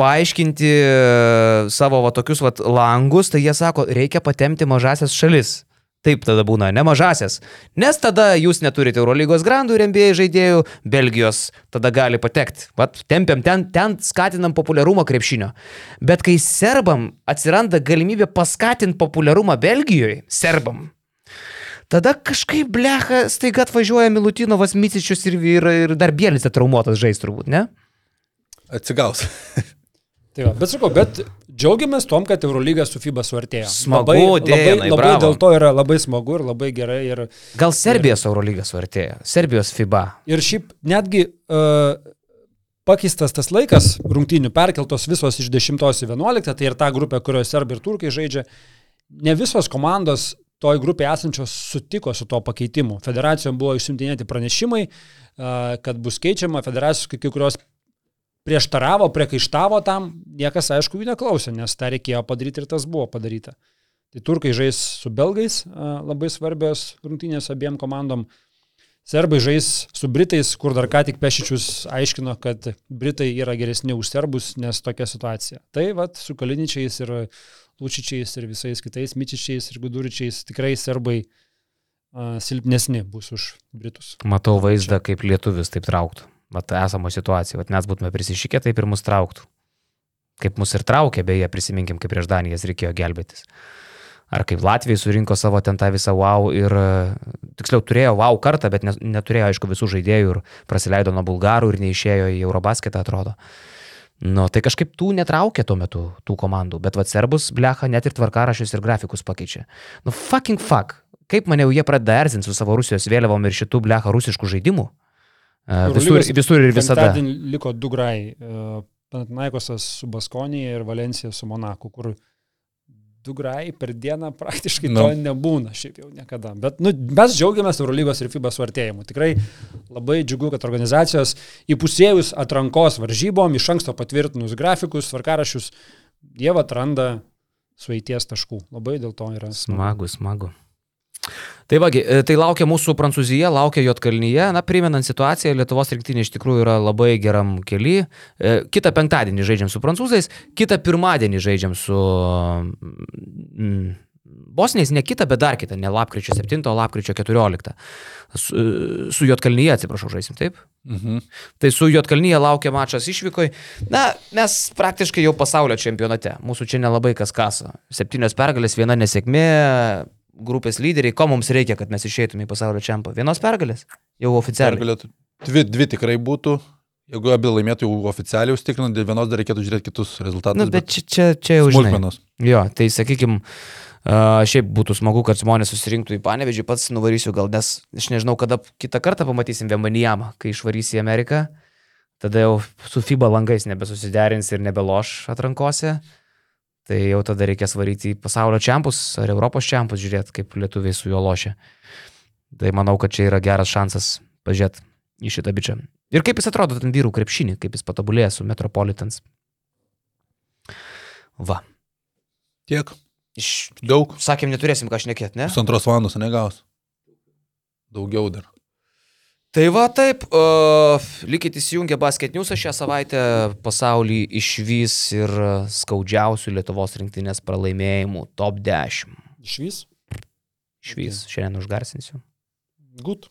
Speaker 2: paaiškinti e, savo va, tokius va, langus, tai jie sako, reikia patemti mažasias šalis. Taip tada būna, ne mažasias. Nes tada jūs neturite Eurolygos grandų ir NBA žaidėjų, Belgijos tada gali patekti. Vat tempiam ten, ten skatinam populiarumą krepšinio. Bet kai serbam atsiranda galimybė paskatinti populiarumą Belgijoje, serbam, tada kažkaip blecha staiga atvažiuoja Milutinovas, Micičius ir, ir, ir dar Bielis traumuotas žais turbūt, ne?
Speaker 3: Atsigaus.
Speaker 1: Tai va, bet sakau, bet džiaugiamės tom, kad Eurolyga su FIBA suartėjo.
Speaker 2: Smagu,
Speaker 1: labai,
Speaker 2: Dėjanai,
Speaker 1: labai, labai
Speaker 2: bravo.
Speaker 1: dėl to yra labai smagu ir labai gerai. Ir,
Speaker 2: Gal Serbijos Eurolygas suartėjo? Serbijos FIBA.
Speaker 1: ir šiaip netgi uh, pakeistas tas laikas, rungtynių perkeltos visos iš 10 į 11, tai ir ta grupė, kurioje serbai ir turkai žaidžia, ne visos komandos toj grupėje esančios sutiko su tuo pakeitimu. Federacijom buvo išsiuntinėti pranešimai, uh, kad bus keičiama, federacijos kai kurios prieštaravo, priekaištavo tam, niekas aišku jų neklausė, nes tą reikėjo padaryti ir tas buvo padaryta. Tai turkai žais su belgais, labai svarbios rungtynės abiem komandom. Serbai žais su britais, kur dar ką tik Pešičius aiškino, kad britai yra geresni už serbus, nes tokia situacija. Tai vad su Kaliničiais ir Lučičiais ir visais kitais Mičičiais ir Guduričiais tikrai serbai a, silpnesni bus už britus.
Speaker 2: Matau vaizdą, kaip lietuvis taip trauktų. Vat esamo situacija. Vat mes būtume prisišykę, taip ir mus trauktų. Kaip mus ir traukė, beje, prisiminkim, kaip prieš Danijas reikėjo gelbėtis. Ar kaip Latvijai surinko savo ten tą visą wow ir, tiksliau, turėjo wow kartą, bet ne- neturėjo, aišku, visų žaidėjų ir praleido nuo bulgarų ir neišėjo į Eurobasketą, atrodo. Nu, tai kažkaip tų netraukė tuo metu, tų komandų, bet va serbus, blecha, net ir tvarkarašius ir grafikus pakeičia. Nu, fucking fuck. Kaip mane jau jie pradeda erzinti su savo Rusijos vėliavom ir šitų blecha rusiškų žaidimų? E, Visur, visur ir visada.
Speaker 1: Penktadienį liko du grai. Panathinaikosas su Baskonija ir Valencija su Monaku, kur du grai per dieną praktiškai
Speaker 3: Nu.
Speaker 1: to nebūna, šiaip jau niekada. Bet nu, mes džiaugiamės Eurolygos ir FIBA suartėjimu. Tikrai labai džiugu, kad organizacijos įpusėjus atrankos varžybom, iš anksto patvirtinus grafikus, tvarkarašius, jie atranda sueities taškų. Labai dėl to yra
Speaker 2: Smagu, smagu. Tai vagi, e, tai laukia mūsų Prancūzija, laukia Jotkalnyje. Na, primenant situaciją, Lietuvos rinktinė iš tikrųjų yra labai geram keli. E, Kita penktadienį žaidžiam su prancūzais, kitą pirmadienį žaidžiam su mm, Bosniais, ne kitą, bet dar kitą, ne lapkričio 7, o lapkričio 14. Su, e, su Jotkalnyje, atsiprašau, žaisim taip.
Speaker 3: Mhm.
Speaker 2: Tai su Jotkalnyje laukia mačas išvykoj. Na, mes praktiškai jau pasaulio čempionate. Mūsų čia nelabai kas kasa. Septynios pergalės, viena nesėkmė, grupės lyderiai. Ko mums reikia, kad mes išeitume į pasaulio čempą? Vienos pergalės? Jau oficialiai.
Speaker 3: Pergalėtų. Dvi, dvi tikrai būtų. Jeigu abi laimėtų jau oficialiai užtikrinant, dėl vienos dar reikėtų žiūrėti kitus rezultatus.
Speaker 2: Nu, bet čia, čia, čia jau
Speaker 3: smulkmenos.
Speaker 2: Jo, tai sakykim, uh, šiaip būtų smagu, kad žmonės susirinktų į panevežį, pats nuvarysiu gal, nes aš nežinau, kada kitą kartą pamatysim Vembanijamą, kai išvarys į Ameriką. Tada jau su FIBA langais nebesusiderins ir nebeloš atrankose. Tai jau tada reikės varyti į pasaulio čempus ar Europos čempus, žiūrėti, kaip lietuviai su juo lošia. Tai manau, kad čia yra geras šansas pažiūrėti į šitą bičią. Ir kaip jis atrodo ten vyrų krepšinį, kaip jis patobulėjo su Metropolitans. Va.
Speaker 3: Tiek.
Speaker 2: Iš
Speaker 3: Daug.
Speaker 2: Sakėm, neturėsim ką šnekėti, ne?
Speaker 3: Pusantros valandos negaus. Daugiau dar.
Speaker 2: Tai va taip, uh, likit įsijungę Basket News šią savaitę pasaulį išvys ir skaudžiausių Lietuvos rinktinės pralaimėjimų top 10.
Speaker 1: Iš vis?
Speaker 2: Išvys, šiandien užgarsinsiu.
Speaker 1: Gut.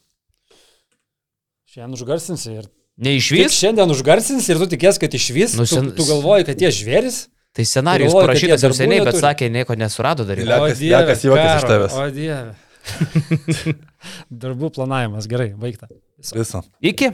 Speaker 1: Šiandien užgarsinsi ir... Tik
Speaker 2: Neišvys?
Speaker 1: šiandien užgarsinsi ir tu tikės, kad iš vis.
Speaker 2: Nu,
Speaker 1: tu,
Speaker 2: sen-
Speaker 1: tu galvoji, kad jie žvėris?
Speaker 2: Tai scenarijus parašytas jau seniai, bet
Speaker 1: neturi.
Speaker 2: sakė, nieko nesurado dar.
Speaker 3: Lekas- lekas juokiasi iš tavęs.
Speaker 1: O dieve. Darbų planavimas, gerai, baigta.
Speaker 3: Visą.
Speaker 2: Iki.